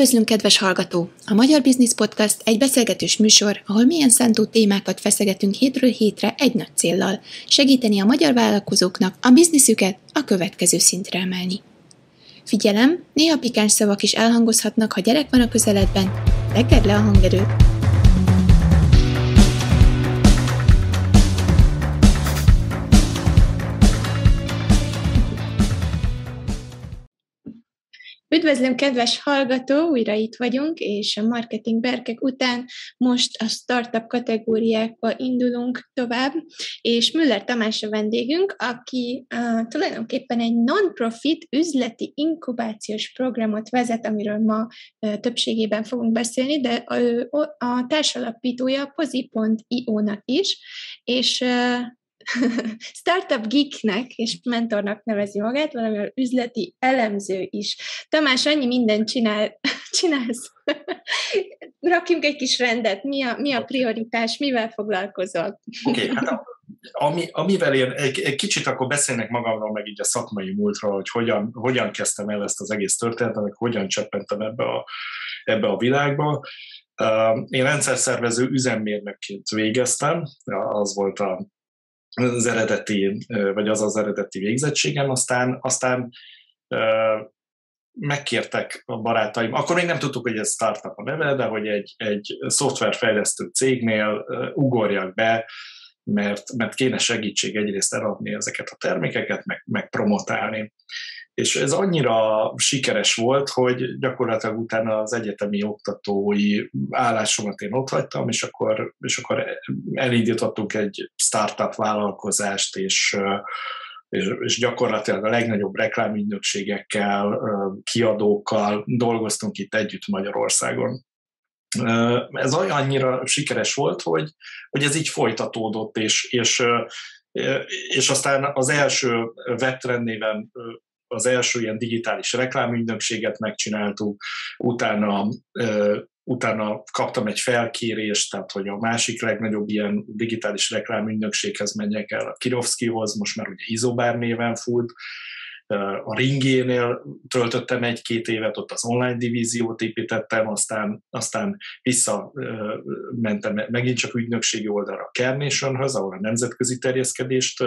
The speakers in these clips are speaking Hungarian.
Üdvözlünk, kedves hallgató! A Magyar Business Podcast egy beszélgetős műsor, ahol milyen szántó témákat feszegetünk hétről hétre egy nagy céllal, segíteni a magyar vállalkozóknak a bizniszüket a következő szintre emelni. Figyelem, néha pikáns szavak is elhangozhatnak, ha gyerek van a közeledben, legedd le a hangerőt! Üdvözlöm, kedves hallgató! Újra itt vagyunk, és a marketing berkek után most a startup kategóriákba indulunk tovább, és Müller Tamás a vendégünk, aki uh, tulajdonképpen egy non-profit üzleti inkubációs programot vezet, amiről ma uh, többségében fogunk beszélni, de uh, a társalapítója pozi.io-nak is, és uh, startup geeknek és mentornak nevezi magát, valami üzleti elemző is. Tamás, annyi mindent csinál, csinálsz. Rakjunk egy kis rendet. Mi a, mi a prioritás? Mivel foglalkozol? Oké, okay, hát ami, amivel én egy, egy kicsit akkor beszélnek magamról, meg így a szakmai múltról, hogy hogyan, hogyan kezdtem el ezt az egész történetet, meg hogyan cseppentem ebbe a, ebbe a világba. Én rendszerszervező üzemmérnökként végeztem, az volt a az eredeti, vagy az az eredeti végzettségem, aztán, aztán megkértek a barátaim, akkor még nem tudtuk, hogy ez startup a neve, de hogy egy, egy szoftverfejlesztő cégnél ugorjak be, mert, mert kéne segítség egyrészt eladni ezeket a termékeket, meg, meg promotálni. És ez annyira sikeres volt, hogy gyakorlatilag utána az egyetemi oktatói állásomat én ott hagytam, és akkor, és akkor elindítottunk egy startup vállalkozást, és és, és gyakorlatilag a legnagyobb reklámügynökségekkel, kiadókkal dolgoztunk itt együtt Magyarországon. Ez annyira sikeres volt, hogy, hogy ez így folytatódott, és, és, és aztán az első webtrend az első ilyen digitális reklámügynökséget megcsináltuk, utána utána kaptam egy felkérést, tehát hogy a másik legnagyobb ilyen digitális reklámügynökséghez menjek el, a Kirovszkihoz, most már ugye Izobár néven fut, a Ringénél töltöttem egy-két évet, ott az online divíziót építettem, aztán, aztán vissza mentem megint csak ügynökségi oldalra a Carnationhöz, ahol a nemzetközi terjeszkedést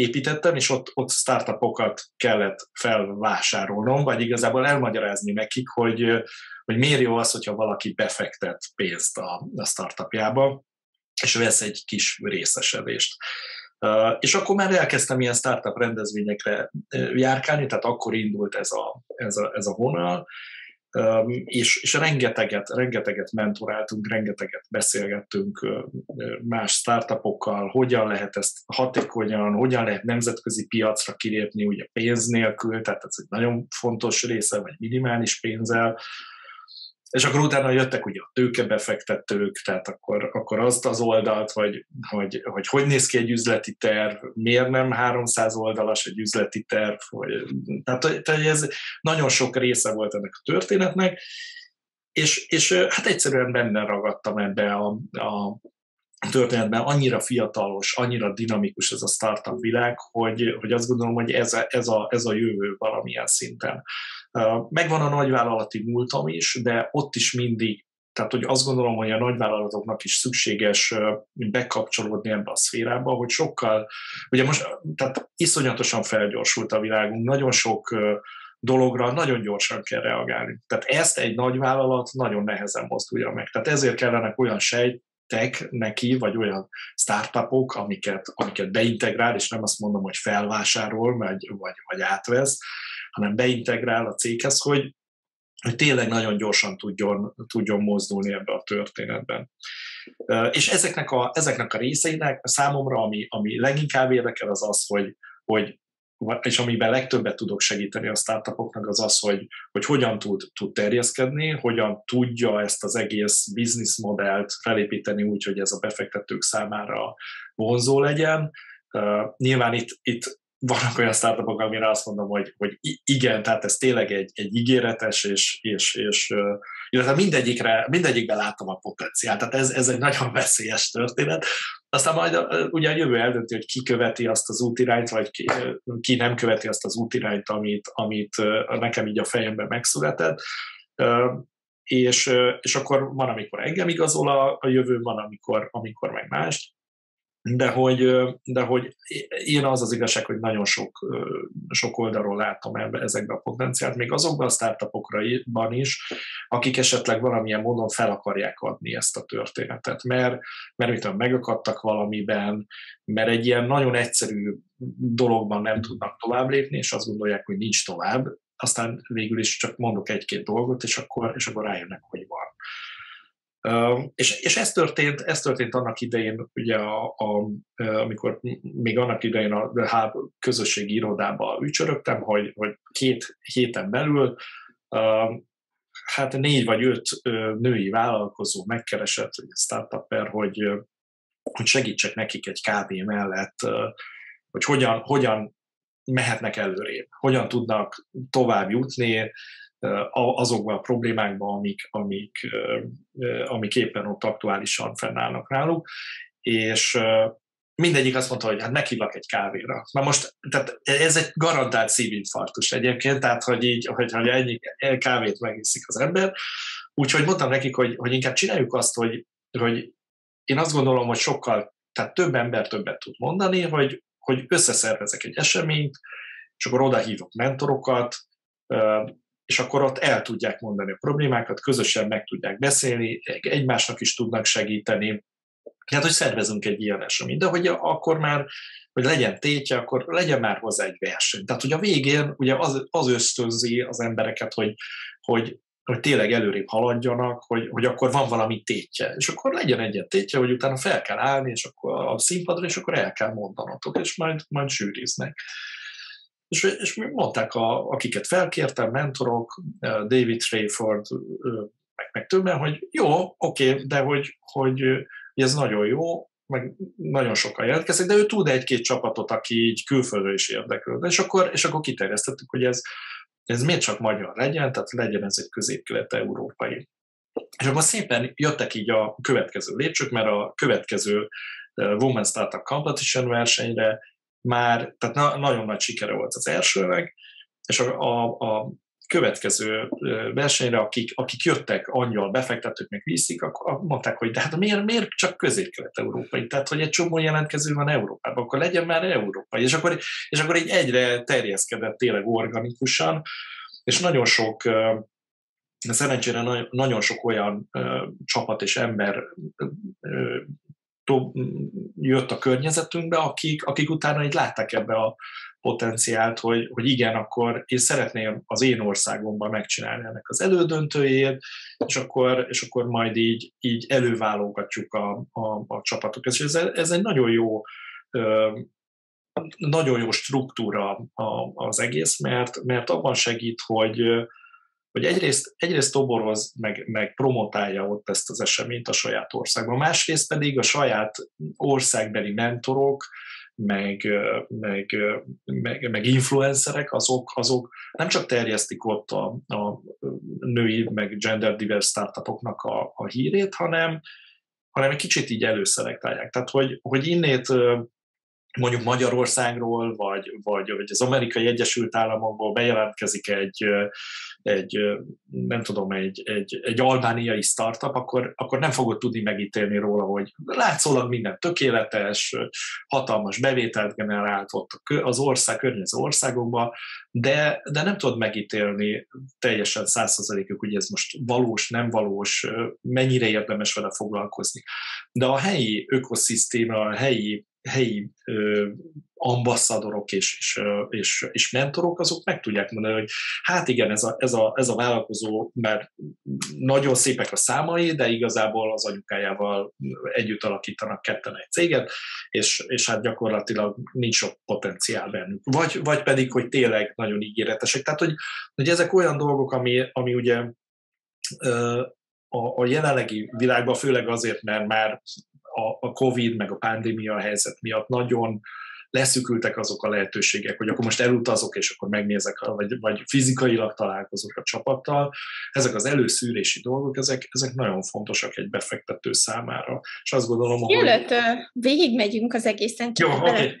építettem, és ott, ott startupokat kellett felvásárolnom, vagy igazából elmagyarázni nekik, hogy, hogy miért jó az, hogyha valaki befektet pénzt a, a startupjába, és vesz egy kis részesedést. És akkor már elkezdtem ilyen startup rendezvényekre járkálni, tehát akkor indult ez a, ez a, ez a vonal, és, és rengeteget, rengeteget mentoráltunk, rengeteget beszélgettünk más startupokkal, hogyan lehet ezt hatékonyan, hogyan lehet nemzetközi piacra kilépni, ugye pénz nélkül, tehát ez egy nagyon fontos része, vagy minimális pénzzel, és akkor utána jöttek ugye a tőkebefektetők, tehát akkor, akkor azt az oldalt, hogy, hogy, hogy hogy néz ki egy üzleti terv, miért nem 300 oldalas egy üzleti terv, vagy, tehát, tehát ez nagyon sok része volt ennek a történetnek, és, és hát egyszerűen benne ragadtam ebbe a, a történetben annyira fiatalos, annyira dinamikus ez a startup világ, hogy, hogy azt gondolom, hogy ez a, ez, a, ez a jövő valamilyen szinten. Megvan a nagyvállalati múltam is, de ott is mindig tehát, hogy azt gondolom, hogy a nagyvállalatoknak is szükséges bekapcsolódni ebbe a szférába, hogy sokkal, ugye most, tehát iszonyatosan felgyorsult a világunk, nagyon sok dologra nagyon gyorsan kell reagálni. Tehát ezt egy nagyvállalat nagyon nehezen mozdulja meg. Tehát ezért kellenek olyan sejtek neki, vagy olyan startupok, amiket, amiket beintegrál, és nem azt mondom, hogy felvásárol, vagy, vagy, vagy átvesz, hanem beintegrál a céghez, hogy, hogy tényleg nagyon gyorsan tudjon, tudjon mozdulni ebbe a történetben. És ezeknek a, ezeknek a részeinek számomra, ami, ami leginkább érdekel, az az, hogy, hogy és amiben legtöbbet tudok segíteni a startupoknak, az az, hogy, hogy hogyan tud, tud terjeszkedni, hogyan tudja ezt az egész business modellt felépíteni úgy, hogy ez a befektetők számára vonzó legyen. Uh, nyilván itt, itt vannak olyan startupok, amire azt mondom, hogy, hogy igen, tehát ez tényleg egy, egy ígéretes, és, és, és illetve mindegyikre, mindegyikben látom a potenciált, tehát ez, ez egy nagyon veszélyes történet. Aztán majd ugye a jövő eldönti, hogy ki követi azt az útirányt, vagy ki, ki nem követi azt az útirányt, amit, amit nekem így a fejemben megszületett. és, és akkor van, amikor engem igazol a, a jövő, van, amikor, amikor meg más de hogy, de hogy én az az igazság, hogy nagyon sok, sok oldalról látom ebbe, ezekbe a potenciált, még azokban a startupokban is, akik esetleg valamilyen módon fel akarják adni ezt a történetet, mert, mert mit tudom, megakadtak valamiben, mert egy ilyen nagyon egyszerű dologban nem tudnak tovább lépni, és azt gondolják, hogy nincs tovább, aztán végül is csak mondok egy-két dolgot, és akkor, és akkor rájönnek, hogy van. És, és ez, történt, ez történt annak idején, ugye, a, a, amikor még annak idején a The közösségi irodába ücsörögtem, hogy, hogy két héten belül hát négy vagy öt női vállalkozó megkeresett, egy startupper, hogy, hogy segítsek nekik egy kávé mellett, hogy hogyan, hogyan mehetnek előrébb, hogyan tudnak tovább jutni, azokban a problémákban, amik, amik, amik éppen ott aktuálisan fennállnak náluk, és mindegyik azt mondta, hogy hát meghívlak egy kávéra. Na most, tehát ez egy garantált szívinfarktus egyébként, tehát hogy így, hogy, hogy ennyi kávét megiszik az ember. Úgyhogy mondtam nekik, hogy, hogy inkább csináljuk azt, hogy, hogy én azt gondolom, hogy sokkal, tehát több ember többet tud mondani, hogy, hogy összeszervezek egy eseményt, és akkor oda hívok mentorokat, és akkor ott el tudják mondani a problémákat, közösen meg tudják beszélni, egymásnak is tudnak segíteni. Hát, hogy szervezünk egy ilyen eseményt, de hogy akkor már, hogy legyen tétje, akkor legyen már hozzá egy verseny. Tehát, hogy a végén ugye az, az ösztönzi az embereket, hogy, hogy, hogy tényleg előrébb haladjanak, hogy, hogy akkor van valami tétje. És akkor legyen egy tétje, hogy utána fel kell állni, és akkor a színpadra, és akkor el kell mondanotok, és majd, majd zsűriznek. És, és mondták, a, akiket felkértem, mentorok, David Rayford, meg, meg többen, hogy jó, oké, de hogy, hogy, hogy ez nagyon jó, meg nagyon sokan jelentkezik, de ő tud egy-két csapatot, aki így külföldről is érdeklőd. És akkor, és akkor kiterjesztettük, hogy ez, ez miért csak magyar legyen, tehát legyen ez egy közép-kelet-európai. És akkor szépen jöttek így a következő lépcsők, mert a következő Women Startup Competition versenyre már, tehát na, nagyon nagy sikere volt az elsőnek, és a, a, a következő versenyre, akik, akik jöttek angyal befektetők, meg viszik, akkor mondták, hogy de hát miért, miért csak közép-kelet-európai? Tehát, hogy egy csomó jelentkező van Európában, akkor legyen már európai. És akkor, és akkor így egyre terjeszkedett tényleg organikusan, és nagyon sok szerencsére nagyon sok olyan csapat és ember jött a környezetünkbe, akik, akik utána így látták ebbe a potenciált, hogy, hogy igen, akkor én szeretném az én országomban megcsinálni ennek az elődöntőjét, és akkor, és akkor majd így, így előválogatjuk a, a, a csapatokat. És ez, ez egy nagyon jó nagyon jó struktúra az egész, mert, mert abban segít, hogy, hogy egyrészt, egyrészt toboroz, meg, meg promotálja ott ezt az eseményt a saját országban, másrészt pedig a saját országbeli mentorok, meg, meg, meg, meg influencerek, azok, azok nem csak terjesztik ott a, a női, meg gender divers startupoknak a, a hírét, hanem, hanem egy kicsit így előszelektálják. Tehát, hogy, hogy innét mondjuk Magyarországról, vagy, vagy, vagy az amerikai Egyesült Államokból bejelentkezik egy, egy nem tudom, egy, egy, egy albániai startup, akkor, akkor nem fogod tudni megítélni róla, hogy látszólag minden tökéletes, hatalmas bevételt generált ott az ország, környező országokban, de, de nem tudod megítélni teljesen százszerzalékig, hogy ez most valós, nem valós, mennyire érdemes vele foglalkozni. De a helyi ökoszisztéma, a helyi helyi ö, ambasszadorok és, és, és, és mentorok, azok meg tudják mondani, hogy hát igen, ez a, ez a, ez a vállalkozó, mert nagyon szépek a számai, de igazából az anyukájával együtt alakítanak ketten egy céget, és, és hát gyakorlatilag nincs sok potenciál bennük. Vagy, vagy pedig, hogy tényleg nagyon ígéretesek. Tehát, hogy, hogy ezek olyan dolgok, ami, ami ugye a, a jelenlegi világban, főleg azért, mert már a, a Covid meg a pandémia helyzet miatt nagyon leszükültek azok a lehetőségek, hogy akkor most elutazok, és akkor megnézek, vagy, vagy fizikailag találkozok a csapattal. Ezek az előszűrési dolgok, ezek, ezek nagyon fontosak egy befektető számára. És azt gondolom, hogy... Mielőtt végigmegyünk az egészen, csak Jó, okay.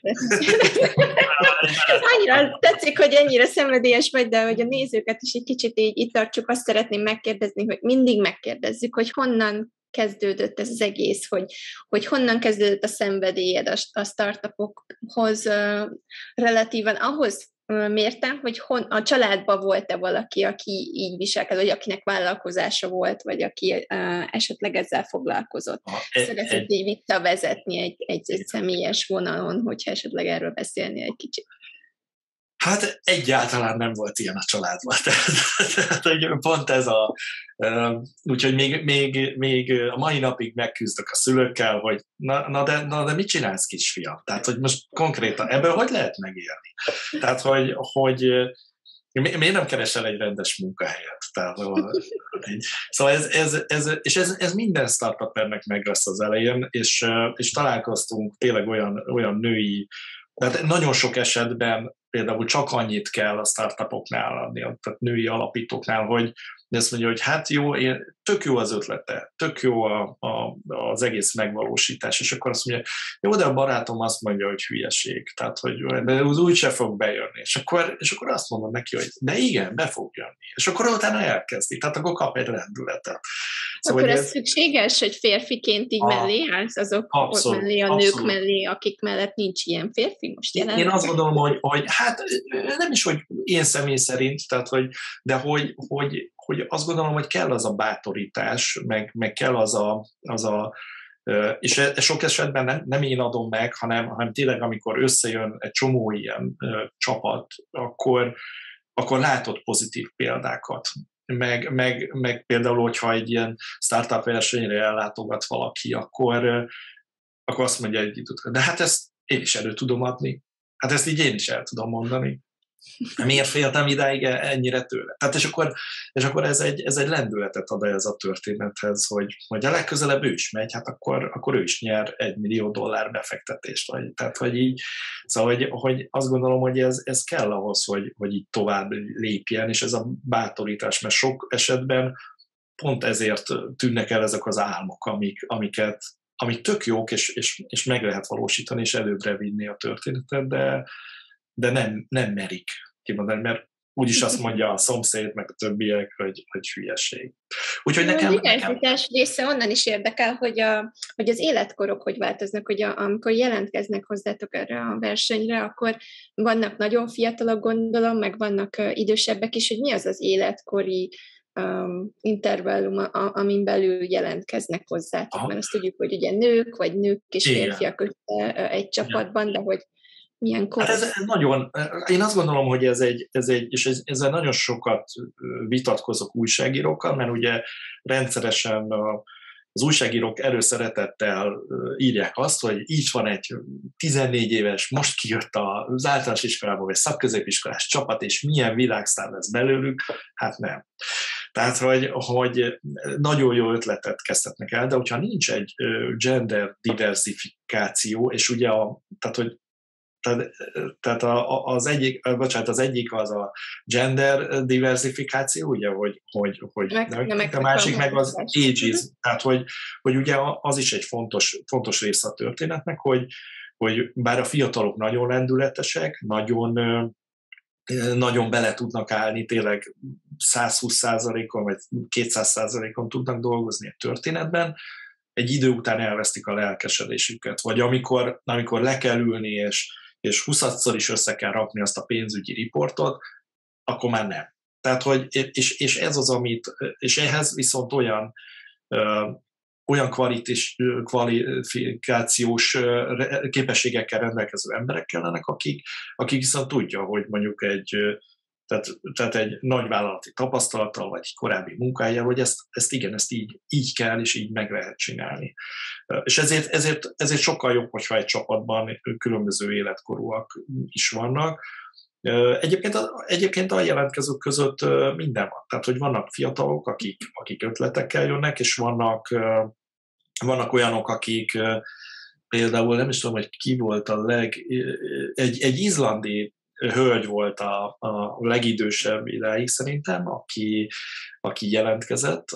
Annyira tetszik, hogy ennyire szenvedélyes vagy, de hogy a nézőket is egy kicsit így itt tartsuk, azt szeretném megkérdezni, hogy mindig megkérdezzük, hogy honnan kezdődött ez az egész, hogy, hogy honnan kezdődött a szenvedélyed a, a startupokhoz relatívan ahhoz mértem, hogy hon, a családban volt-e valaki, aki így viselkedett, vagy akinek vállalkozása volt, vagy aki uh, esetleg ezzel foglalkozott. E, Szeretett így visszavezetni egy, egy, egy személyes vonalon, hogyha esetleg erről beszélni egy kicsit. Hát egyáltalán nem volt ilyen a családban. Tehát, tehát pont ez a... Úgyhogy még, még, még a mai napig megküzdök a szülőkkel, hogy na, na, de, na de mit csinálsz kisfiam? Tehát, hogy most konkrétan ebből hogy lehet megélni? Tehát, hogy, hogy mi, miért nem keresel egy rendes munkahelyet? Tehát, szóval ez, ez, ez, és ez, ez minden startupernek meg lesz az elején, és, és találkoztunk tényleg olyan, olyan női tehát nagyon sok esetben például csak annyit kell a startupoknál adni, tehát női alapítóknál, hogy azt mondja, hogy hát jó, én, tök jó az ötlete, tök jó a, a, az egész megvalósítás, és akkor azt mondja, jó, de a barátom azt mondja, hogy hülyeség, tehát hogy de az úgyse fog bejönni, és akkor, és akkor azt mondom neki, hogy de igen, be fog jönni, és akkor utána elkezdi, tehát akkor kap egy lendületet. Szóval akkor ez, ez szükséges, hogy férfiként így a, mellé állsz azok abszolút, mellé, a abszolút. nők mellé, akik mellett nincs ilyen férfi most jelen? Én azt gondolom, hogy, hogy hát nem is, hogy én személy szerint, tehát hogy, de hogy, hogy, hogy azt gondolom, hogy kell az a bátorítás, meg, meg kell az a, az a és e, sok esetben nem, nem én adom meg, hanem, hanem tényleg amikor összejön egy csomó ilyen csapat, akkor, akkor látod pozitív példákat meg, meg, meg például, hogyha egy ilyen startup versenyre ellátogat valaki, akkor, akkor azt mondja egy de hát ezt én is elő tudom adni. Hát ezt így én is el tudom mondani. Miért féltem idáig ennyire tőle? Tehát és akkor, és akkor ez, egy, ez egy lendületet ad ez a történethez, hogy, hogy a legközelebb ő is megy, hát akkor, akkor ő is nyer egy millió dollár befektetést. Vagy, tehát, hogy így, szóval, hogy, hogy azt gondolom, hogy ez, ez kell ahhoz, hogy, hogy így tovább lépjen, és ez a bátorítás, mert sok esetben pont ezért tűnnek el ezek az álmok, amik, amiket, amik tök jók, és, és, és meg lehet valósítani, és előbbre vinni a történetet, de, de nem, nem merik kimondani, mert úgyis azt mondja a szomszéd, meg a többiek, hogy, hogy hülyeség. Úgyhogy nekem... A diversitás része onnan is érdekel, hogy, a, hogy az életkorok hogy változnak, hogy a, amikor jelentkeznek hozzátok erre a versenyre, akkor vannak nagyon fiatalok, gondolom, meg vannak idősebbek is, hogy mi az az életkori um, intervallum, a, amin belül jelentkeznek hozzátok, Aha. mert azt tudjuk, hogy ugye nők, vagy nők és férfiak össze egy csapatban, de hogy milyen kor? Ez, ez nagyon, én azt gondolom, hogy ez egy, ez egy és ez, ezzel nagyon sokat vitatkozok újságírókkal, mert ugye rendszeresen a, az újságírók előszeretettel írják azt, hogy így van egy 14 éves, most kijött az általános iskolából, vagy szakközépiskolás csapat, és milyen világsztár lesz belőlük, hát nem. Tehát, hogy, hogy nagyon jó ötletet kezdhetnek el, de hogyha nincs egy gender diversifikáció, és ugye a, tehát, hogy tehát, tehát a, az egyik, bocsánat, az egyik az a gender diversifikáció, ugye, hogy, hogy, hogy meg, nem, meg, a másik meg az ages, tehát hogy, hogy ugye az is egy fontos, fontos része a történetnek, hogy, hogy bár a fiatalok nagyon lendületesek, nagyon nagyon bele tudnak állni, tényleg 120%-on vagy 200%-on tudnak dolgozni a történetben, egy idő után elvesztik a lelkesedésüket, vagy amikor, amikor le kell ülni, és, és 20 is össze kell rakni azt a pénzügyi riportot, akkor már nem. Tehát, hogy, és, és ez az, amit, és ehhez viszont olyan, ö, olyan kvalitis, kvalifikációs képességekkel rendelkező emberek kellenek, akik, akik viszont tudja, hogy mondjuk egy, tehát, tehát egy nagy vállalati tapasztalattal, vagy egy korábbi munkájával, hogy ezt, ezt igen, ezt így, így kell, és így meg lehet csinálni. És ezért, ezért, ezért sokkal jobb, hogyha egy csapatban különböző életkorúak is vannak. Egyébként a, egyébként a jelentkezők között minden van. Tehát, hogy vannak fiatalok, akik, akik ötletekkel jönnek, és vannak, vannak olyanok, akik például nem is tudom, hogy ki volt a leg, egy, egy izlandi hölgy volt a, a legidősebb idáig szerintem, aki, aki jelentkezett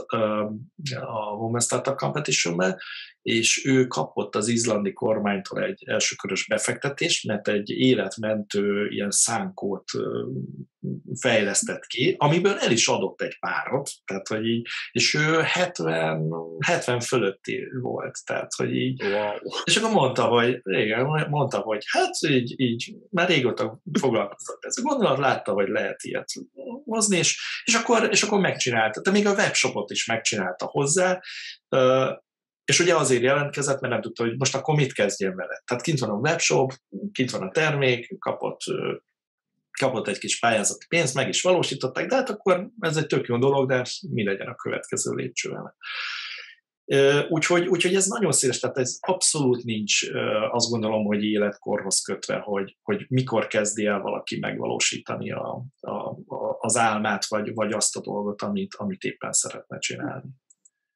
a Women Startup Competition-be, és ő kapott az izlandi kormánytól egy elsőkörös befektetést, mert egy életmentő ilyen szánkót fejlesztett ki, amiből el is adott egy párat, tehát hogy így, és ő 70, 70 fölötti volt, tehát hogy így, wow. és akkor mondta, hogy régen, mondta, hogy hát így, így már régóta foglalkozott ezzel, gondolat látta, hogy lehet ilyet hozni, és, és, akkor, és akkor megcsinálta, de még a webshopot is megcsinálta hozzá, és ugye azért jelentkezett, mert nem tudta, hogy most akkor mit kezdjen vele. Tehát kint van a webshop, kint van a termék, kapott, kapott egy kis pályázati pénzt, meg is valósították, de hát akkor ez egy tök jó dolog, de mi legyen a következő lépcsővel. Úgyhogy, úgyhogy ez nagyon széles, tehát ez abszolút nincs azt gondolom, hogy életkorhoz kötve, hogy, hogy mikor kezdi el valaki megvalósítani a, a, az álmát, vagy, vagy azt a dolgot, amit, amit éppen szeretne csinálni.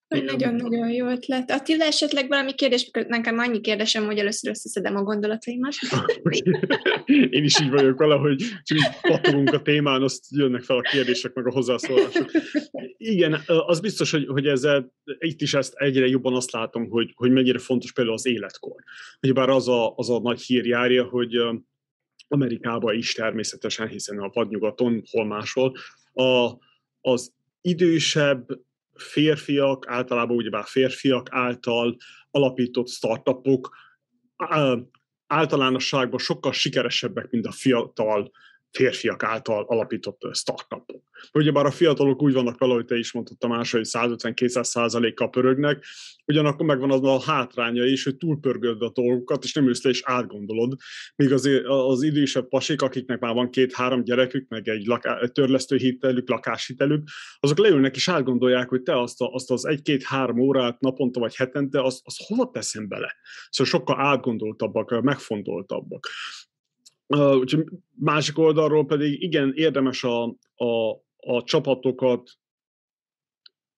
Nagyon-nagyon jó ötlet. Attila, esetleg valami kérdés, nekem annyi kérdésem, hogy először összeszedem a gondolataimat. Én is így vagyok valahogy, csak így a témán, azt jönnek fel a kérdések, meg a hozzászólások. Igen, az biztos, hogy, hogy ezzel, itt is ezt egyre jobban azt látom, hogy, hogy mennyire fontos például az életkor. bár az a, az a nagy hír járja, hogy Amerikában is természetesen, hiszen a vadnyugaton, hol máshol, a, az idősebb férfiak, általában ugyebár férfiak által alapított startupok általánosságban sokkal sikeresebbek, mint a fiatal férfiak által alapított startupok. Ugyebár a fiatalok úgy vannak vele, hogy te is mondtad Tamás, hogy 150-200 százalékkal pörögnek, ugyanakkor megvan az a hátránya is, hogy túlpörgöd a dolgokat, és nem össze is átgondolod. Míg az, az idősebb pasik, akiknek már van két-három gyerekük, meg egy, laká, egy törlesztőhitelük, lakáshitelük, azok leülnek és átgondolják, hogy te azt, a, azt az egy-két-három órát naponta vagy hetente, azt, azt hova teszem bele? Szóval sokkal átgondoltabbak, megfontoltabbak. Úgyhogy másik oldalról pedig igen, érdemes a, a, a csapatokat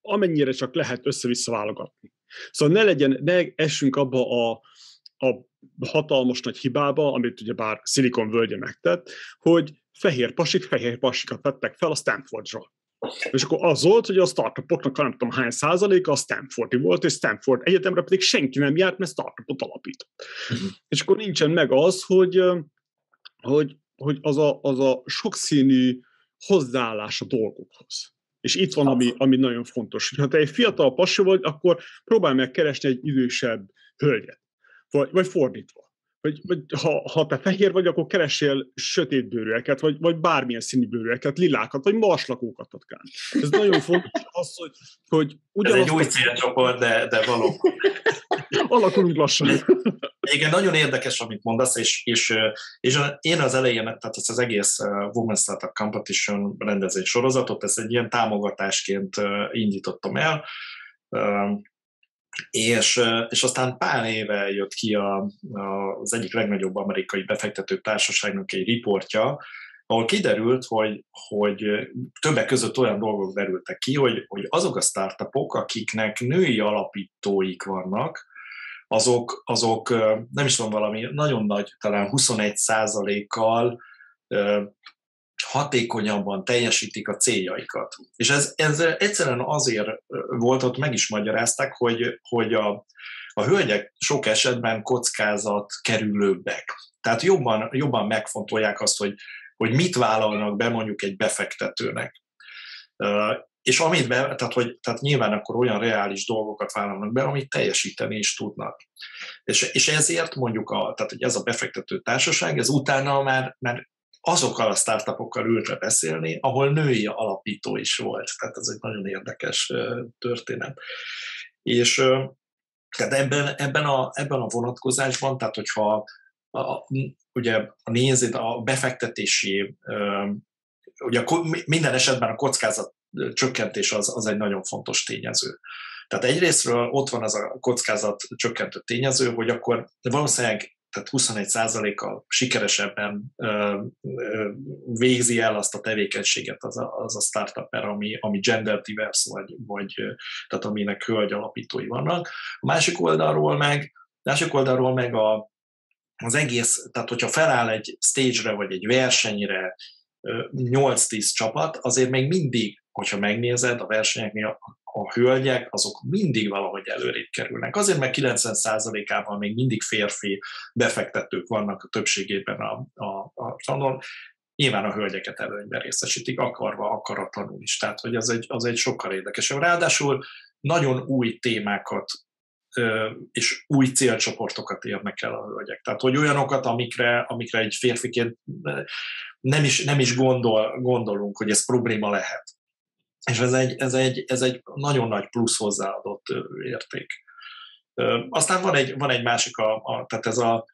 amennyire csak lehet össze-vissza válogatni. Szóval ne legyen, ne essünk abba a, a hatalmas nagy hibába, amit ugye bár Silicon völgye megtett, hogy fehér pasik, fehér pasikat vettek fel a Stanfordról. És akkor az volt, hogy a startupoknak nem tudom hány százaléka a Stanfordi volt, és Stanford egyetemre pedig senki nem járt, mert startupot alapított. Uh-huh. És akkor nincsen meg az, hogy hogy, hogy az, a, az a sokszínű hozzáállás a dolgokhoz. És itt van, ami, ami nagyon fontos. Ha te egy fiatal pasi vagy, akkor próbálj meg keresni egy idősebb hölgyet. Vagy, vagy fordítva. Vagy, vagy ha, ha te fehér vagy, akkor keressél sötétbőrűeket, vagy, vagy bármilyen színű bőrűeket, lilákat, vagy marslakókat atkán. Ez nagyon fontos az, hogy, hogy ugyanazt... Ez egy új célcsoport, de, de való. Alakulunk lassan. Igen, nagyon érdekes, amit mondasz, és, és, és én az elején, tehát az, az egész Women Startup Competition rendezés sorozatot, ezt egy ilyen támogatásként indítottam el, és, és aztán pár éve jött ki a, a, az egyik legnagyobb amerikai befektető társaságnak egy riportja, ahol kiderült, hogy, hogy többek között olyan dolgok derültek ki, hogy, hogy azok a startupok, akiknek női alapítóik vannak, azok, azok nem is tudom valami nagyon nagy, talán 21 kal hatékonyabban teljesítik a céljaikat. És ez, ez egyszerűen azért volt, ott meg is magyarázták, hogy, hogy a, a hölgyek sok esetben kockázat kerülőbbek. Tehát jobban, jobban megfontolják azt, hogy, hogy mit vállalnak be mondjuk egy befektetőnek. És amit be, tehát, hogy, tehát nyilván akkor olyan reális dolgokat vállalnak be, amit teljesíteni is tudnak. És, és ezért mondjuk, a, tehát, hogy ez a befektető társaság, ez utána már, már azokkal a startupokkal ült beszélni, ahol női alapító is volt. Tehát ez egy nagyon érdekes történet. És tehát ebben, ebben, a, ebben a vonatkozásban, tehát hogyha a, ugye a nézed a befektetési, ugye minden esetben a kockázat csökkentés az, az egy nagyon fontos tényező. Tehát egyrésztről ott van az a kockázat csökkentő tényező, hogy akkor valószínűleg tehát 21%-kal sikeresebben ö, ö, végzi el azt a tevékenységet az a, az a startupper, ami, ami gender diverse, vagy, vagy tehát aminek hölgy alapítói vannak. A másik oldalról meg Másik oldalról meg a, az egész, tehát hogyha feláll egy stage-re vagy egy versenyre 8-10 csapat, azért még mindig, hogyha megnézed a versenyeknél, a hölgyek azok mindig valahogy előrébb kerülnek. Azért, mert 90%-ában még mindig férfi befektetők vannak a többségében a, a, a csanon, nyilván a hölgyeket előnyben részesítik, akarva, akaratlanul is. Tehát, hogy az egy, az egy sokkal érdekesebb. Ráadásul nagyon új témákat és új célcsoportokat érnek el a hölgyek. Tehát, hogy olyanokat, amikre, amikre egy férfiként nem is, nem is gondol, gondolunk, hogy ez probléma lehet. És ez egy, ez egy, ez egy nagyon nagy plusz hozzáadott érték. Aztán van egy, van egy másik, a, a, tehát ez a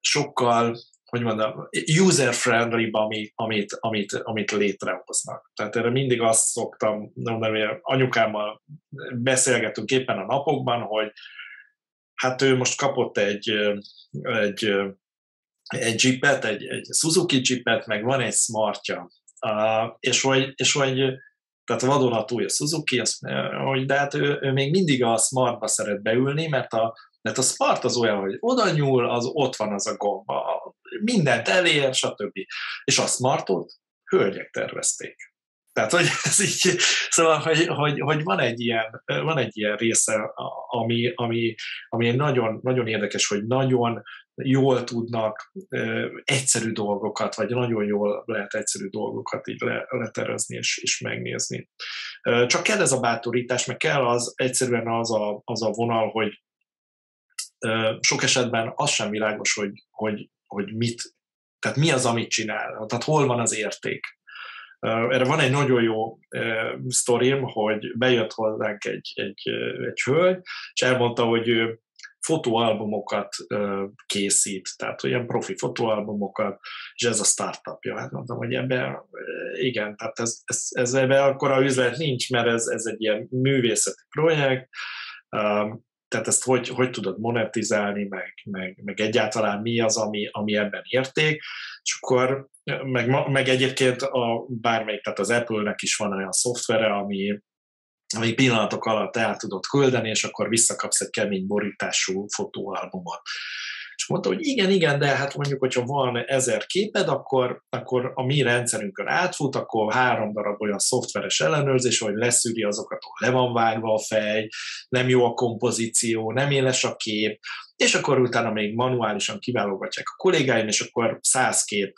sokkal hogy mondom, user-friendly, amit, amit, amit, amit létrehoznak. Tehát erre mindig azt szoktam mondani, hogy anyukámmal beszélgetünk éppen a napokban, hogy hát ő most kapott egy, egy, egy jeepet, egy, egy Suzuki jeepet, meg van egy smartja, és hogy, és hogy tehát vadonatúj a Suzuki, azt, hogy de hát ő, ő még mindig a smartba szeret beülni, mert a, mert a smart az olyan, hogy oda nyúl, az ott van az a gomba, mindent elér, stb. És a smartot hölgyek tervezték. Tehát, hogy ez így, szóval, hogy, hogy, hogy van, egy ilyen, van egy ilyen része, ami, ami, ami nagyon, nagyon érdekes, hogy nagyon jól tudnak egyszerű dolgokat, vagy nagyon jól lehet egyszerű dolgokat így le, leterezni és, és megnézni. Csak kell ez a bátorítás, meg kell az egyszerűen az a, az a vonal, hogy sok esetben az sem világos, hogy, hogy, hogy mit, tehát mi az, amit csinál, tehát hol van az érték. Erre van egy nagyon jó sztorim, hogy bejött hozzánk egy, egy, egy hölgy, és elmondta, hogy ő fotóalbumokat készít, tehát olyan profi fotóalbumokat, és ez a startupja. Hát mondtam, hogy ebben igen, tehát ez, ez, ez ebben akkor a üzlet nincs, mert ez, ez egy ilyen művészeti projekt, tehát ezt hogy, hogy tudod monetizálni, meg, meg, meg egyáltalán mi az, ami, ami ebben érték, és akkor meg, meg egyébként a, bármelyik, tehát az Apple-nek is van olyan szoftvere, ami, ami pillanatok alatt el tudod küldeni, és akkor visszakapsz egy kemény borítású fotóalbumot. És mondta, hogy igen, igen, de hát mondjuk, hogyha van ezer képed, akkor, akkor a mi rendszerünkön átfut, akkor három darab olyan szoftveres ellenőrzés, hogy leszűri azokat, ahol le van vágva a fej, nem jó a kompozíció, nem éles a kép, és akkor utána még manuálisan kiválogatják a kollégáim, és akkor száz kép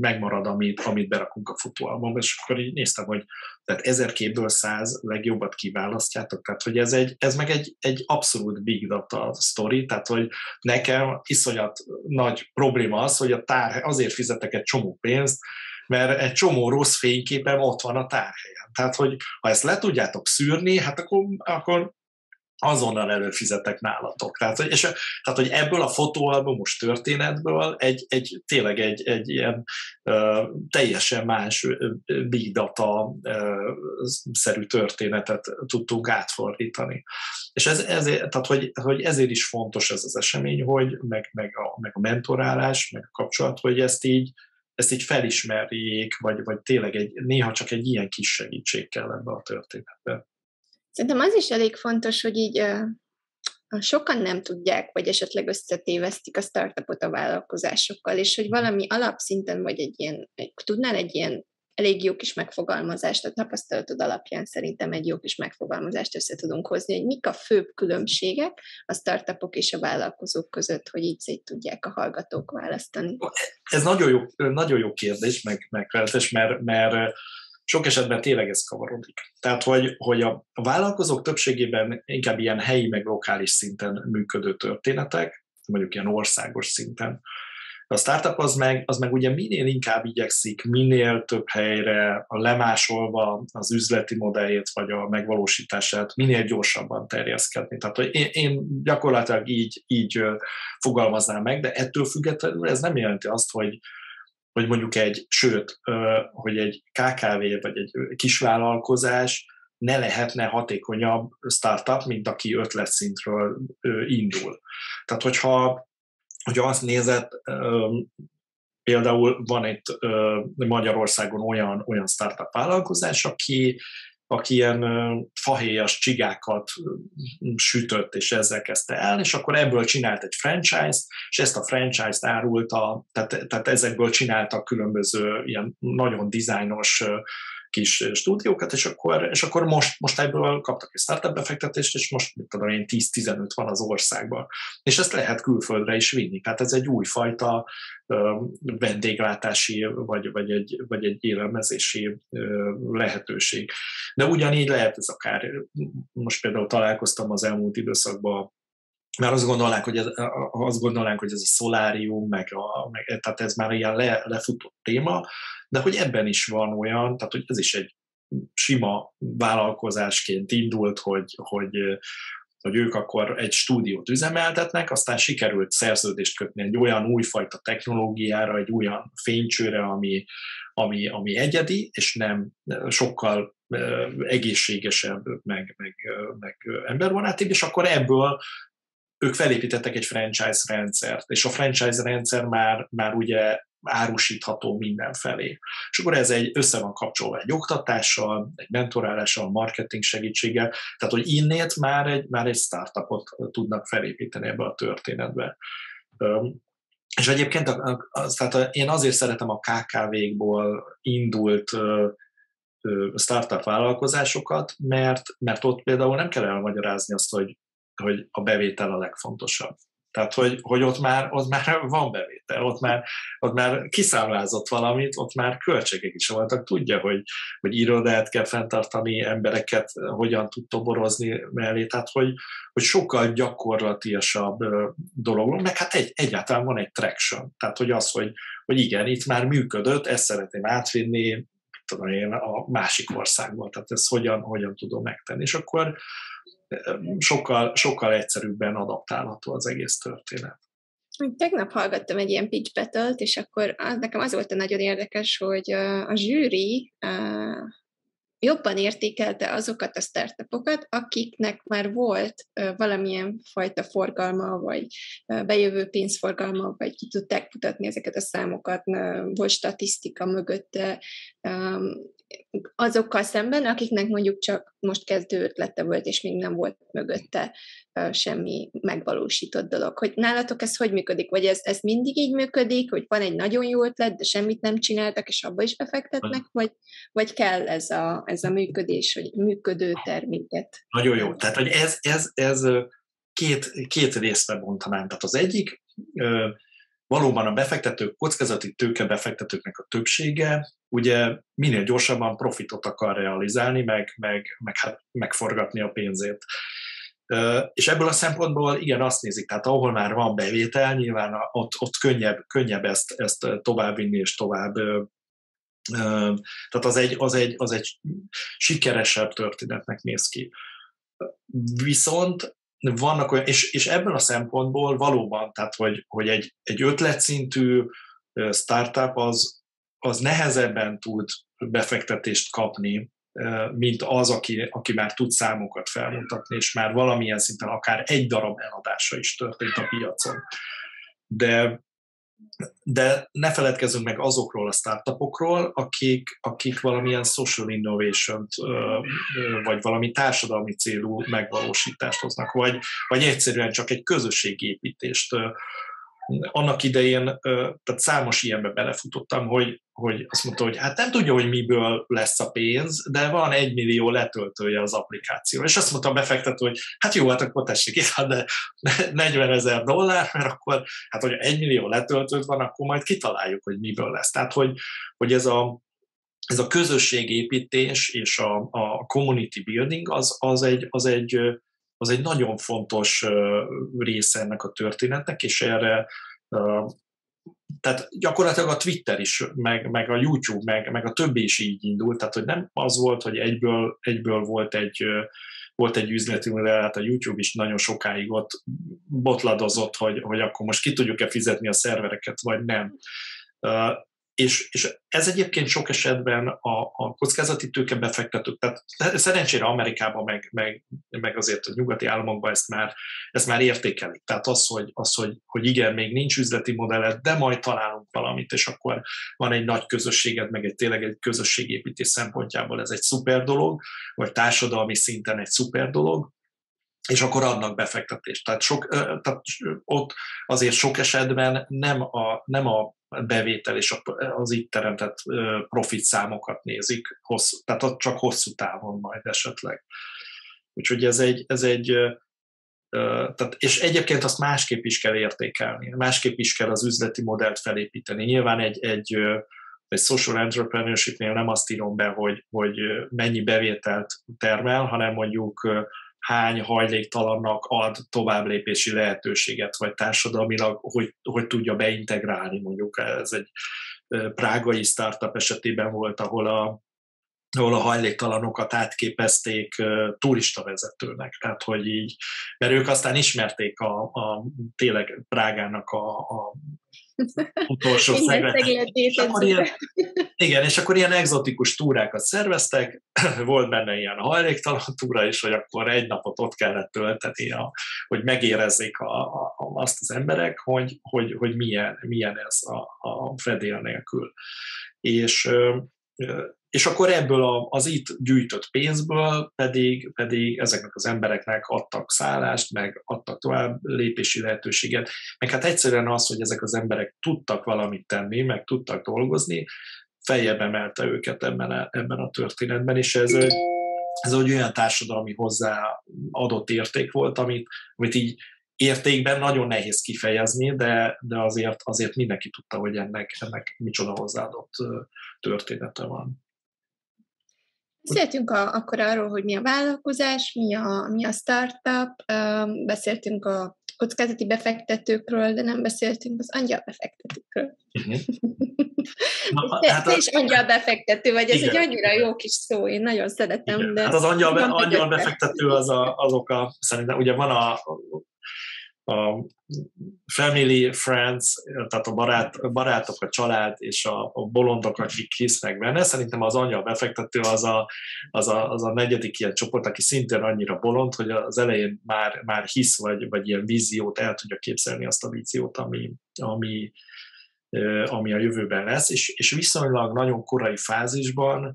megmarad, amit, amit berakunk a futóalbumba, és akkor így néztem, hogy tehát ezer képből száz legjobbat kiválasztjátok, tehát hogy ez, egy, ez meg egy, egy abszolút big data story, tehát hogy nekem iszonyat nagy probléma az, hogy a tár, azért fizetek egy csomó pénzt, mert egy csomó rossz fényképem ott van a tárhelyen. Tehát, hogy ha ezt le tudjátok szűrni, hát akkor, akkor azonnal előfizetek nálatok. Tehát, és, tehát, hogy ebből a fotóalbumos történetből egy, egy tényleg egy, egy ilyen uh, teljesen más big data uh, szerű történetet tudtunk átfordítani. És ez, ezért, tehát, hogy, hogy ezért is fontos ez az esemény, hogy meg, meg, a, meg a mentorálás, meg a kapcsolat, hogy ezt így, ezt így felismerjék, vagy, vagy tényleg egy, néha csak egy ilyen kis segítség kell ebbe a történetbe. Szerintem az is elég fontos, hogy így sokan nem tudják, vagy esetleg összetévesztik a startupot a vállalkozásokkal, és hogy valami alapszinten, vagy egy ilyen, egy, tudnál egy ilyen elég jó kis megfogalmazást, a tapasztalatod alapján szerintem egy jó kis megfogalmazást össze tudunk hozni, hogy mik a főbb különbségek a startupok és a vállalkozók között, hogy így szét tudják a hallgatók választani. Ez nagyon jó, nagyon jó kérdés, meg, meg mert, mert sok esetben tényleg ez kavarodik. Tehát, hogy, hogy a vállalkozók többségében inkább ilyen helyi, meg lokális szinten működő történetek, mondjuk ilyen országos szinten. A startup az meg, az meg ugye minél inkább igyekszik, minél több helyre a lemásolva az üzleti modelljét vagy a megvalósítását minél gyorsabban terjeszkedni. Tehát hogy én, én gyakorlatilag így, így fogalmaznám meg, de ettől függetlenül ez nem jelenti azt, hogy, hogy mondjuk egy, sőt, hogy egy KKV vagy egy kisvállalkozás ne lehetne hatékonyabb startup, mint aki ötletszintről indul. Tehát, hogyha, hogyha azt nézed, például van itt Magyarországon olyan, olyan startup vállalkozás, aki aki ilyen fahéjas csigákat sütött, és ezzel kezdte el, és akkor ebből csinált egy franchise-t, és ezt a franchise-t árulta, tehát, tehát ezekből csináltak különböző ilyen nagyon dizájnos kis stúdiókat, és akkor, és akkor most, most ebből kaptak egy startup befektetést, és most, mit tudom én, 10-15 van az országban. És ezt lehet külföldre is vinni. Tehát ez egy újfajta vendéglátási, vagy, vagy, egy, vagy egy élelmezési lehetőség. De ugyanígy lehet ez akár, most például találkoztam az elmúlt időszakban mert azt gondolnánk, hogy ez, azt gondolnánk, hogy ez a szolárium, meg, a, meg tehát ez már ilyen le, lefutott téma, de hogy ebben is van olyan, tehát hogy ez is egy sima vállalkozásként indult, hogy, hogy, hogy ők akkor egy stúdiót üzemeltetnek, aztán sikerült szerződést kötni egy olyan újfajta technológiára, egy olyan fénycsőre, ami, ami, ami egyedi, és nem sokkal egészségesebb, meg, meg, meg emberbarátibb, és akkor ebből ők felépítettek egy franchise rendszert, és a franchise rendszer már, már ugye árusítható mindenfelé. És akkor ez egy össze van kapcsolva egy oktatással, egy mentorálással, marketing segítséggel, tehát hogy innét már egy, már egy startupot tudnak felépíteni ebbe a történetbe. És egyébként az, tehát én azért szeretem a KKV-kból indult startup vállalkozásokat, mert, mert ott például nem kell elmagyarázni azt, hogy hogy a bevétel a legfontosabb. Tehát, hogy, hogy ott, már, ott már van bevétel, ott már, ott már kiszámlázott valamit, ott már költségek is voltak, tudja, hogy, hogy irodát kell fenntartani, embereket hogyan tud toborozni mellé, tehát hogy, hogy sokkal gyakorlatiasabb dolog, meg hát egy, egyáltalán van egy traction, tehát hogy az, hogy, hogy igen, itt már működött, ezt szeretném átvinni, tudom én, a másik országból, tehát ezt hogyan, hogyan tudom megtenni. És akkor sokkal, sokkal egyszerűbben adaptálható az egész történet. Tegnap hallgattam egy ilyen pitch battle és akkor az, nekem az volt a nagyon érdekes, hogy a zsűri jobban értékelte azokat a startupokat, akiknek már volt valamilyen fajta forgalma, vagy bejövő pénzforgalma, vagy ki tudták mutatni ezeket a számokat, volt statisztika mögötte, azokkal szemben, akiknek mondjuk csak most kezdő ötlete volt, és még nem volt mögötte semmi megvalósított dolog. Hogy nálatok ez hogy működik? Vagy ez, ez mindig így működik, hogy van egy nagyon jó ötlet, de semmit nem csináltak, és abba is befektetnek, vagy, vagy kell ez a, ez a működés, hogy működő terméket? Nagyon jó. Tehát, hogy ez, ez, ez két, két részre bontanám. Tehát az egyik, valóban a befektetők, kockázati tőke befektetőknek a többsége ugye minél gyorsabban profitot akar realizálni, meg, meg, meg hát megforgatni a pénzét. És ebből a szempontból igen, azt nézik, tehát ahol már van bevétel, nyilván ott, ott könnyebb, könnyebb ezt, ezt továbbvinni és tovább tehát az egy, az, egy, az egy sikeresebb történetnek néz ki. Viszont vannak olyan, és, és ebből a szempontból valóban, tehát hogy, hogy egy, egy ötletszintű startup az, az nehezebben tud befektetést kapni, mint az, aki, aki már tud számokat felmutatni, és már valamilyen szinten akár egy darab eladása is történt a piacon. De de ne feledkezzünk meg azokról a startupokról, akik, akik valamilyen social innovation vagy valami társadalmi célú megvalósítást hoznak, vagy, vagy egyszerűen csak egy közösségépítést annak idején, tehát számos ilyenbe belefutottam, hogy, hogy azt mondta, hogy hát nem tudja, hogy miből lesz a pénz, de van egy millió letöltője az applikáció. És azt mondta a befektető, hogy hát jó, hát akkor tessék itt, de 40 ezer dollár, mert akkor, hát hogy egy millió letöltőt van, akkor majd kitaláljuk, hogy miből lesz. Tehát, hogy, hogy ez a, ez a közösségépítés és a, a community building az, az, egy, az, egy, az egy nagyon fontos része ennek a történetnek, és erre tehát gyakorlatilag a Twitter is, meg, meg a YouTube, meg, meg a többi is így indult, tehát hogy nem az volt, hogy egyből, egyből volt egy volt egy üzletünk, de hát a YouTube is nagyon sokáig ott botladozott, hogy, hogy akkor most ki tudjuk-e fizetni a szervereket, vagy nem. És, és ez egyébként sok esetben a, a kockázati tőke befektetők, tehát szerencsére Amerikában, meg, meg, meg azért a nyugati államokban ezt már, ezt már értékelik. Tehát az, hogy, az hogy, hogy igen, még nincs üzleti modelled, de majd találunk valamit, és akkor van egy nagy közösséged, meg egy tényleg egy közösségépítés szempontjából ez egy szuper dolog, vagy társadalmi szinten egy szuper dolog, és akkor adnak befektetést. Tehát, sok, tehát ott azért sok esetben nem a, nem a bevétel és az itt teremtett profit számokat nézik, hosszú, tehát csak hosszú távon majd esetleg. Úgyhogy ez egy, ez egy tehát, és egyébként azt másképp is kell értékelni, másképp is kell az üzleti modellt felépíteni. Nyilván egy, egy, egy social entrepreneurshipnél nem azt írom be, hogy, hogy mennyi bevételt termel, hanem mondjuk hány hajléktalannak ad továbblépési lehetőséget, vagy társadalmilag hogy, hogy tudja beintegrálni. Mondjuk ez egy prágai startup esetében volt, ahol a, ahol a hajléktalanokat átképezték turista vezetőnek. Tehát, hogy így, mert ők aztán ismerték a, a tényleg Prágának a, a utolsó szeglet. És akkor ilyen, igen, és akkor ilyen egzotikus túrákat szerveztek, volt benne ilyen hajléktalan túra is, hogy akkor egy napot ott kellett tölteni, a, hogy megérezzék a, a, azt az emberek, hogy, hogy, hogy milyen, milyen ez a, a fedél nélkül. És és akkor ebből az itt gyűjtött pénzből pedig, pedig ezeknek az embereknek adtak szállást, meg adtak tovább lépési lehetőséget, meg hát egyszerűen az, hogy ezek az emberek tudtak valamit tenni, meg tudtak dolgozni, feljebb emelte őket ebben a, ebben a történetben, és ez, ez egy olyan társadalmi hozzá adott érték volt, amit, amit így értékben nagyon nehéz kifejezni, de, de azért, azért mindenki tudta, hogy ennek, ennek micsoda hozzáadott története van. Beszéltünk a, akkor arról, hogy mi a vállalkozás, mi a, mi a startup, beszéltünk a kockázati befektetőkről, de nem beszéltünk az angyal befektetőkről. Uh-huh. Na, te, hát te is angyal befektető vagy, ez igen. egy annyira jó kis szó, én nagyon szeretem. Igen. De hát az angyal, be, angyal befektető az a, azok a, szerintem ugye van a a family, friends, tehát a barát, barátok, a család és a, a bolondok, akik hisznek benne. Szerintem az anya befektető az a, az, a, az a negyedik ilyen csoport, aki szintén annyira bolond, hogy az elején már, már hisz, vagy, vagy ilyen víziót el tudja képzelni azt a víziót, ami, ami, ami a jövőben lesz, és, és viszonylag nagyon korai fázisban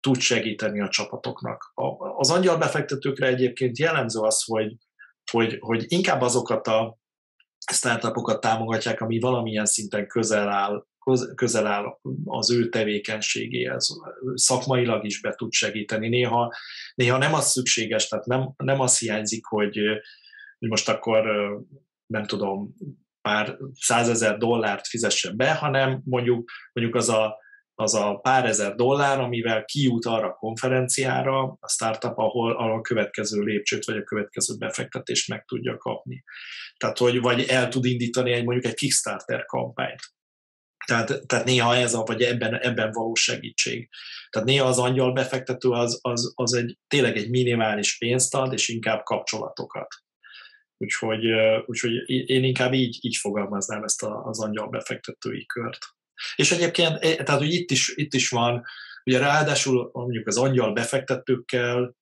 tud segíteni a csapatoknak. Az angyal befektetőkre egyébként jellemző az, hogy hogy, hogy inkább azokat a startupokat támogatják, ami valamilyen szinten közel áll, közel áll az ő tevékenységéhez, szakmailag is be tud segíteni. Néha, néha nem az szükséges, tehát nem, nem az hiányzik, hogy, hogy most akkor nem tudom, pár százezer dollárt fizessen be, hanem mondjuk, mondjuk az a az a pár ezer dollár, amivel kijut arra a konferenciára a startup, ahol, a következő lépcsőt vagy a következő befektetést meg tudja kapni. Tehát, hogy vagy el tud indítani egy mondjuk egy Kickstarter kampányt. Tehát, tehát néha ez a, vagy ebben, ebben való segítség. Tehát néha az angyal befektető az, az, az egy, tényleg egy minimális pénzt ad, és inkább kapcsolatokat. Úgyhogy, úgyhogy én inkább így, így fogalmaznám ezt az angyal befektetői kört. És egyébként, eh, tehát hogy itt is, itt is van, ugye ráadásul mondjuk az angyal befektetőkkel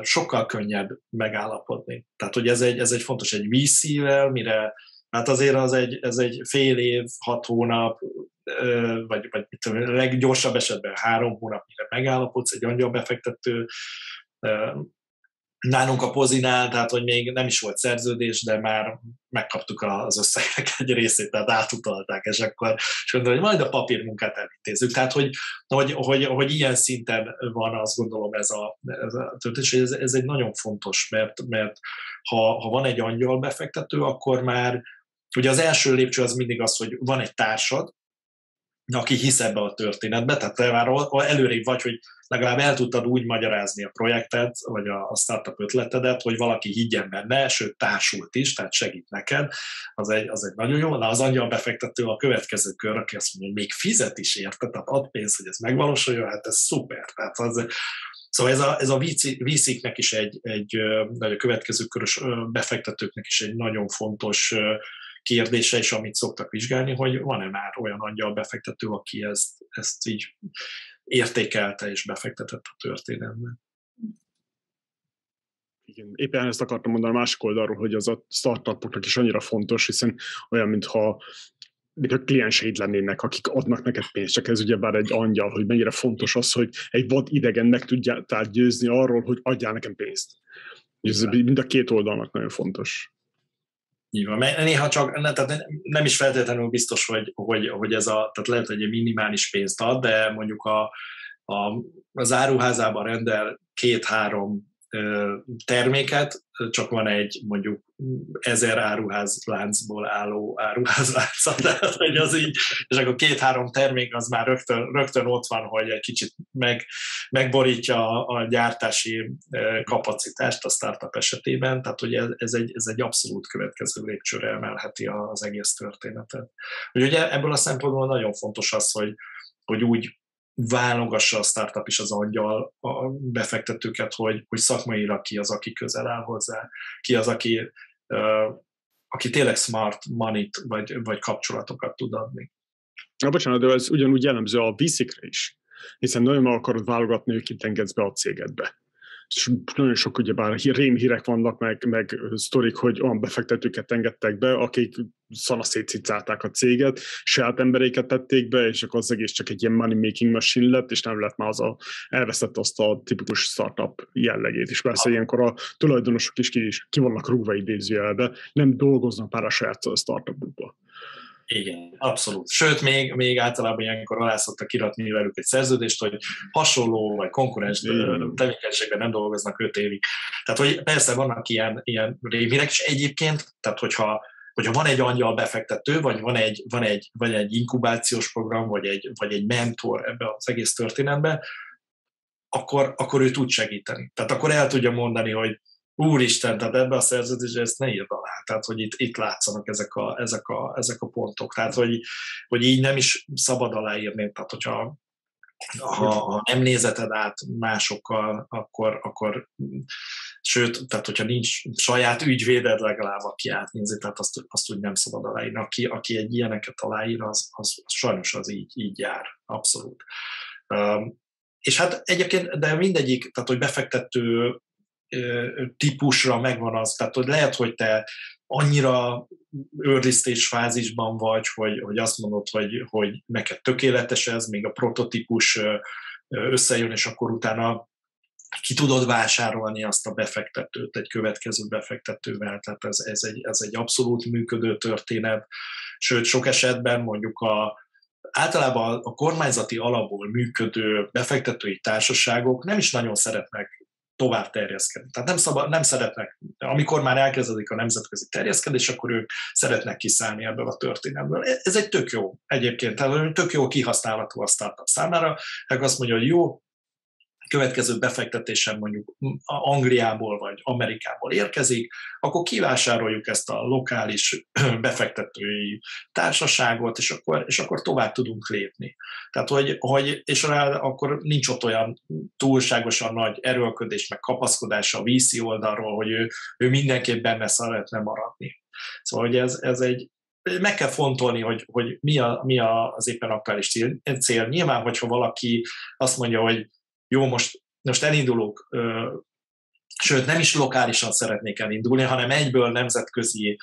sokkal könnyebb megállapodni. Tehát, hogy ez egy, ez egy fontos, egy VC-vel, mire, hát azért az egy, ez egy fél év, hat hónap, vagy, vagy mit tudom, leggyorsabb esetben három hónap, mire megállapodsz egy angyal befektető, Nálunk a Pozinál, tehát hogy még nem is volt szerződés, de már megkaptuk az összegek egy részét, tehát átutalták, és akkor és mondom, hogy majd a papírmunkát elintézzük. Tehát, hogy, hogy, hogy, hogy ilyen szinten van, azt gondolom ez a, ez a történet, és ez, ez egy nagyon fontos, mert, mert ha, ha van egy angyal befektető, akkor már ugye az első lépcső az mindig az, hogy van egy társad, aki hisz ebbe a történetbe, tehát te már előrébb vagy, hogy legalább el tudtad úgy magyarázni a projektet, vagy a, startup ötletedet, hogy valaki higgyen benne, sőt társult is, tehát segít neked, az egy, az egy nagyon jó. Na az angyal befektető a következő kör, aki azt mondja, hogy még fizet is érte, tehát ad pénzt, hogy ez megvalósuljon, hát ez szuper. Tehát az, Szóval ez a, ez a VC-knek is egy, egy, vagy a következő körös befektetőknek is egy nagyon fontos kérdése is, amit szoktak vizsgálni, hogy van-e már olyan angyal befektető, aki ezt, ezt így értékelte és befektetett a történetbe. Igen, éppen ezt akartam mondani a másik oldalról, hogy az a startupoknak is annyira fontos, hiszen olyan, mintha mint a klienseid lennének, akik adnak neked pénzt, csak ez ugye bár egy angyal, hogy mennyire fontos az, hogy egy vad idegen meg tudjál győzni arról, hogy adjál nekem pénzt. Ez mind a két oldalnak nagyon fontos. Nyilván, mert néha csak, ne, tehát nem is feltétlenül biztos, hogy, hogy, hogy ez a, tehát lehet, hogy egy minimális pénzt ad, de mondjuk a, a, az áruházában rendel két-három terméket, csak van egy mondjuk ezer áruház láncból álló áruházlánca, tehát hogy az így, és akkor két-három termék az már rögtön, rögtön ott van, hogy egy kicsit meg, megborítja a, gyártási kapacitást a startup esetében, tehát hogy ez, egy, ez egy abszolút következő lépcsőre emelheti az egész történetet. Úgyhogy ebből a szempontból nagyon fontos az, hogy, hogy úgy válogassa a startup is az angyal a befektetőket, hogy, hogy szakmailag ki az, aki közel áll hozzá, ki az, aki, uh, aki tényleg smart money-t vagy, vagy kapcsolatokat tud adni. Na, bocsánat, de ez ugyanúgy jellemző a viszikre is, hiszen nagyon meg akarod válogatni, hogy kit engedsz be a cégedbe nagyon sok ugyebár rémhírek vannak, meg, meg sztorik, hogy olyan befektetőket engedtek be, akik szanaszétcicálták a céget, saját emberéket tették be, és akkor az egész csak egy ilyen money making machine lett, és nem lett már az a, elveszett azt a tipikus startup jellegét. És persze ilyenkor a tulajdonosok is ki, is ki vannak rúgva idézőjelbe, nem dolgoznak már a saját startupukba. Igen, abszolút. Sőt, még, még általában ilyenkor alá szoktak kiratni velük egy szerződést, hogy hasonló vagy konkurens tevékenységben nem dolgoznak öt évig. Tehát, hogy persze vannak ilyen, ilyen rémhírek, és egyébként, tehát hogyha hogyha van egy angyal befektető, vagy van egy, van egy, vagy egy inkubációs program, vagy egy, vagy egy mentor ebbe az egész történetbe, akkor, akkor ő tud segíteni. Tehát akkor el tudja mondani, hogy úristen, tehát ebbe a szerződésbe ezt ne írd alá. Tehát, hogy itt, itt látszanak ezek a, ezek, a, ezek a pontok. Tehát, hogy, hogy így nem is szabad aláírni. Tehát, hogyha ha, ha nem nézeted át másokkal, akkor, akkor sőt, tehát hogyha nincs saját ügyvéded legalább, aki átnézi, tehát azt, azt úgy nem szabad aláírni. Aki, aki egy ilyeneket aláír, az, az, az sajnos az így, így jár, abszolút. Um, és hát egyébként, de mindegyik, tehát hogy befektető típusra megvan az, tehát hogy lehet, hogy te annyira őrlisztés fázisban vagy, hogy, hogy azt mondod, hogy, hogy neked tökéletes ez, még a prototípus összejön, és akkor utána ki tudod vásárolni azt a befektetőt egy következő befektetővel, tehát ez, ez, egy, ez egy abszolút működő történet, sőt sok esetben mondjuk a, általában a kormányzati alapból működő befektetői társaságok nem is nagyon szeretnek tovább terjeszkedni. Tehát nem, szabad, nem szeretnek, amikor már elkezdődik a nemzetközi terjeszkedés, akkor ők szeretnek kiszállni ebből a történetből. Ez egy tök jó egyébként, tehát tök jó kihasználható a startup számára. Tehát azt mondja, hogy jó, következő befektetésem mondjuk Angliából vagy Amerikából érkezik, akkor kivásároljuk ezt a lokális befektetői társaságot, és akkor, és akkor tovább tudunk lépni. Tehát, hogy, hogy és rá akkor nincs ott olyan túlságosan nagy erőlködés, meg kapaszkodás a VC oldalról, hogy ő, ő mindenképp benne szeretne maradni. Szóval, hogy ez, ez egy, meg kell fontolni, hogy, hogy mi, a, mi az éppen aktuális cél. Nyilván, hogyha valaki azt mondja, hogy jó, most, most elindulok, sőt nem is lokálisan szeretnék elindulni, hanem egyből nemzetközi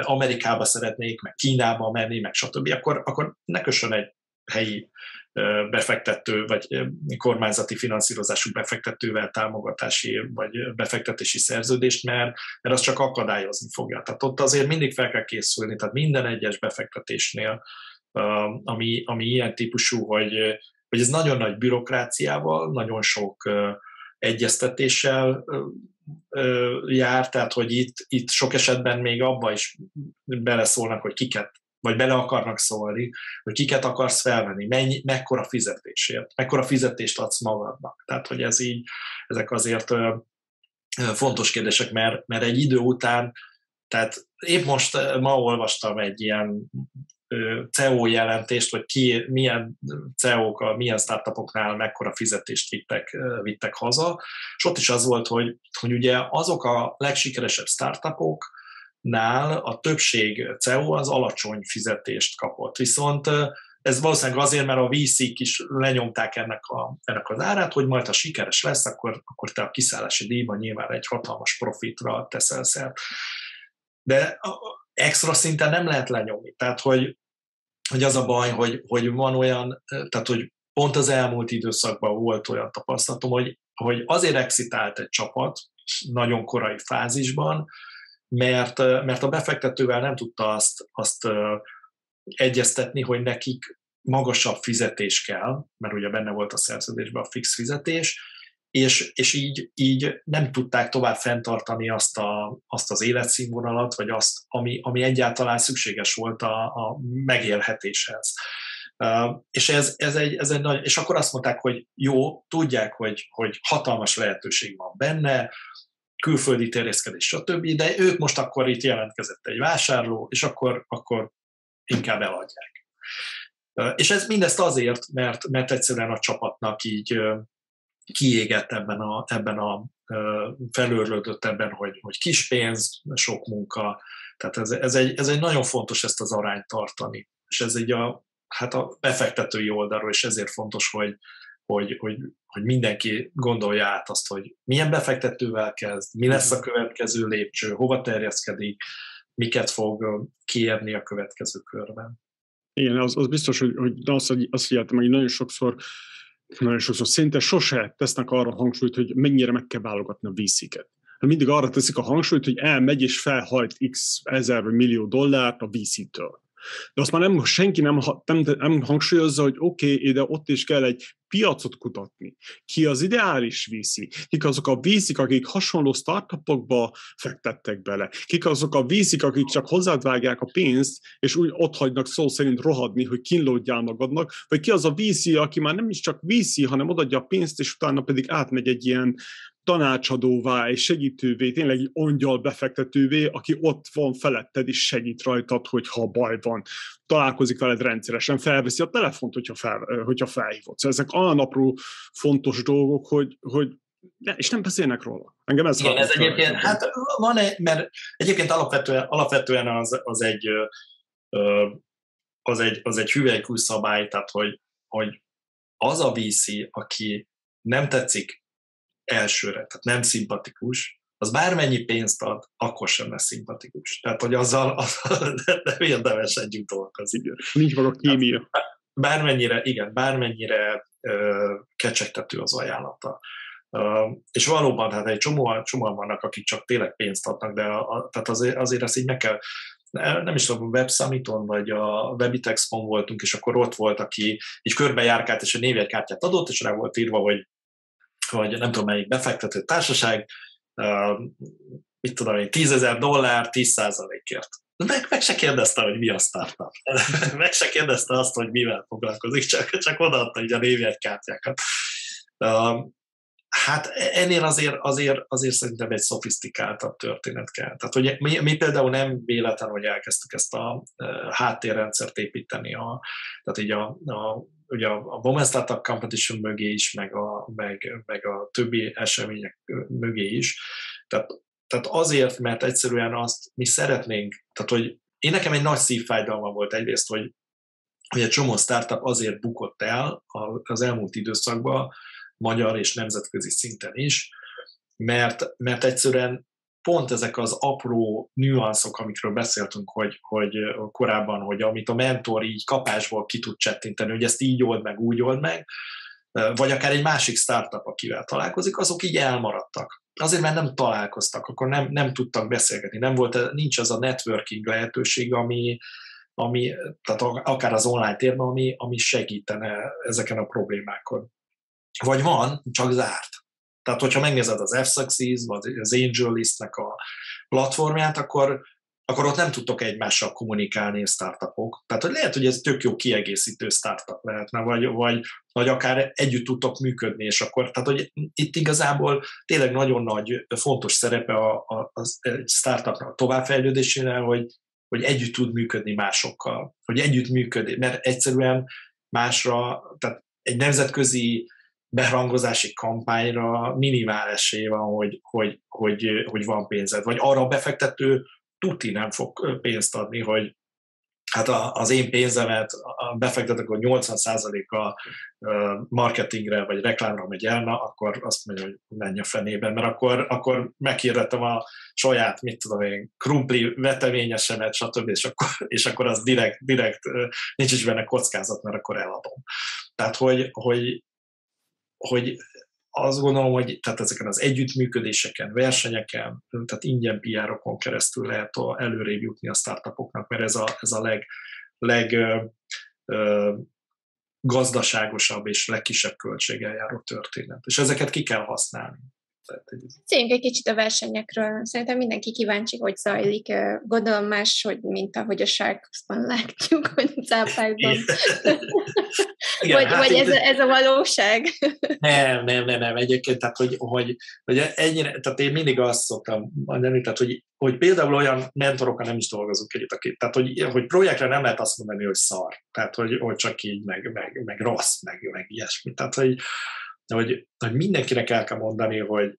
Amerikába szeretnék, meg Kínába menni, meg stb., akkor, akkor ne kössön egy helyi befektető, vagy kormányzati finanszírozású befektetővel támogatási vagy befektetési szerződést, mert, mert az csak akadályozni fogja. Tehát ott azért mindig fel kell készülni, tehát minden egyes befektetésnél, ami, ami ilyen típusú, hogy, hogy ez nagyon nagy bürokráciával, nagyon sok egyeztetéssel jár, tehát hogy itt, itt sok esetben még abba is beleszólnak, hogy kiket, vagy bele akarnak szólni, hogy kiket akarsz felvenni, mennyi, mekkora fizetésért, mekkora fizetést adsz magadnak. Tehát, hogy ez így, ezek azért fontos kérdések, mert, mert egy idő után, tehát épp most ma olvastam egy ilyen CEO jelentést, hogy ki, milyen CEO-k, milyen startupoknál mekkora fizetést vittek, vittek haza, és ott is az volt, hogy, hogy ugye azok a legsikeresebb startupok, nál a többség CEO az alacsony fizetést kapott. Viszont ez valószínűleg azért, mert a VC-k is lenyomták ennek, a, ennek az árát, hogy majd ha sikeres lesz, akkor, akkor te a kiszállási díjban nyilván egy hatalmas profitra teszel szert. De extra szinten nem lehet lenyomni. Tehát, hogy, hogy az a baj, hogy, hogy van olyan, tehát, hogy pont az elmúlt időszakban volt olyan tapasztalatom, hogy, hogy azért exitált egy csapat nagyon korai fázisban, mert, mert a befektetővel nem tudta azt, azt egyeztetni, hogy nekik magasabb fizetés kell, mert ugye benne volt a szerződésben a fix fizetés, és, és így, így nem tudták tovább fenntartani azt, a, azt az életszínvonalat, vagy azt, ami, ami egyáltalán szükséges volt a, a megélhetéshez. Uh, és ez, ez, egy, ez egy nagy, és akkor azt mondták, hogy jó, tudják, hogy, hogy hatalmas lehetőség van benne, külföldi terjeszkedés, stb., de ők most akkor itt jelentkezett egy vásárló, és akkor, akkor inkább eladják. És ez mindezt azért, mert, mert egyszerűen a csapatnak így kiégett ebben a, ebben a felőrlődött ebben, hogy, hogy kis pénz, sok munka. Tehát ez, ez, egy, ez egy nagyon fontos ezt az arányt tartani. És ez egy a, hát a befektetői oldalról, és ezért fontos, hogy, hogy, hogy, hogy mindenki gondolja át azt, hogy milyen befektetővel kezd, mi lesz a következő lépcső, hova terjeszkedik, miket fog kiérni a következő körben. Igen, az, az biztos, hogy, hogy azt, azt figyeltem, hogy nagyon sokszor nagyon sokszor szinte sose tesznek arra hangsúlyt, hogy mennyire meg kell válogatni a VC-ket. Mindig arra teszik a hangsúlyt, hogy elmegy és felhajt x ezer millió dollárt a VC-től. De azt már nem, senki nem, nem, nem hangsúlyozza, hogy oké, okay, de ott is kell egy piacot kutatni. Ki az ideális VC? Kik azok a VC-k, akik hasonló startupokba fektettek bele? Kik azok a VC-k, akik csak hozzád vágják a pénzt, és úgy ott hagynak szó szerint rohadni, hogy kínlódjál magadnak? Vagy ki az a VC, aki már nem is csak VC, hanem odaadja a pénzt, és utána pedig átmegy egy ilyen tanácsadóvá és segítővé, tényleg egy angyal befektetővé, aki ott van feletted és segít rajtad, hogyha baj van. Találkozik veled rendszeresen, felveszi a telefont, hogyha, fel, hogyha felhívod. Szóval ezek olyan apró fontos dolgok, hogy, hogy ne, és nem beszélnek róla. Engem ez Igen, ez egyébként, hát van egy, mert egyébként alapvetően, alapvetően az, az egy az egy, az egy hüvelykú szabály, tehát hogy, hogy az a VC, aki nem tetszik elsőre, tehát nem szimpatikus, az bármennyi pénzt ad, akkor sem lesz szimpatikus. Tehát, hogy azzal, azzal nem érdemes együtt dolgozni. Nincs maga kémia. Bármennyire, igen, bármennyire ö, kecsegtető az ajánlata. Uh, és valóban, hát egy csomó, csomóan vannak, akik csak tényleg pénzt adnak, de a, a, tehát azért, azért ezt így meg kell, nem is tudom, Web Summiton vagy a Webitexpon voltunk, és akkor ott volt, aki így körbejárkált, és a névjegykártyát adott, és rá volt írva, hogy vagy nem tudom melyik befektető társaság, mit tudom én, 10 ezer dollár 10 ért meg, meg se kérdezte, hogy mi a startup. meg se kérdezte azt, hogy mivel foglalkozik, csak, csak odaadta így a névjegykártyákat. Hát ennél azért, azért, azért szerintem egy szofisztikáltabb történet kell. Tehát hogy mi, mi például nem véletlen, hogy elkezdtük ezt a háttérrendszert építeni, a, tehát így a, a ugye a Women Startup Competition mögé is, meg a, meg, meg a többi események mögé is. Tehát, tehát azért, mert egyszerűen azt mi szeretnénk, tehát hogy én nekem egy nagy szívfájdalma volt egyrészt, hogy, hogy egy csomó startup azért bukott el az elmúlt időszakban, magyar és nemzetközi szinten is, mert, mert egyszerűen pont ezek az apró nüanszok, amikről beszéltünk, hogy, hogy korábban, hogy amit a mentor így kapásból ki tud csettinteni, hogy ezt így old meg, úgy old meg, vagy akár egy másik startup, akivel találkozik, azok így elmaradtak. Azért, mert nem találkoztak, akkor nem, nem tudtak beszélgetni, nem volt, nincs az a networking lehetőség, ami, ami tehát akár az online térben, ami, ami segítene ezeken a problémákon. Vagy van, csak zárt. Tehát, hogyha megnézed az F-Success, vagy az Angel Listnek a platformját, akkor, akkor ott nem tudtok egymással kommunikálni a startupok. Tehát, hogy lehet, hogy ez tök jó kiegészítő startup lehetne, vagy, vagy, vagy akár együtt tudtok működni, és akkor, tehát, hogy itt igazából tényleg nagyon nagy, fontos szerepe a, a, a startupnak a továbbfejlődésénél, hogy, hogy együtt tud működni másokkal, hogy együtt működni, mert egyszerűen másra, tehát egy nemzetközi berangozási kampányra minimál esély van, hogy, hogy, hogy, hogy van pénzed. Vagy arra a befektető tuti nem fog pénzt adni, hogy hát az én pénzemet befektetek, hogy 80%-a marketingre vagy reklámra megy el, na, akkor azt mondja, hogy menj a fenében, mert akkor, akkor meghirdettem a saját, mit tudom én, krumpli veteményesemet, stb. És akkor, és akkor az direkt, direkt nincs is benne kockázat, mert akkor eladom. Tehát, hogy, hogy, hogy azt gondolom, hogy tehát ezeken az együttműködéseken, versenyeken, tehát ingyen PR-okon keresztül lehet előrébb jutni a startupoknak, mert ez a, ez a leg, leg ö, gazdaságosabb és legkisebb költséggel járó történet. És ezeket ki kell használni. Beszéljünk egy kicsit a versenyekről. Szerintem mindenki kíváncsi, hogy zajlik. Gondolom más, hogy mint ahogy a Sharksban látjuk, hogy cápákban. Igen, vagy, hát vagy ez, a, ez a valóság? Nem, nem, nem, nem. Egyébként, tehát, hogy, hogy, hogy ennyire, tehát én mindig azt szoktam mondani, tehát, hogy, hogy például olyan mentorokkal nem is dolgozunk együtt, akik, tehát, hogy, hogy projektre nem lehet azt mondani, hogy szar. Tehát, hogy, hogy csak így, meg, meg, meg rossz, meg, meg ilyesmi. Tehát, hogy, hogy, hogy mindenkinek el kell mondani, hogy,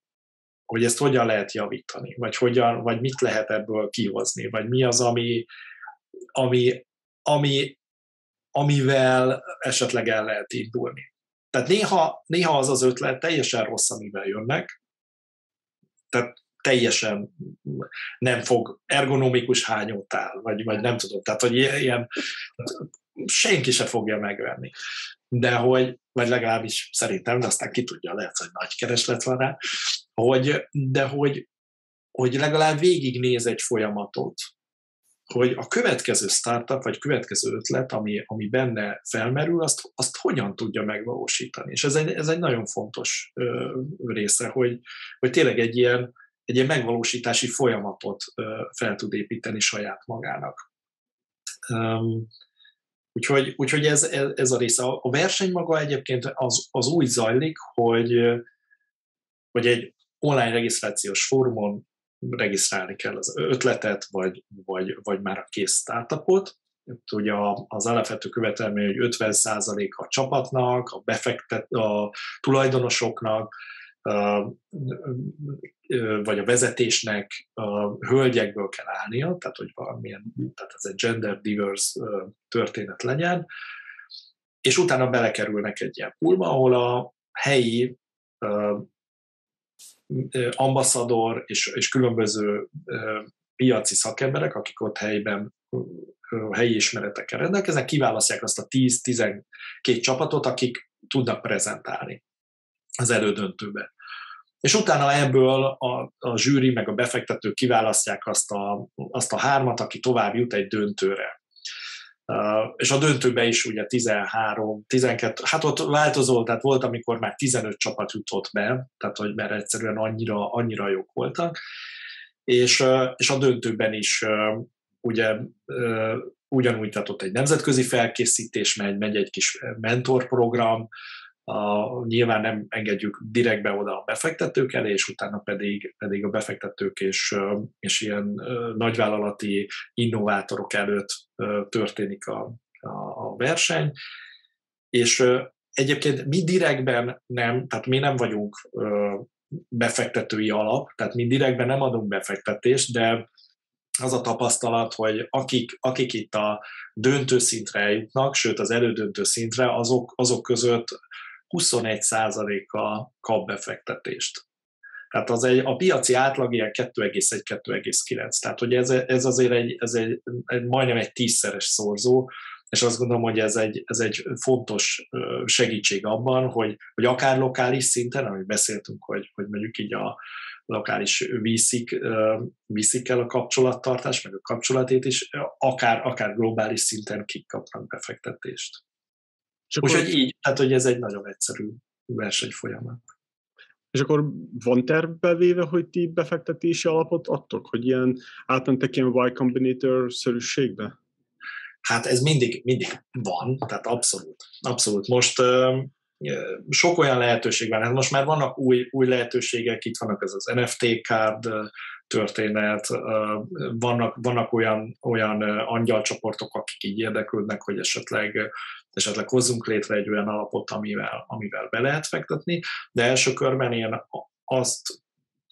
hogy ezt hogyan lehet javítani, vagy, hogyan, vagy mit lehet ebből kihozni, vagy mi az, ami, ami, ami, amivel esetleg el lehet indulni. Tehát néha, néha az az ötlet teljesen rossz, amivel jönnek, tehát teljesen nem fog ergonomikus hányót áll, vagy, vagy nem tudom, tehát hogy ilyen senki se fogja megvenni. De hogy, vagy legalábbis szerintem, de aztán ki tudja, lehet, hogy nagy kereslet van rá, hogy, de hogy, hogy legalább végignéz egy folyamatot, hogy a következő startup, vagy következő ötlet, ami, ami benne felmerül, azt, azt hogyan tudja megvalósítani. És ez egy, ez egy nagyon fontos ö, része, hogy, hogy tényleg egy ilyen, egy ilyen megvalósítási folyamatot ö, fel tud építeni saját magának. Um, úgyhogy, úgyhogy ez, ez, ez a része. A verseny maga egyébként az, az úgy zajlik, hogy, hogy egy online regisztrációs fórumon regisztrálni kell az ötletet, vagy, vagy, vagy már a kész startupot. Itt ugye az alapvető követelmény, hogy 50% a csapatnak, a befektet, a tulajdonosoknak, vagy a vezetésnek hölgyekből kell állnia, tehát hogy valamilyen, tehát ez egy gender diverse történet legyen, és utána belekerülnek egy ilyen pulma, ahol a helyi ambasszador és, és különböző piaci szakemberek, akik ott helyben helyi ismeretekkel rendelkeznek, kiválasztják azt a 10-12 csapatot, akik tudnak prezentálni az elődöntőbe. És utána ebből a, a zsűri meg a befektetők kiválasztják azt a, azt a hármat, aki tovább jut egy döntőre. Uh, és a döntőbe is ugye 13, 12, hát ott változó, tehát volt, amikor már 15 csapat jutott be, tehát hogy mert egyszerűen annyira, annyira jók voltak, és, uh, és a döntőben is uh, ugye ugyanúgy, tehát ott egy nemzetközi felkészítés megy, megy egy kis mentorprogram, a, nyilván nem engedjük direktbe oda a befektetők elé, és utána pedig, pedig a befektetők és, és ilyen nagyvállalati innovátorok előtt történik a, a, a verseny. És egyébként mi direktben nem, tehát mi nem vagyunk befektetői alap, tehát mi direktben nem adunk befektetést, de az a tapasztalat, hogy akik, akik itt a döntő szintre eljutnak, sőt az elődöntő szintre, azok, azok között 21%-a kap befektetést. Tehát az egy, a piaci átlag ilyen 2,1-2,9. Tehát hogy ez, ez azért egy, ez egy, egy, majdnem egy tízszeres szorzó, és azt gondolom, hogy ez egy, ez egy fontos segítség abban, hogy, hogy akár lokális szinten, amit beszéltünk, hogy, hogy mondjuk így a lokális viszik, viszik el a kapcsolattartás, meg a kapcsolatét is, akár, akár globális szinten kik kapnak befektetést. Úgyhogy így, tehát hogy ez egy nagyon egyszerű versenyfolyamat. És akkor van tervbe véve, hogy ti befektetési alapot adtok, hogy ilyen átmentek ilyen Y Combinator-szerűségbe? Hát ez mindig, mindig van, tehát abszolút. Abszolút. Most uh, sok olyan lehetőség van. Hát most már vannak új, új lehetőségek, itt vannak ez az NFT card történet, vannak, vannak olyan, olyan angyalcsoportok, akik így érdeklődnek, hogy esetleg esetleg hozzunk létre egy olyan alapot, amivel, amivel be lehet fektetni, de első körben én azt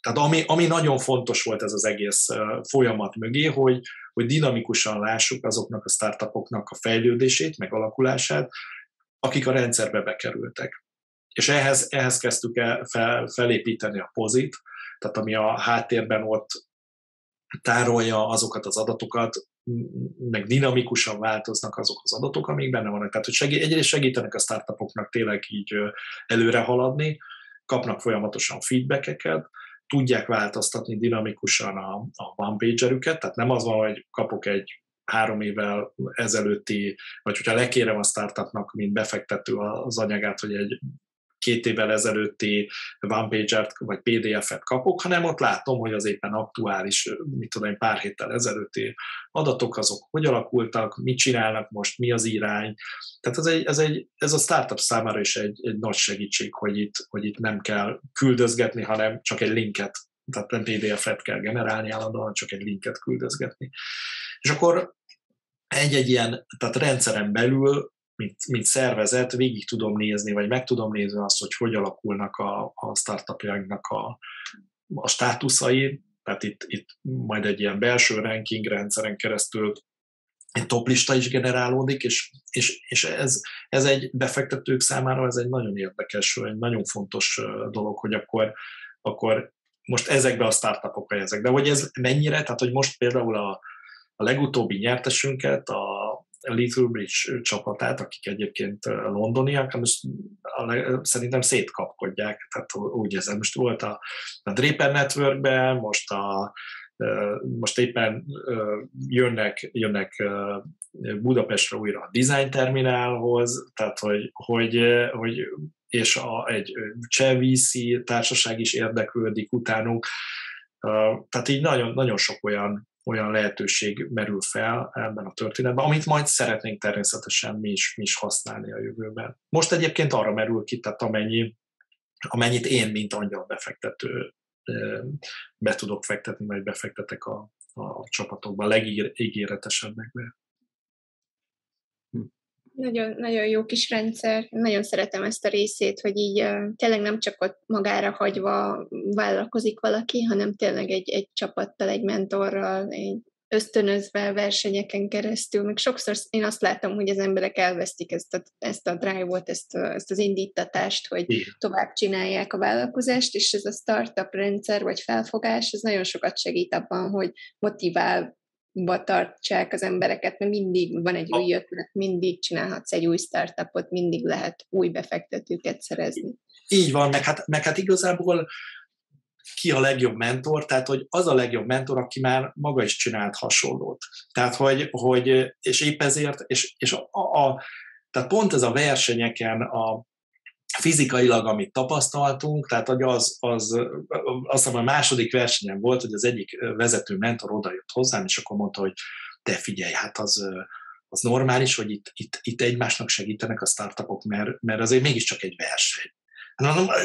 Tehát ami, ami nagyon fontos volt ez az egész folyamat mögé, hogy, hogy dinamikusan lássuk azoknak a startupoknak a fejlődését, meg alakulását, akik a rendszerbe bekerültek. És ehhez, ehhez kezdtük el fel, felépíteni a pozit, tehát ami a háttérben ott tárolja azokat az adatokat, meg dinamikusan változnak azok az adatok, amik benne vannak. Tehát, hogy segít, egyrészt segítenek a startupoknak tényleg így előre haladni, kapnak folyamatosan feedbackeket, tudják változtatni dinamikusan a, a one pagerüket, tehát nem az van, hogy kapok egy három évvel ezelőtti, vagy hogyha lekérem a startupnak, mint befektető az anyagát, hogy egy két évvel ezelőtti one-pager vagy PDF-et kapok, hanem ott látom, hogy az éppen aktuális, mit tudom, pár héttel ezelőtti adatok, azok hogy alakultak, mit csinálnak most, mi az irány. Tehát ez, egy, ez, egy, ez a startup számára is egy, egy nagy segítség, hogy itt, hogy itt nem kell küldözgetni, hanem csak egy linket tehát nem PDF-et kell generálni állandóan, csak egy linket küldözgetni. És akkor egy-egy ilyen, tehát rendszeren belül mint, mint szervezet végig tudom nézni, vagy meg tudom nézni azt, hogy hogy alakulnak a, a startupjainknak a, a státuszai, tehát itt, itt majd egy ilyen belső ranking rendszeren keresztül egy toplista is generálódik, és, és, és ez, ez egy befektetők számára ez egy nagyon érdekes, egy nagyon fontos dolog, hogy akkor, akkor most ezekbe a startupokra ezek. De hogy ez mennyire, tehát hogy most például a, a legutóbbi nyertesünket, a Little Bridge csapatát, akik egyébként londoniak, most szerintem szétkapkodják, tehát úgy érzem, most volt a, a Draper Networkben, most a most éppen jönnek, jönnek Budapestre újra a Design Terminálhoz, tehát hogy, hogy, hogy és a, egy cseh társaság is érdeklődik utánuk. Tehát így nagyon, nagyon sok olyan olyan lehetőség merül fel ebben a történetben, amit majd szeretnénk természetesen mi is, mi is használni a jövőben. Most egyébként arra merül ki, tehát amennyi, amennyit én, mint angyal befektető be tudok fektetni, vagy befektetek a, a csapatokba, a legígéretesebbekbe. Nagyon, nagyon jó kis rendszer, nagyon szeretem ezt a részét, hogy így uh, tényleg nem csak ott magára hagyva vállalkozik valaki, hanem tényleg egy, egy csapattal, egy mentorral, egy ösztönözve versenyeken keresztül, meg sokszor én azt látom, hogy az emberek elvesztik ezt a, ezt a drive-ot, ezt, a, ezt az indítatást, hogy Igen. tovább csinálják a vállalkozást, és ez a startup rendszer vagy felfogás, ez nagyon sokat segít abban, hogy motivál tartsák az embereket, mert mindig van egy új ötlet, mindig csinálhatsz egy új startupot, mindig lehet új befektetőket szerezni. Így van, meg hát, meg hát igazából ki a legjobb mentor, tehát hogy az a legjobb mentor, aki már maga is csinált hasonlót. Tehát, hogy, hogy és épp ezért, és, és a, a, tehát pont ez a versenyeken a, fizikailag, amit tapasztaltunk, tehát hogy az, az, azt hiszem a második versenyen volt, hogy az egyik vezető mentor odajött hozzám, és akkor mondta, hogy te figyelj, hát az, az normális, hogy itt, itt, itt egymásnak segítenek a startupok, mert, mert azért mégiscsak egy verseny.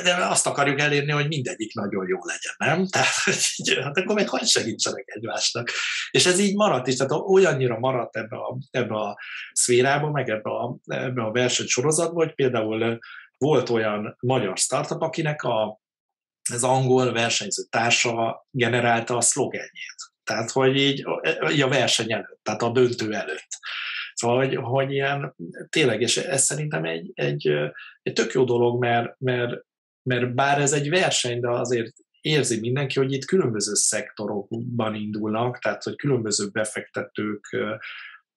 De azt akarjuk elérni, hogy mindegyik nagyon jó legyen, nem? Tehát, hogy, hát akkor meg hogy segítsenek egymásnak. És ez így maradt is, tehát olyannyira maradt ebbe a, ebbe a szférába, meg ebbe a, ebbe a versenysorozatba, hogy például volt olyan magyar startup, akinek a, az angol versenyző társa generálta a szlogenjét. Tehát, hogy így, így a verseny előtt, tehát a döntő előtt. Szóval, hogy, hogy ilyen, tényleg, és ez szerintem egy, egy, egy tök jó dolog, mert, mert, mert bár ez egy verseny, de azért érzi mindenki, hogy itt különböző szektorokban indulnak, tehát hogy különböző befektetők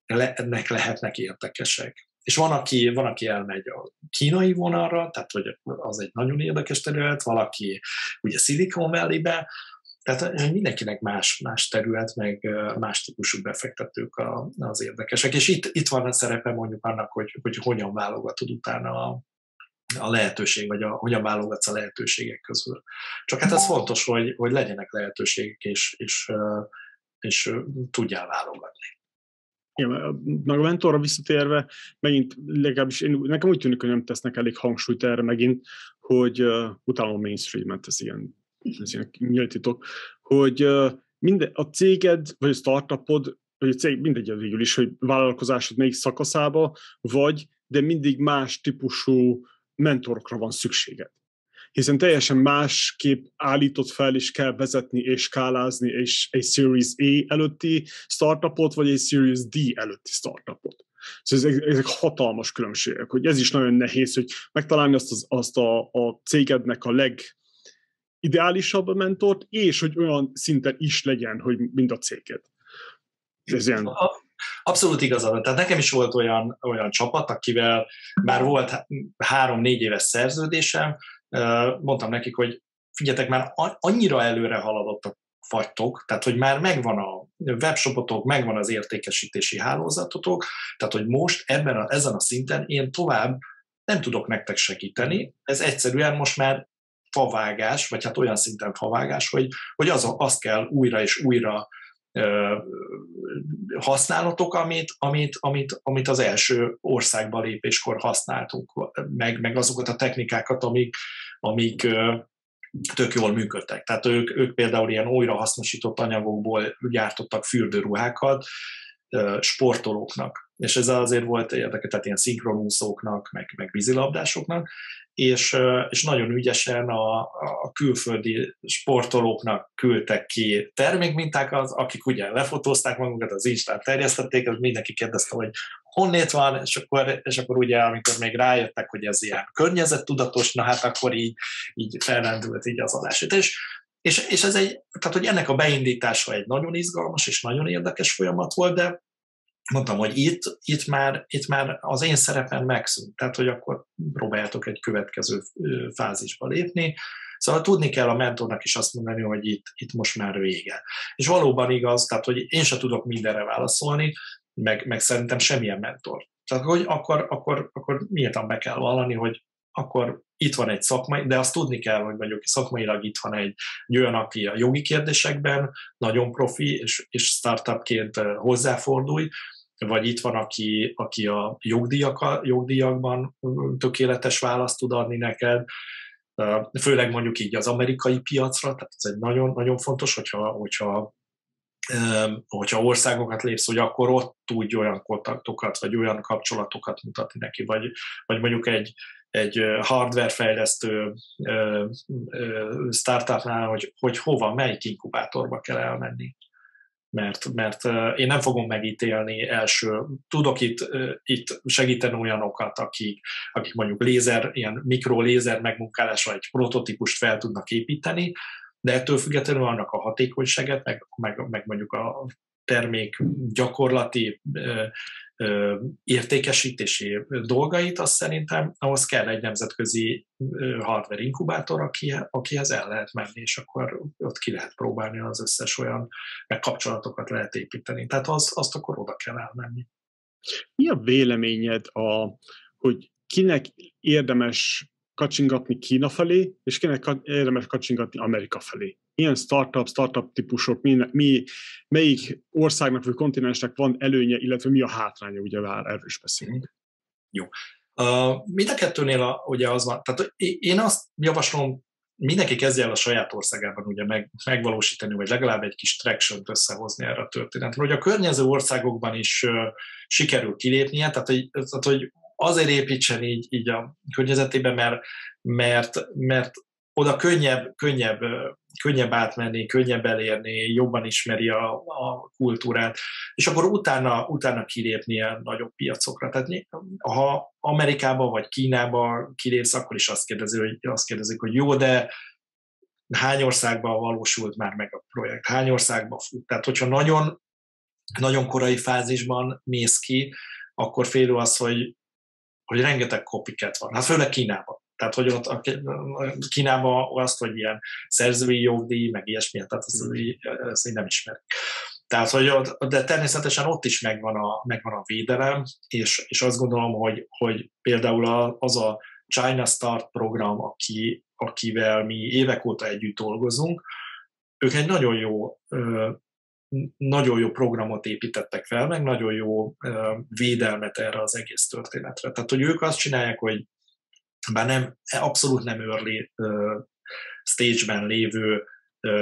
ennek lehetnek érdekesek. És van aki, van, aki elmegy a kínai vonalra, tehát hogy az egy nagyon érdekes terület, valaki ugye Silicon Valley-be, tehát mindenkinek más, más terület, meg más típusú befektetők az érdekesek. És itt, itt van a szerepe mondjuk annak, hogy, hogy hogyan válogatod utána a, a lehetőség, vagy a, hogyan válogatsz a lehetőségek közül. Csak hát ez fontos, hogy, hogy legyenek lehetőségek, és, és, és tudjál válogatni. Igen, meg a mentorra visszatérve, megint legalábbis én, nekem úgy tűnik, hogy nem tesznek elég hangsúlyt erre megint, hogy uh, utána a mainstream-et, ez ilyen, ez ilyen nyílt titok, hogy uh, minden, a céged, vagy a startupod, vagy a cég, mindegy végül is, hogy vállalkozásod melyik szakaszába vagy, de mindig más típusú mentorokra van szükséged. Hiszen teljesen másképp állított fel, és kell vezetni és skálázni és egy Series A előtti startupot, vagy egy Series D előtti startupot. Szóval ezek, ezek hatalmas különbségek, hogy ez is nagyon nehéz, hogy megtalálni azt, az, azt a, a cégednek a leg ideálisabb mentort, és hogy olyan szinten is legyen, hogy mind a céged. Ez ilyen... Abszolút igazad. Tehát nekem is volt olyan, olyan csapat, akivel már volt három-négy éves szerződésem, mondtam nekik, hogy figyeljetek, már annyira előre haladottak vagytok, tehát hogy már megvan a webshopotok, megvan az értékesítési hálózatotok, tehát hogy most ebben a, ezen a szinten én tovább nem tudok nektek segíteni, ez egyszerűen most már favágás, vagy hát olyan szinten favágás, hogy, hogy az, azt kell újra és újra használatok, amit, amit, amit, amit az első országba lépéskor használtunk, meg, meg azokat a technikákat, amik, amik tök jól működtek. Tehát ők, ők például ilyen újrahasznosított anyagokból gyártottak fürdőruhákat sportolóknak. És ez azért volt érdekes, tehát ilyen szinkronúszóknak, meg, meg vízilabdásoknak, és, és nagyon ügyesen a, a külföldi sportolóknak küldtek ki termékmintákat, akik ugye lefotózták magukat, az Instán terjesztették, az mindenki kérdezte, hogy honnét van, és akkor, és akkor ugye, amikor még rájöttek, hogy ez ilyen környezettudatos, na hát akkor így, így felrendült így az adás. És, és, és ez egy, tehát hogy ennek a beindítása egy nagyon izgalmas és nagyon érdekes folyamat volt, de mondtam, hogy itt, itt, már, itt már az én szerepem megszűnt, tehát hogy akkor próbáljátok egy következő fázisba lépni, Szóval tudni kell a mentornak is azt mondani, hogy itt, itt most már vége. És valóban igaz, tehát hogy én sem tudok mindenre válaszolni, meg, meg szerintem semmilyen mentor. Tehát hogy akkor, akkor, akkor miért be kell vallani, hogy akkor itt van egy szakmai, de azt tudni kell, hogy mondjuk szakmailag itt van egy, egy olyan, aki a jogi kérdésekben nagyon profi, és, és startupként hozzáfordulj, vagy itt van, aki, aki a jogdíjak, jogdíjakban tökéletes választ tud adni neked, főleg mondjuk így az amerikai piacra, tehát ez egy nagyon-nagyon fontos, hogyha, hogyha hogyha országokat lépsz, hogy akkor ott tudj olyan kontaktokat, vagy olyan kapcsolatokat mutatni neki, vagy, vagy mondjuk egy, egy hardware fejlesztő startupnál, hogy, hogy hova, melyik inkubátorba kell elmenni mert, mert én nem fogom megítélni első, tudok itt, itt segíteni olyanokat, akik, akik mondjuk lézer, ilyen mikrolézer megmunkálásra egy prototípust fel tudnak építeni, de ettől függetlenül annak a hatékonyságát, meg, meg, meg mondjuk a termék gyakorlati értékesítési dolgait, azt szerintem ahhoz kell egy nemzetközi hardware inkubátor, aki, akihez el lehet menni, és akkor ott ki lehet próbálni az összes olyan kapcsolatokat lehet építeni. Tehát azt, azt akkor oda kell elmenni. Mi a véleményed, a, hogy kinek érdemes kacsingatni Kína felé, és kinek érdemes kacsingatni Amerika felé. Milyen startup, startup típusok, mi, mi, melyik országnak vagy kontinensnek van előnye, illetve mi a hátránya, ugye már erről is beszélünk. Jó. Uh, mind a kettőnél a, ugye az van, tehát én azt javaslom, mindenki kezdje el a saját országában ugye meg, megvalósítani, vagy legalább egy kis traction összehozni erre a történetre. Hogy a környező országokban is uh, sikerül kilépnie, tehát hogy, tehát, hogy azért építsen így, így a környezetében, mert, mert, mert oda könnyebb, könnyebb, könnyebb átmenni, könnyebb elérni, jobban ismeri a, a kultúrát, és akkor utána, utána kilépni ilyen nagyobb piacokra. Tehát ha Amerikába vagy Kínába kilépsz, akkor is azt, kérdezi, hogy, azt kérdezik, hogy jó, de hány országban valósult már meg a projekt, hány országban fut. Tehát, hogyha nagyon, nagyon korai fázisban mész ki, akkor félő az, hogy hogy rengeteg copycat van, hát főleg Kínában. Tehát, hogy ott a Kínában azt, hogy ilyen szerzői jogdíj, meg ilyesmi, tehát azt, mm. azt így nem ismerik. Tehát, hogy ott, de természetesen ott is megvan a, megvan a védelem, és, és azt gondolom, hogy, hogy például az a China Start program, aki, akivel mi évek óta együtt dolgozunk, ők egy nagyon jó nagyon jó programot építettek fel, meg nagyon jó védelmet erre az egész történetre. Tehát, hogy ők azt csinálják, hogy bár nem, abszolút nem early stage-ben lévő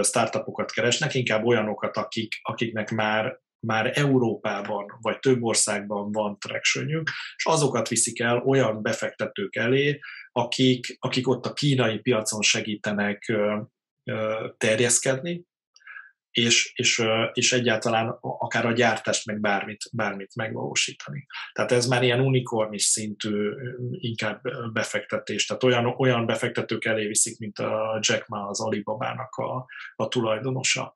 startupokat keresnek, inkább olyanokat, akik, akiknek már már Európában vagy több országban van tractionjük, és azokat viszik el olyan befektetők elé, akik, akik ott a kínai piacon segítenek terjeszkedni, és, és, és egyáltalán akár a gyártást, meg bármit, bármit megvalósítani. Tehát ez már ilyen unikornis szintű inkább befektetés, tehát olyan, olyan befektetők elé viszik, mint a Jack Ma az Alibabának a, a tulajdonosa.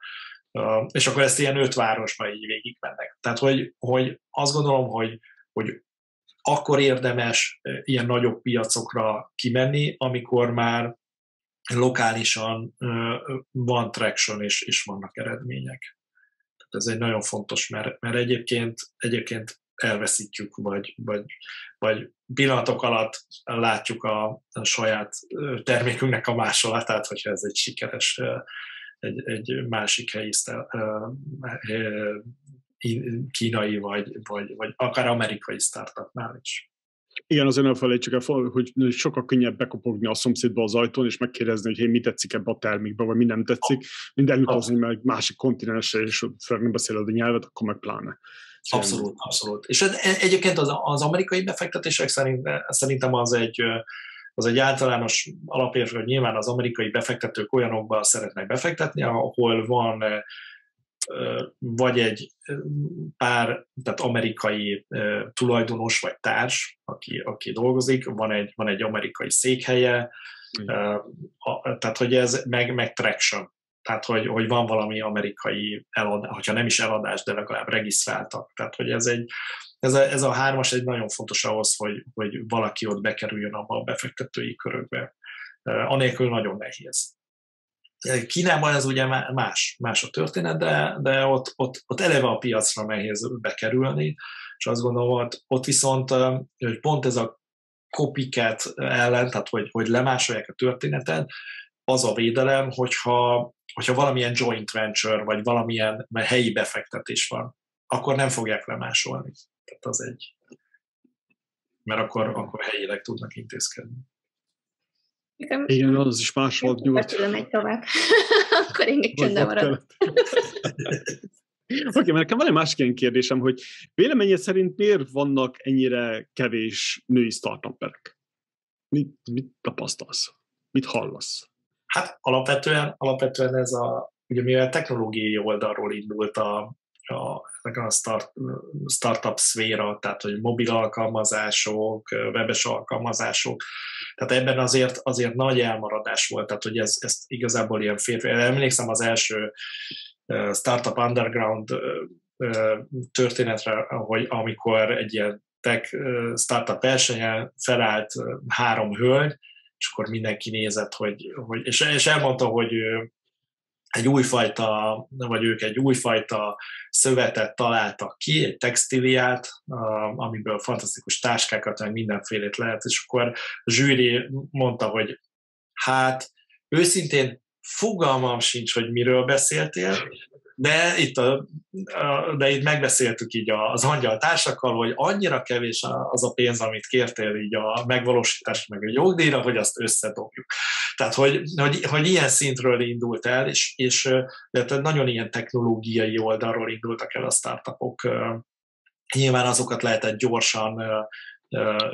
És akkor ezt ilyen öt városba így végigmennek. Tehát, hogy, hogy azt gondolom, hogy, hogy akkor érdemes ilyen nagyobb piacokra kimenni, amikor már lokálisan van traction és, és vannak eredmények. Tehát ez egy nagyon fontos, mert, mert egyébként, egyébként elveszítjük, vagy, vagy, vagy pillanatok alatt látjuk a, a saját termékünknek a másolatát, hogyha ez egy sikeres, egy, egy másik helyi kínai, vagy, vagy, vagy akár amerikai startupnál is. Igen, azért nem felejtsük el, hogy sokkal könnyebb bekopogni a szomszédba az ajtón, és megkérdezni, hogy hey, mi tetszik ebbe a termékbe, vagy mi nem tetszik, mint elutazni meg másik kontinensre, és fel nem beszéled a nyelvet, akkor meg pláne. Abszolút, abszolút. És egyébként az, az amerikai befektetések szerint, szerintem az egy, az egy általános alapérv, hogy nyilván az amerikai befektetők olyanokba szeretnek befektetni, ahol van vagy egy pár, tehát amerikai tulajdonos vagy társ, aki, aki dolgozik, van egy, van egy amerikai székhelye, mm. tehát hogy ez meg, meg traction, tehát hogy, hogy van valami amerikai eladás, hogyha nem is eladás, de legalább regisztráltak. Tehát hogy ez, egy, ez, a, ez a hármas egy nagyon fontos ahhoz, hogy, hogy valaki ott bekerüljön abba a befektetői körökbe. Anélkül nagyon nehéz. Kínában ez ugye más, más a történet, de, de ott, ott, ott eleve a piacra nehéz bekerülni, és azt gondolom, hogy ott viszont hogy pont ez a copycat ellen, tehát hogy, hogy lemásolják a történetet, az a védelem, hogyha, hogyha valamilyen joint venture, vagy valamilyen helyi befektetés van, akkor nem fogják lemásolni. Tehát az egy, mert akkor, akkor helyileg tudnak intézkedni. Nekem Igen, az is más volt nyugodt. Tudom, megy tovább. Akkor én csöndben marad. Oké, okay, mert nekem van egy másik ilyen kérdésem, hogy véleményed szerint miért vannak ennyire kevés női startuperek? Mit, mit tapasztalsz? Mit hallasz? Hát alapvetően, alapvetően ez a, ugye mivel technológiai oldalról indult a, a, a start, startup szféra, tehát hogy mobil alkalmazások, webes alkalmazások, tehát ebben azért, azért nagy elmaradás volt, tehát hogy ez, ez igazából ilyen férfi. Emlékszem az első Startup Underground történetre, hogy amikor egy ilyen tech startup versenyen felállt három hölgy, és akkor mindenki nézett, hogy, hogy és, és elmondta, hogy egy újfajta, vagy ők egy újfajta szövetet találtak ki, egy textiliát, amiből fantasztikus táskákat, meg mindenfélét lehet, és akkor a zsűri mondta, hogy hát őszintén fogalmam sincs, hogy miről beszéltél, de itt, a, de itt megbeszéltük így az angyal társakkal, hogy annyira kevés az a pénz, amit kértél így a megvalósítás meg a jogdíjra, hogy azt összedobjuk. Tehát, hogy, hogy, hogy ilyen szintről indult el, és, és de nagyon ilyen technológiai oldalról indultak el a startupok. Nyilván azokat lehetett gyorsan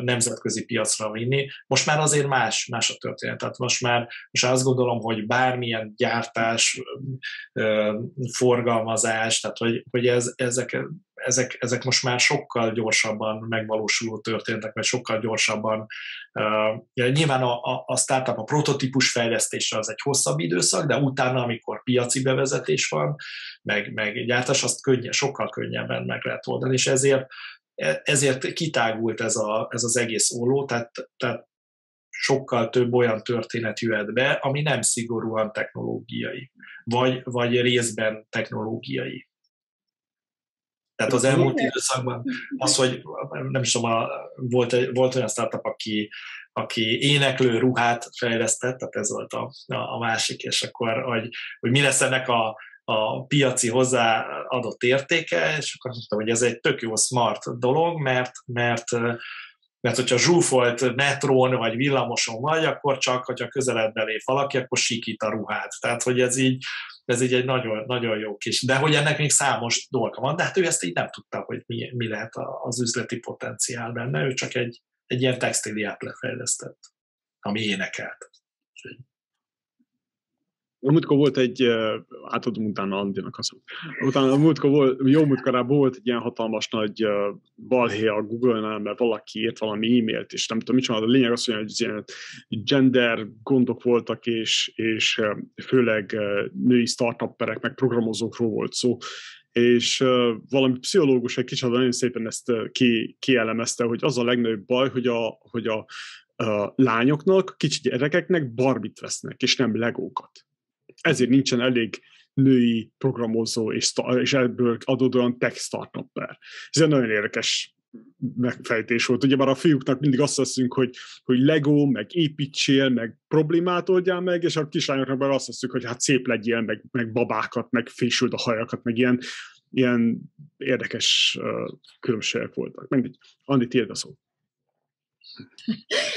nemzetközi piacra vinni. Most már azért más, más a történet. Tehát most már most azt gondolom, hogy bármilyen gyártás, forgalmazás, tehát hogy, hogy ez, ezek, ezek, ezek most már sokkal gyorsabban megvalósuló történtek, vagy sokkal gyorsabban. Uh, nyilván a, a, a startup, a prototípus fejlesztése az egy hosszabb időszak, de utána, amikor piaci bevezetés van, meg, meg gyártás, azt könnyen, sokkal könnyebben meg lehet oldani, és ezért ezért kitágult ez, a, ez az egész óló, tehát, tehát sokkal több olyan történet jöhet be, ami nem szigorúan technológiai, vagy, vagy részben technológiai. Tehát az elmúlt időszakban az, hogy nem is tudom, volt, volt olyan startup, aki, aki éneklő ruhát fejlesztett, tehát ez volt a, a másik, és akkor, hogy, hogy mi lesz ennek a, a piaci hozzáadott értéke, és akkor mondtam, hogy ez egy tök jó smart dolog, mert, mert mert hogyha zsúfolt metrón vagy villamoson vagy, akkor csak, hogyha közeledbe lép valaki, akkor sikít a ruhát. Tehát, hogy ez így, ez így egy nagyon, nagyon jó kis, de hogy ennek még számos dolga van, de hát ő ezt így nem tudta, hogy mi, mi lehet az üzleti potenciál benne, ő csak egy, egy ilyen textíliát lefejlesztett, ami énekelt. A múltkor volt egy, átadom utána Andinak azt utána a múltkor volt, jó múltkorában volt egy ilyen hatalmas nagy balhé a Google-nál, mert valaki írt valami e-mailt, és nem tudom, mit csinál, a lényeg az, hogy ilyen gender gondok voltak, és, és főleg női startupperek, meg programozókról volt szó, és valami pszichológus egy kicsit nagyon szépen ezt ki, kielemezte, hogy az a legnagyobb baj, hogy a, hogy a, a lányoknak, kicsi gyerekeknek barbit vesznek, és nem legókat ezért nincsen elég női programozó, és, és ebből adódóan tech startupper. Ez egy nagyon érdekes megfejtés volt. Ugye már a fiúknak mindig azt veszünk, hogy, hogy Lego, meg építsél, meg problémát oldjál meg, és a kislányoknak meg azt veszünk, hogy hát szép legyél, meg, meg babákat, meg fésült a hajakat, meg ilyen, ilyen érdekes uh, különbségek voltak. Mindegy. Andi, tiéd a szó.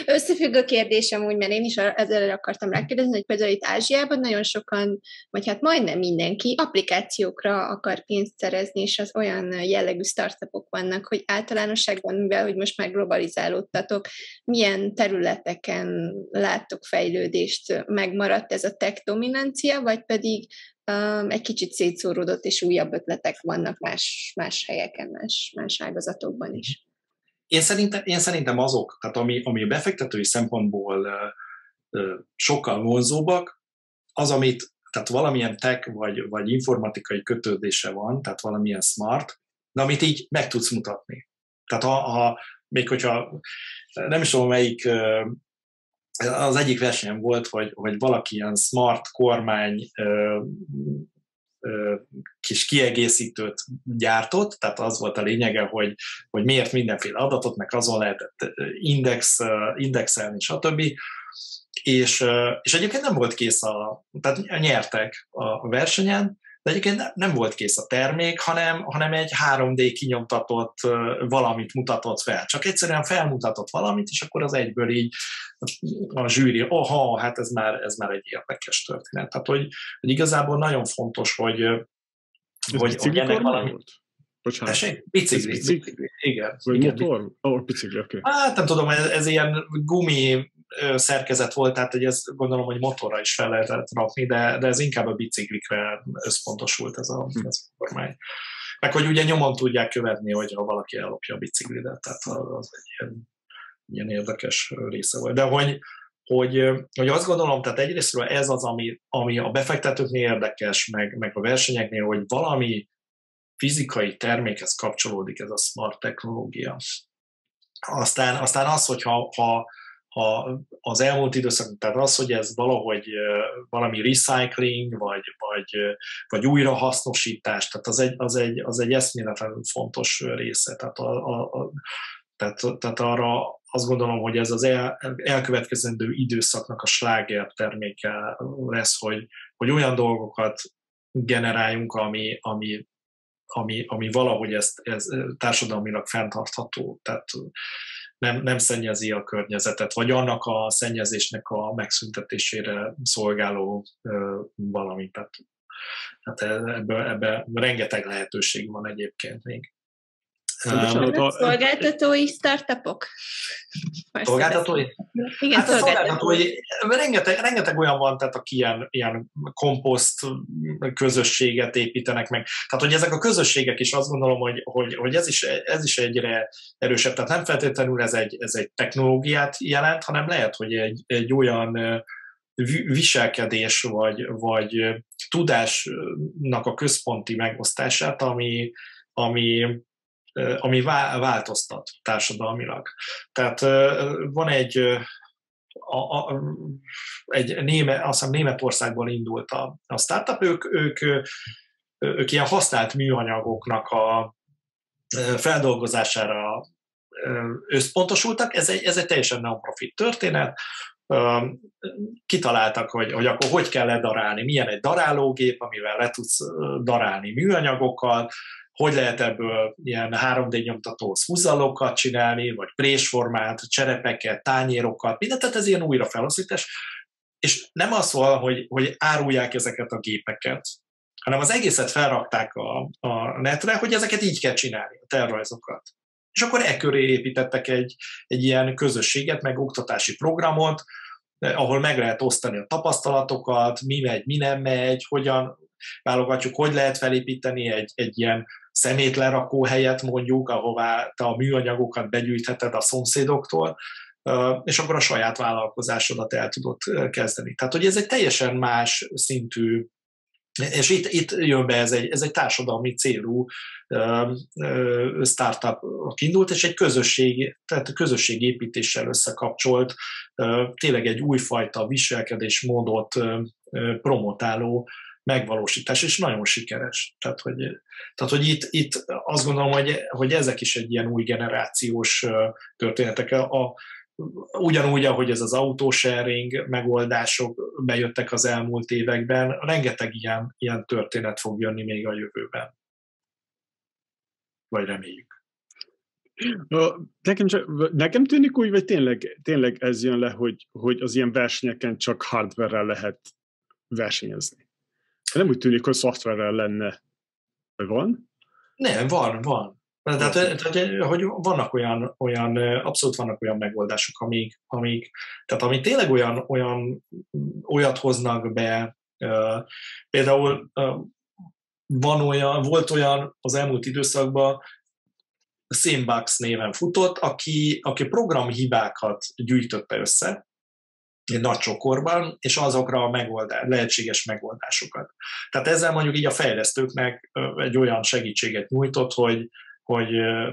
Összefüggő kérdésem úgy, mert én is ezzel akartam rákérdezni, hogy például itt Ázsiában nagyon sokan, vagy hát majdnem mindenki applikációkra akar pénzt szerezni, és az olyan jellegű startupok vannak, hogy általánosságban, mivel hogy most már globalizálódtatok, milyen területeken láttok fejlődést, megmaradt ez a tech dominancia, vagy pedig um, egy kicsit szétszóródott, és újabb ötletek vannak más, más helyeken, más, más ágazatokban is. Én szerintem, én szerintem azok, tehát ami, ami a befektetői szempontból sokkal vonzóbbak, az, amit, tehát valamilyen tech vagy, vagy informatikai kötődése van, tehát valamilyen smart, de amit így meg tudsz mutatni. Tehát ha, ha még hogyha nem is tudom melyik, az egyik versenyem volt, hogy, hogy valaki ilyen smart kormány kis kiegészítőt gyártott, tehát az volt a lényege, hogy, hogy miért mindenféle adatot, meg azon lehetett index, indexelni, stb. És, és egyébként nem volt kész a, tehát nyertek a versenyen, de egyébként nem volt kész a termék, hanem, hanem egy 3D kinyomtatott valamit mutatott fel. Csak egyszerűen felmutatott valamit, és akkor az egyből így a zsűri, oha, hát ez már, ez már egy érdekes történet. Tehát, hogy, hogy igazából nagyon fontos, hogy, ez hogy, hogy ennek valami... Volt? Bocsánat. Tessék? Bicikli, bicikli. bicikli. Igen. Vagy igen, motor? Oh, bicikli, oké. Okay. Hát nem tudom, ez, ez ilyen gumi szerkezet volt, tehát hogy ez gondolom, hogy motorra is fel lehetett rakni, de, de ez inkább a biciklikre összpontosult ez a, hm. ez a kormány. Meg hogy ugye nyomon tudják követni, hogy ha valaki ellopja a biciklidet, tehát az egy ilyen, ilyen érdekes része volt. De hogy, hogy, hogy azt gondolom, tehát egyrésztről ez az, ami, ami a befektetőknél érdekes, meg, meg a versenyeknél, hogy valami fizikai termékhez kapcsolódik ez a smart technológia. Aztán, aztán az, hogyha ha, ha az elmúlt időszak, tehát az, hogy ez valahogy valami recycling, vagy, vagy, vagy újrahasznosítás, tehát az egy, az egy, az egy eszméletlenül fontos része. Tehát, a, a, a, tehát, tehát arra azt gondolom, hogy ez az el, elkövetkezendő időszaknak a sláger terméke lesz, hogy, hogy olyan dolgokat generáljunk, ami, ami, ami, ami valahogy ezt, ez társadalmilag fenntartható. Tehát nem, nem szennyezi a környezetet, vagy annak a szennyezésnek a megszüntetésére szolgáló ö, valami. Tehát, hát ebben ebbe rengeteg lehetőség van egyébként még. A... Szolgáltatói startupok? Szolgáltatói? Igen, hát szolgáltatói. Rengeteg, rengeteg olyan van, tehát aki ilyen, ilyen komposzt közösséget építenek meg. Tehát, hogy ezek a közösségek is azt gondolom, hogy, hogy, hogy ez, is, ez is egyre erősebb. Tehát nem feltétlenül ez egy, ez egy technológiát jelent, hanem lehet, hogy egy, egy olyan viselkedés vagy, vagy tudásnak a központi megosztását, ami, ami, ami változtat társadalmilag. Tehát van egy, a, a, egy néme, azt hiszem Németországból indult a, a startup, ők, ők, ők ilyen használt műanyagoknak a feldolgozására összpontosultak, ez egy, ez egy teljesen non-profit történet, kitaláltak, hogy, hogy akkor hogy kell ledarálni, milyen egy darálógép, amivel le tudsz darálni műanyagokkal, hogy lehet ebből ilyen 3D nyomtatós húzalokat csinálni, vagy présformát, cserepeket, tányérokat, mindent, tehát ez ilyen újrafelhasználás. és nem az szól, hogy, hogy árulják ezeket a gépeket, hanem az egészet felrakták a, a netre, hogy ezeket így kell csinálni, a tervrajzokat. És akkor e köré építettek egy, egy ilyen közösséget, meg oktatási programot, ahol meg lehet osztani a tapasztalatokat, mi megy, mi nem megy, hogyan válogatjuk, hogy lehet felépíteni egy, egy ilyen szemétlerakó helyet mondjuk, ahová te a műanyagokat begyűjtheted a szomszédoktól, és akkor a saját vállalkozásodat el tudod kezdeni. Tehát, hogy ez egy teljesen más szintű és itt, itt jön be ez egy, ez egy társadalmi célú startup indult, és egy közösség, tehát közösségépítéssel összekapcsolt, tényleg egy újfajta viselkedésmódot promotáló megvalósítás, és nagyon sikeres. Tehát, hogy, tehát, hogy itt, itt azt gondolom, hogy, hogy ezek is egy ilyen új generációs történetek. A, ugyanúgy, ahogy ez az autosharing megoldások bejöttek az elmúlt években, rengeteg ilyen, ilyen történet fog jönni még a jövőben. Vagy reméljük. Nekem, csak, nekem tűnik úgy, vagy tényleg, tényleg ez jön le, hogy, hogy az ilyen versenyeken csak hardware lehet versenyezni. Nem úgy tűnik, hogy szoftverrel lenne. Vagy van? Nem, van, van. Tehát, tehát, hogy vannak olyan, olyan, abszolút vannak olyan megoldások, amik, amik tehát amik tényleg olyan, olyan, olyat hoznak be, például van olyan, volt olyan az elmúlt időszakban, Simbucks néven futott, aki, aki programhibákat gyűjtötte össze, nagy csokorban, és azokra a megoldás, lehetséges megoldásokat. Tehát ezzel mondjuk így a fejlesztőknek egy olyan segítséget nyújtott, hogy, hogy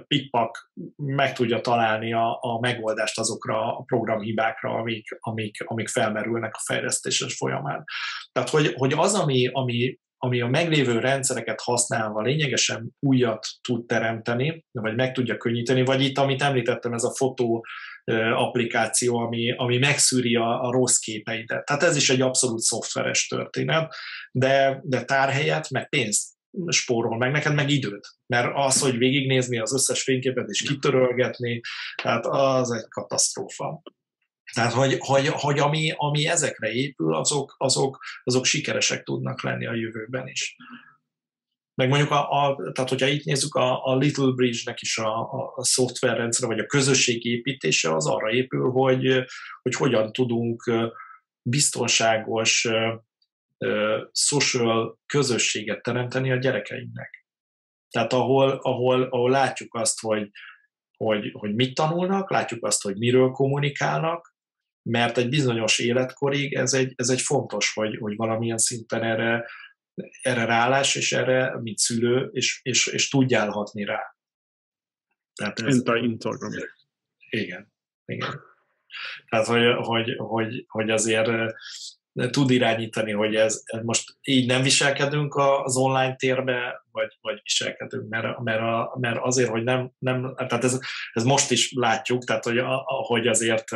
pikpak meg tudja találni a, a megoldást azokra a programhibákra, amik, amik, amik felmerülnek a fejlesztéses folyamán. Tehát, hogy, hogy az, ami, ami, ami a meglévő rendszereket használva lényegesen újat tud teremteni, vagy meg tudja könnyíteni, vagy itt, amit említettem, ez a fotó applikáció, ami, ami megszűri a, a rossz képeidet. Tehát ez is egy abszolút szoftveres történet, de, de tárhelyet, meg pénzt spórol meg, neked meg időt. Mert az, hogy végignézni az összes fényképet és kitörölgetni, tehát az egy katasztrófa. Tehát, hogy, hogy, hogy ami, ami ezekre épül, azok, azok, azok sikeresek tudnak lenni a jövőben is. Meg mondjuk, a, a, tehát hogyha itt nézzük, a, a Little Bridge-nek is a, a, a szoftverrendszer, vagy a közösség építése az arra épül, hogy, hogy hogyan tudunk biztonságos social közösséget teremteni a gyerekeinknek. Tehát ahol, ahol, ahol látjuk azt, hogy, hogy, hogy mit tanulnak, látjuk azt, hogy miről kommunikálnak, mert egy bizonyos életkorig ez egy, ez egy fontos, hogy, hogy valamilyen szinten erre, erre rálás, és erre, mint szülő, és, és, és tudjál hatni rá. Tehát ez, Instagram. Igen, igen. Tehát, hogy, hogy, hogy, hogy azért tud irányítani, hogy ez, ez most így nem viselkedünk az online térbe, vagy, vagy viselkedünk, mert, mert, a, mert azért, hogy nem, nem tehát ez, ez most is látjuk, tehát hogy, hogy azért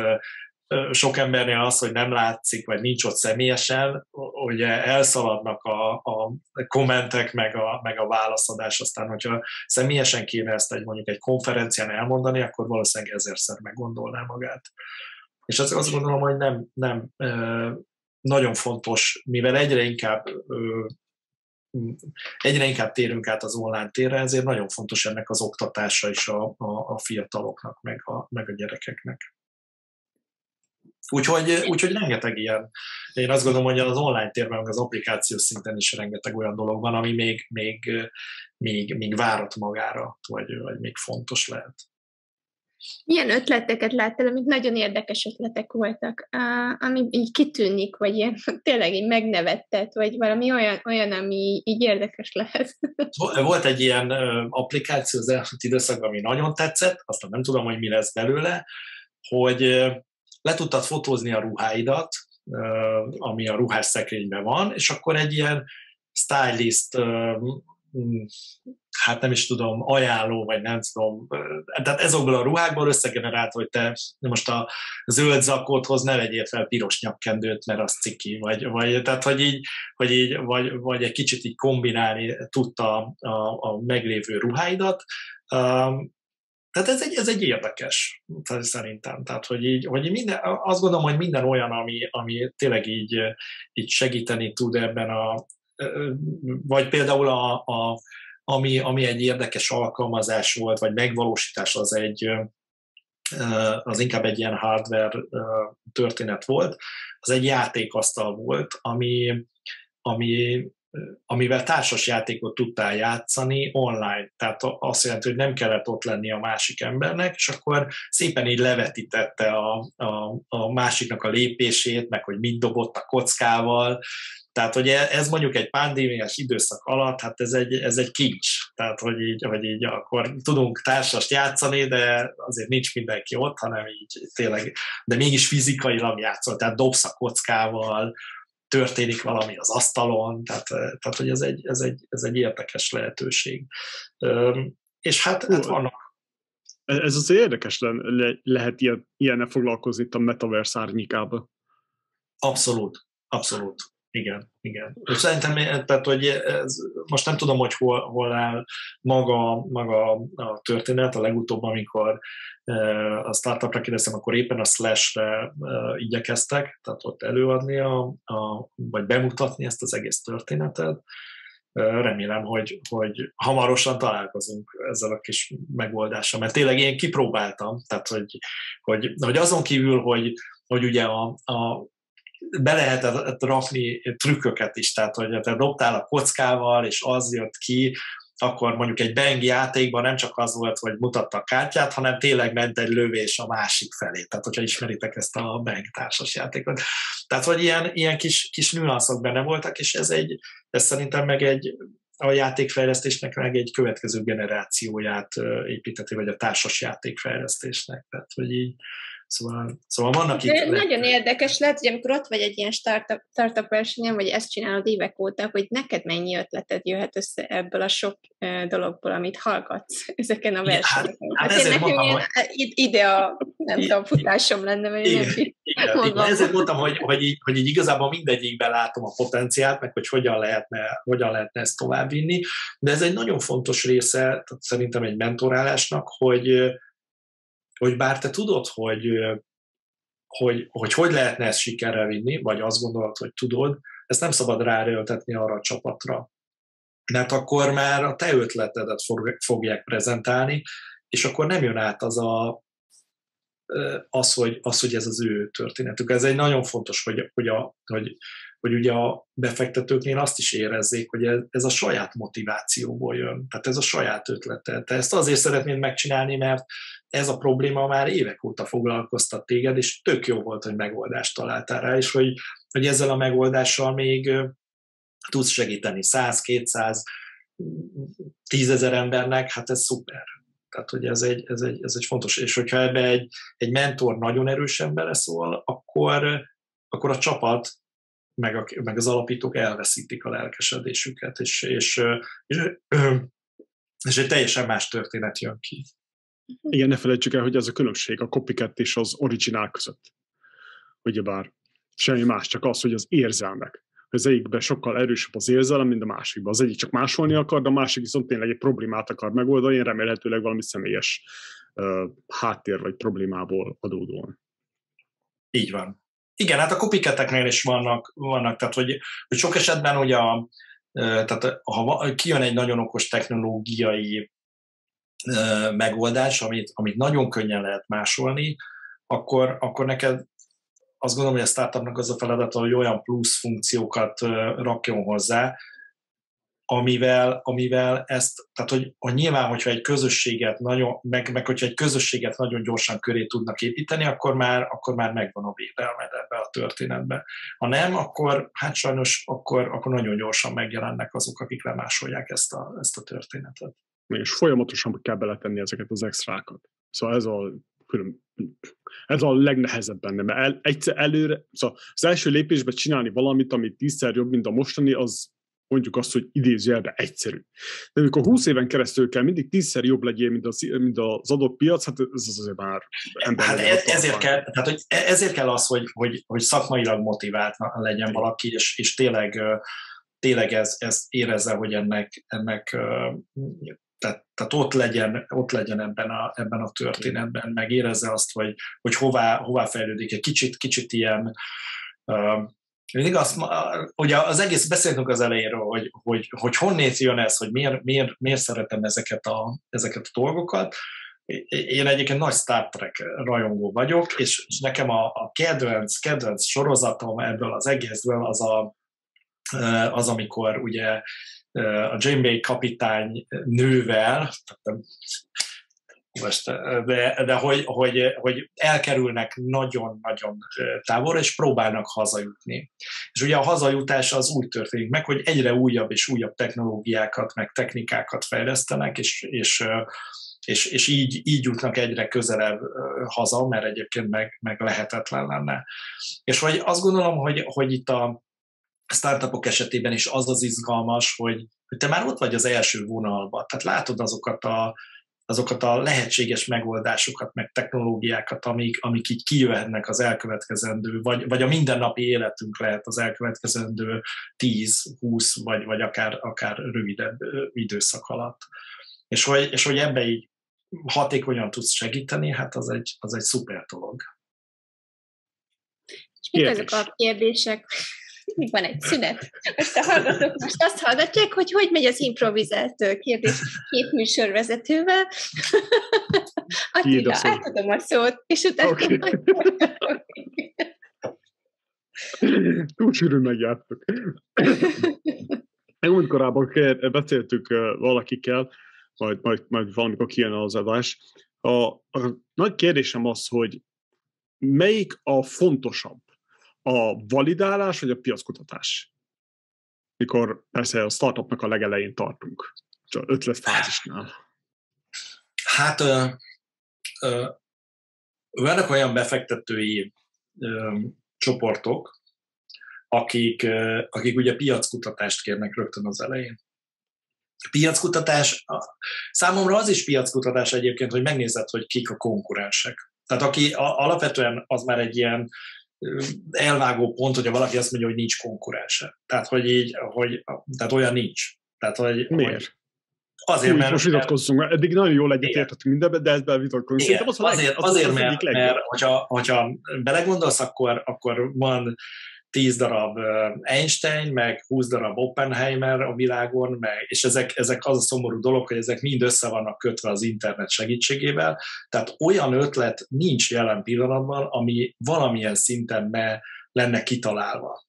sok embernél az, hogy nem látszik, vagy nincs ott személyesen, ugye elszaladnak a, a kommentek, meg a, meg a válaszadás, aztán hogyha személyesen kéne ezt egy mondjuk egy konferencián elmondani, akkor valószínűleg ezerszer meggondolná magát. És azt, azt gondolom, hogy nem, nem nagyon fontos, mivel egyre inkább egyre inkább térünk át az online térre, ezért nagyon fontos ennek az oktatása is a, a, a fiataloknak, meg a, meg a gyerekeknek. Úgyhogy, úgyhogy rengeteg ilyen, én azt gondolom, hogy az online térben, meg az applikáció szinten is rengeteg olyan dolog van, ami még, még, még, még várat magára, vagy, vagy még fontos lehet. Milyen ötleteket láttál, amik nagyon érdekes ötletek voltak, ami így kitűnik, vagy ilyen, tényleg így megnevettet, vagy valami olyan, olyan ami így érdekes lehet? Volt egy ilyen applikáció az elmúlt időszakban, ami nagyon tetszett, aztán nem tudom, hogy mi lesz belőle, hogy le tudtad fotózni a ruháidat, ami a ruhás szekrényben van, és akkor egy ilyen stylist hát nem is tudom, ajánló, vagy nem tudom, tehát ezokból a ruhákból összegenerált, hogy te most a zöld zakóthoz ne vegyél fel piros nyakkendőt, mert az ciki, vagy, vagy tehát hogy így, hogy így vagy, vagy egy kicsit így kombinálni tudta a, a meglévő ruháidat, tehát ez egy, ez egy érdekes, szerintem. Tehát, hogy így, hogy minden, azt gondolom, hogy minden olyan, ami, ami tényleg így, így segíteni tud ebben a, vagy például a, a ami, ami egy érdekes alkalmazás volt, vagy megvalósítás, az egy, az inkább egy ilyen hardware történet volt, az egy játékasztal volt, ami, ami amivel társas játékot tudtál játszani online. Tehát azt jelenti, hogy nem kellett ott lenni a másik embernek, és akkor szépen így levetítette a, a, a másiknak a lépését, meg hogy mit dobott a kockával, tehát, hogy e, ez mondjuk egy pandémiás időszak alatt, hát ez egy, ez egy kincs. Tehát, hogy így, hogy így akkor tudunk társast játszani, de azért nincs mindenki ott, hanem így tényleg, de mégis fizikailag játszol, tehát dobsz a kockával, történik valami az asztalon, tehát, tehát hogy ez egy, ez, egy, ez egy érdekes lehetőség. És hát, hát vannak ez az érdekes le, le, lehet ilyen, ilyenne foglalkozni itt a Metaverse árnyékába. Abszolút, abszolút. Igen, igen. És szerintem, tehát, hogy ez, most nem tudom, hogy hol, hol áll maga, maga a történet, a legutóbb, amikor a startupra kérdeztem, akkor éppen a Slash-re igyekeztek, tehát ott előadni, a, a, vagy bemutatni ezt az egész történetet. Remélem, hogy, hogy hamarosan találkozunk ezzel a kis megoldással, mert tényleg én kipróbáltam, tehát hogy, hogy, hogy azon kívül, hogy, hogy ugye a, a be lehetett rakni trükköket is, tehát hogy te dobtál a kockával, és az jött ki, akkor mondjuk egy Bang játékban nem csak az volt, hogy mutatta a kártyát, hanem tényleg ment egy lövés a másik felé. Tehát, hogyha ismeritek ezt a Bang társas játékot. Tehát, hogy ilyen, ilyen kis, kis nüanszok benne voltak, és ez, egy, ez szerintem meg egy a játékfejlesztésnek meg egy következő generációját építeti, vagy a társas játékfejlesztésnek. Tehát, hogy így Szóval, szóval vannak itt... Nagyon lehet... érdekes lehet, hogy amikor ott vagy egy ilyen startup, startup versenyen, vagy ezt csinálod évek óta, hogy neked mennyi ötleted jöhet össze ebből a sok dologból, amit hallgatsz ezeken a versenyeken. Hát, hát, hát én nekem mondtam, hogy... ide a, nem tudom, futásom lenne, vagy igen, nem igen, igen. Ezért mondtam, hogy, hogy, így, hogy így igazából mindegyikben látom a potenciált, meg hogy hogyan lehetne, hogyan lehetne ezt továbbvinni, de ez egy nagyon fontos része tehát szerintem egy mentorálásnak, hogy, hogy bár te tudod, hogy hogy, hogy hogy lehetne ezt sikerrel vinni, vagy azt gondolod, hogy tudod, ezt nem szabad ráerőltetni arra a csapatra. Mert akkor már a te ötletedet fogják prezentálni, és akkor nem jön át az, a, az, hogy, az, hogy ez az ő történetük. Ez egy nagyon fontos, hogy, hogy, a, hogy, hogy ugye a befektetőknél azt is érezzék, hogy ez, ez a saját motivációból jön, tehát ez a saját ötlete. Te ezt azért szeretnéd megcsinálni, mert ez a probléma már évek óta foglalkoztat téged, és tök jó volt, hogy megoldást találtál rá, és hogy, hogy ezzel a megoldással még tudsz segíteni 100, 200, 10 ezer embernek, hát ez szuper. Tehát, hogy ez egy, ez egy, ez egy fontos. És hogyha ebbe egy, egy mentor nagyon erősen beleszól, akkor, akkor a csapat meg, a, meg az alapítók elveszítik a lelkesedésüket, és, és, és, és egy teljesen más történet jön ki. Igen, ne felejtsük el, hogy ez a különbség a copycat és az originál között. Ugyebár semmi más, csak az, hogy az érzelmek. Az egyikben sokkal erősebb az érzelem, mint a másikban. Az egyik csak másolni akar, de a másik viszont tényleg egy problémát akar megoldani, remélhetőleg valami személyes uh, háttér vagy problémából adódóan. Így van. Igen, hát a copycateknél is vannak, vannak tehát hogy, hogy sok esetben ugye a, tehát ha kijön egy nagyon okos technológiai megoldás, amit, amit nagyon könnyen lehet másolni, akkor, akkor neked azt gondolom, hogy a startupnak az a feladata, hogy olyan plusz funkciókat rakjon hozzá, amivel, amivel ezt, tehát hogy, hogy nyilván, hogyha egy közösséget nagyon, meg, meg hogyha egy közösséget nagyon gyorsan köré tudnak építeni, akkor már, akkor már megvan a védelmed ebbe a történetbe. Ha nem, akkor hát sajnos akkor, akkor nagyon gyorsan megjelennek azok, akik lemásolják ezt a, ezt a történetet és folyamatosan kell beletenni ezeket az extrákat. Szóval ez a külön, ez a legnehezebb benne, mert el, egyszer előre, szóval az első lépésben csinálni valamit, ami tízszer jobb, mint a mostani, az mondjuk azt, hogy idézőjelben egyszerű. De amikor 20 éven keresztül kell mindig tízszer jobb legyél, mint az, mint az adott piac, hát ez azért már ember. Hát ez, ezért, kell, tehát, hogy e- ezért kell az, hogy, hogy, hogy szakmailag motivált legyen valaki, és, és tényleg, tényleg ez, ez érezze, hogy ennek, ennek tehát, tehát ott, legyen, ott legyen ebben a, ebben a történetben, meg érezze azt, hogy, hogy hová, hová fejlődik. Egy kicsit, kicsit ilyen, uh, mindig azt, ugye az egész beszéltünk az elejéről, hogy, hogy, hogy honnét jön ez, hogy miért, miért, miért szeretem ezeket a, ezeket a dolgokat. Én egyébként nagy Star Trek rajongó vagyok, és, és nekem a, a kedvenc, kedvenc sorozatom ebből az egészből az a, az, amikor ugye a Janeway kapitány nővel, most, de, de hogy, hogy, hogy elkerülnek nagyon-nagyon távolra, és próbálnak hazajutni. És ugye a hazajutás az úgy történik meg, hogy egyre újabb és újabb technológiákat, meg technikákat fejlesztenek, és, és, és, és így, így jutnak egyre közelebb haza, mert egyébként meg, meg lehetetlen lenne. És hogy azt gondolom, hogy, hogy itt a, startupok esetében is az az izgalmas, hogy, hogy te már ott vagy az első vonalban, tehát látod azokat a, azokat a lehetséges megoldásokat, meg technológiákat, amik, amik így kijöhetnek az elkövetkezendő, vagy, vagy a mindennapi életünk lehet az elkövetkezendő 10, 20, vagy, vagy akár, akár rövidebb időszak alatt. És hogy, és hogy ebbe így hatékonyan tudsz segíteni, hát az egy, az egy szuper dolog. És mik azok a kérdések, még van egy szünet. Most a hallgatók most azt hallgatják, hogy hogy megy az improvizált kérdés két műsorvezetővel. Attila, átadom a szót, és utána okay. Túl sűrűn megjártuk. Meg korábban beszéltük valakikkel, majd, majd, majd valamikor kijön az adás. A, a nagy kérdésem az, hogy melyik a fontosabb? A validálás vagy a piackutatás? Mikor persze a startupnak a legelején tartunk, csak ötletfázisnál. Hát ö, ö, vannak olyan befektetői ö, csoportok, akik, ö, akik ugye piackutatást kérnek rögtön az elején. Piackutatás, számomra az is piackutatás egyébként, hogy megnézed, hogy kik a konkurensek. Tehát aki a, alapvetően az már egy ilyen elvágó pont, hogyha valaki azt mondja, hogy nincs konkurense. Tehát, hogy így, hogy, tehát olyan nincs. Tehát, hogy, Miért? Hogy Azért, mert... Most vitatkozzunk, mert eddig nagyon jól egyetértettünk mindenben, de ezzel vitatkozunk. Igen, az azért, az azért az mert, mert hogyha, hogyha belegondolsz, akkor, akkor van 10 darab Einstein, meg 20 darab Oppenheimer a világon, meg, és ezek, ezek az a szomorú dolog, hogy ezek mind össze vannak kötve az internet segítségével, tehát olyan ötlet nincs jelen pillanatban, ami valamilyen szinten me lenne kitalálva.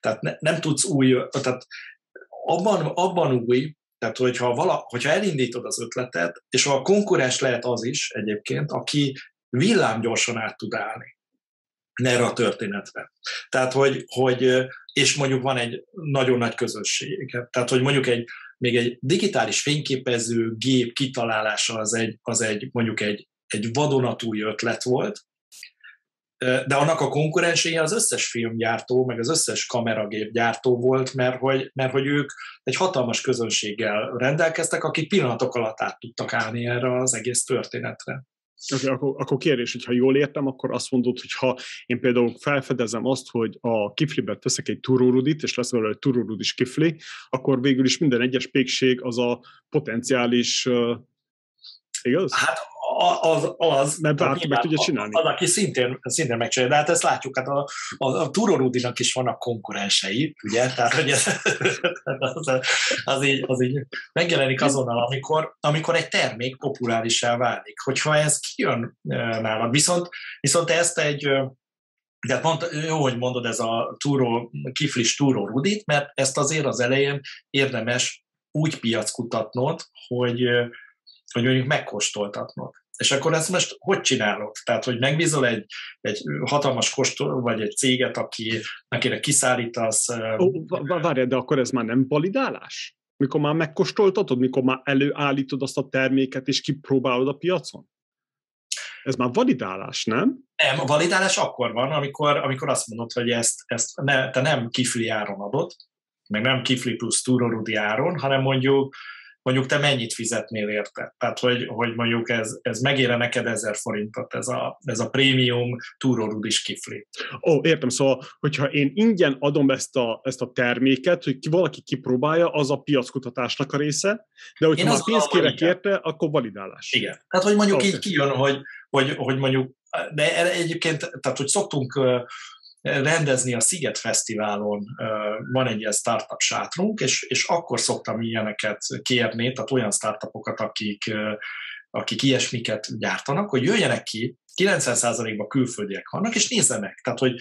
Tehát ne, nem tudsz új, tehát abban, abban új, tehát hogyha, vala, hogyha elindítod az ötletet, és a konkurens lehet az is egyébként, aki villámgyorsan át tud állni erre a történetre. Tehát, hogy, hogy, és mondjuk van egy nagyon nagy közösség. Tehát, hogy mondjuk egy, még egy digitális fényképező gép kitalálása az egy, az egy mondjuk egy, egy vadonatúj ötlet volt, de annak a konkurenséje az összes filmgyártó, meg az összes kameragépgyártó volt, mert hogy, mert hogy ők egy hatalmas közönséggel rendelkeztek, akik pillanatok alatt át tudtak állni erre az egész történetre. Okay, akkor, akkor kérdés, hogy ha jól értem, akkor azt mondod, hogy ha én például felfedezem azt, hogy a kiflibe teszek egy turórudit, és lesz belőle egy turórudis kifli, akkor végül is minden egyes pékség az a potenciális, uh, igaz? Hát az, az mert bárki meg tudja csinálni. Az, aki szintén, szintén megcsinálja. De hát ezt látjuk, hát a, a, a Turorudinak is vannak konkurensei, ugye? Tehát, hogy ez, az, az, így, az így megjelenik azonnal, amikor, amikor egy termék populárisá válik. Hogyha ez kijön nálad. Viszont, viszont ezt egy de pont jó, hogy mondod ez a túró, kiflis túró rudit, mert ezt azért az elején érdemes úgy piackutatnod, hogy, hogy mondjuk megkóstoltatnod. És akkor ezt most hogy csinálod? Tehát, hogy megbízol egy, egy hatalmas kóstol, vagy egy céget, aki, akire kiszállítasz... Ó, várj, de akkor ez már nem validálás? Mikor már megkóstoltatod, mikor már előállítod azt a terméket, és kipróbálod a piacon? Ez már validálás, nem? Nem, a validálás akkor van, amikor, amikor azt mondod, hogy ezt, ezt ne, te nem kifli áron adod, meg nem kifli plusz túrorudi áron, hanem mondjuk mondjuk te mennyit fizetnél érte. Tehát, hogy, hogy mondjuk ez, ez megére neked ezer forintot, ez a, ez a prémium túrórudis kifli. Ó, értem, szóval, hogyha én ingyen adom ezt a, ezt a terméket, hogy ki, valaki kipróbálja, az a piackutatásnak a része, de hogyha már pénzt kérek érte, akkor validálás. Igen. Tehát, hogy mondjuk okay. így kijön, hogy, hogy, hogy mondjuk, de egyébként, tehát, hogy szoktunk rendezni a Sziget Fesztiválon, van egy ilyen startup sátrunk, és, és akkor szoktam ilyeneket kérni, tehát olyan startupokat, akik, akik ilyesmiket gyártanak, hogy jöjjenek ki, 90%-ban külföldiek vannak, és nézzenek. Tehát, hogy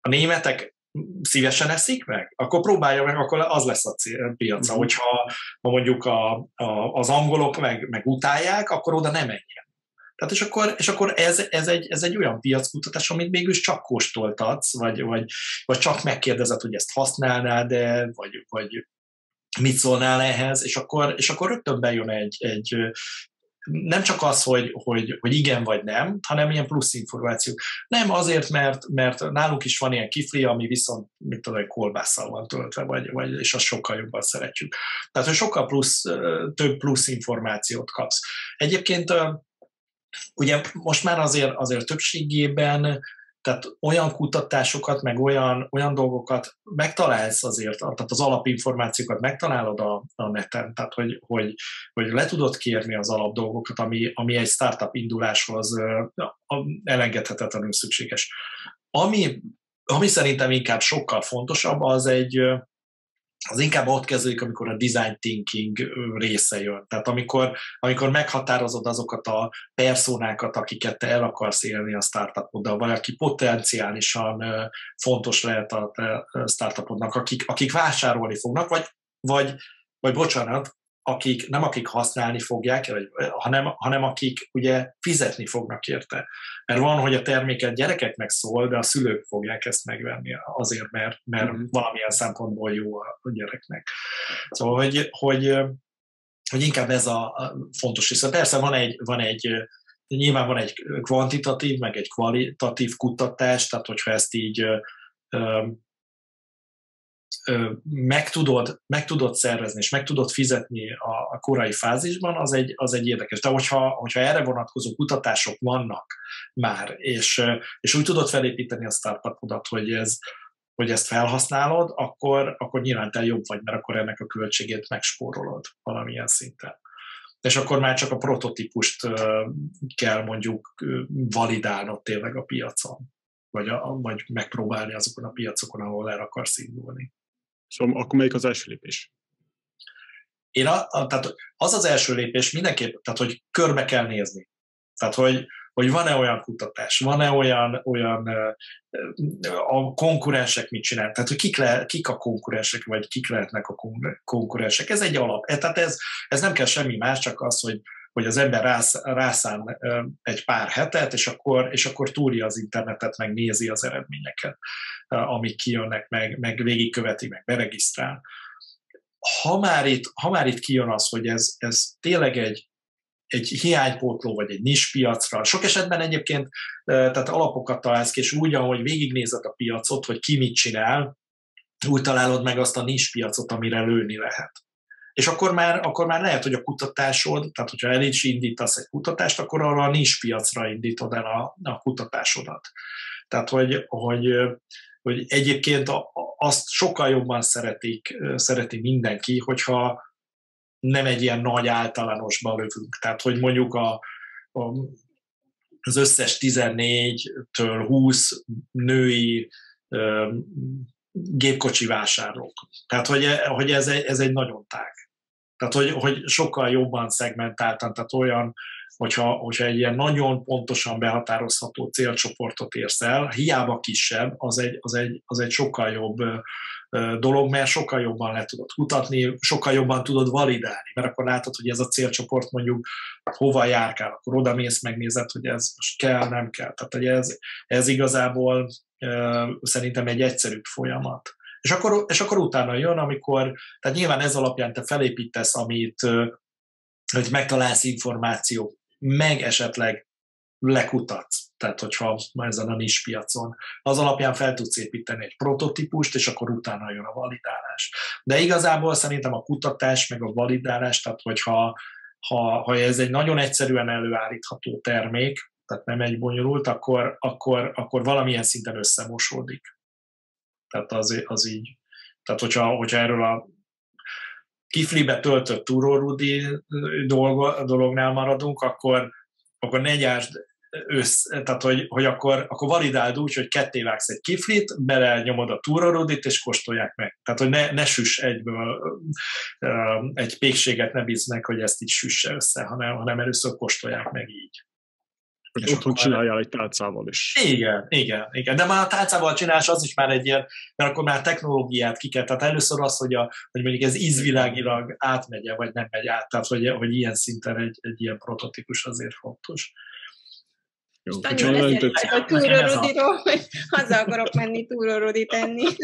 a németek szívesen eszik meg, akkor próbálja meg, akkor az lesz a piaca. Uh-huh. Hogyha ha mondjuk a, a, az angolok meg, meg utálják, akkor oda nem menjen. Tehát és akkor, és akkor ez, ez, egy, ez egy olyan piackutatás, amit mégis csak kóstoltatsz, vagy, vagy, vagy csak megkérdezed, hogy ezt használnád de vagy, vagy mit szólnál ehhez, és akkor, és akkor rögtön bejön egy, egy nem csak az, hogy, hogy, hogy igen vagy nem, hanem ilyen plusz információk. Nem azért, mert, mert nálunk is van ilyen kifli, ami viszont, mit tudom, egy kolbásszal van töltve, vagy, vagy, és azt sokkal jobban szeretjük. Tehát, hogy sokkal plusz, több plusz információt kapsz. Egyébként ugye most már azért, azért többségében tehát olyan kutatásokat, meg olyan, olyan dolgokat megtalálsz azért, tehát az alapinformációkat megtalálod a, a neten, tehát hogy, hogy, hogy le tudod kérni az alapdolgokat, ami, ami egy startup induláshoz elengedhetetlenül szükséges. Ami, ami szerintem inkább sokkal fontosabb, az egy, az inkább ott kezdődik, amikor a design thinking része jön. Tehát amikor, amikor meghatározod azokat a personákat, akiket te el akarsz élni a startupoddal, vagy aki potenciálisan fontos lehet a startupodnak, akik, akik vásárolni fognak, vagy, vagy, vagy bocsánat, akik, nem akik használni fogják, hanem, hanem akik ugye fizetni fognak érte. Mert van, hogy a terméket gyerekeknek szól, de a szülők fogják ezt megvenni azért, mert, mert mm-hmm. valamilyen szempontból jó a gyereknek. Szóval, hogy, hogy, hogy inkább ez a fontos része. Persze van egy, van egy nyilván van egy kvantitatív, meg egy kvalitatív kutatás, tehát hogyha ezt így meg tudod, meg tudod szervezni, és meg tudod fizetni a, a korai fázisban, az egy, az egy érdekes. De hogyha, hogyha erre vonatkozó kutatások vannak már, és, és úgy tudod felépíteni a startupodat, hogy ez, hogy ezt felhasználod, akkor, akkor nyilván te jobb vagy, mert akkor ennek a költségét megspórolod valamilyen szinten. És akkor már csak a prototípust kell mondjuk validálnod tényleg a piacon, vagy, a, vagy megpróbálni azokon a piacokon, ahol el akarsz indulni. Szóval akkor melyik az első lépés? Én a, a, tehát az az első lépés mindenképp, tehát hogy körbe kell nézni. Tehát, hogy, hogy van-e olyan kutatás, van-e olyan, olyan a konkurensek mit csinál, tehát hogy kik, le, kik a konkurensek, vagy kik lehetnek a konkurensek. Ez egy alap. E, tehát ez, ez nem kell semmi más, csak az, hogy, hogy az ember rász, rászán egy pár hetet, és akkor, és akkor túrja az internetet, meg nézi az eredményeket, amik kijönnek, meg, meg végigköveti, meg beregisztrál. Ha már itt, ha már itt kijön az, hogy ez, ez tényleg egy, egy hiánypótló, vagy egy nispiacra. Sok esetben egyébként tehát alapokat találsz ki, és úgy, ahogy végignézed a piacot, hogy ki mit csinál, úgy találod meg azt a nispiacot, amire lőni lehet. És akkor már, akkor már lehet, hogy a kutatásod, tehát hogyha el is indítasz egy kutatást, akkor arra nis piacra indítod el a, a kutatásodat. Tehát, hogy, hogy, hogy egyébként azt sokkal jobban szeretik, szereti mindenki, hogyha nem egy ilyen nagy általánosba lövünk. Tehát, hogy mondjuk a, a, az összes 14-től 20 női gépkocsi vásárlók. Tehát, hogy, hogy ez, egy, ez egy nagyon tág. Tehát, hogy, hogy sokkal jobban szegmentáltan, tehát olyan, hogyha, hogyha egy ilyen nagyon pontosan behatározható célcsoportot érsz el, hiába kisebb, az egy, az egy, az egy sokkal jobb dolog, mert sokkal jobban le tudod kutatni, sokkal jobban tudod validálni, mert akkor látod, hogy ez a célcsoport mondjuk hova járkál, akkor oda mész, megnézed, hogy ez most kell, nem kell. Tehát hogy ez, ez igazából szerintem egy egyszerűbb folyamat. És akkor, és akkor utána jön, amikor, tehát nyilván ez alapján te felépítesz, amit, hogy megtalálsz információk, meg esetleg lekutatsz. Tehát, hogyha ezen a nis piacon. Az alapján fel tudsz építeni egy prototípust, és akkor utána jön a validálás. De igazából szerintem a kutatás, meg a validálás, tehát hogyha ha, ha ez egy nagyon egyszerűen előállítható termék, tehát nem egy bonyolult, akkor, akkor, akkor valamilyen szinten összemosódik. Tehát az, az így. Tehát hogyha, hogyha erről a kiflibe töltött túrórudi dolognál maradunk, akkor, akkor ne gyásd össz, tehát hogy, hogy akkor, akkor validáld úgy, hogy ketté vágsz egy kiflit, bele nyomod a túrorudit, és kóstolják meg. Tehát, hogy ne, ne süss egyből egy pékséget ne bízd meg, hogy ezt így süsse össze, hanem, hanem először kóstolják meg így. Hogy otthon akkor... csináljál egy tálcával is. Igen, igen, igen. De már a tálcával csinálás az is már egy ilyen, mert akkor már technológiát ki kell. Tehát először az, hogy, a, hogy mondjuk ez ízvilágilag átmegye, vagy nem megy át. Tehát, hogy, hogy ilyen szinten egy, egy ilyen prototípus azért fontos. Jó, nagyon beszéltek a túrorodiról, hogy haza akarok menni túrorodi tenni.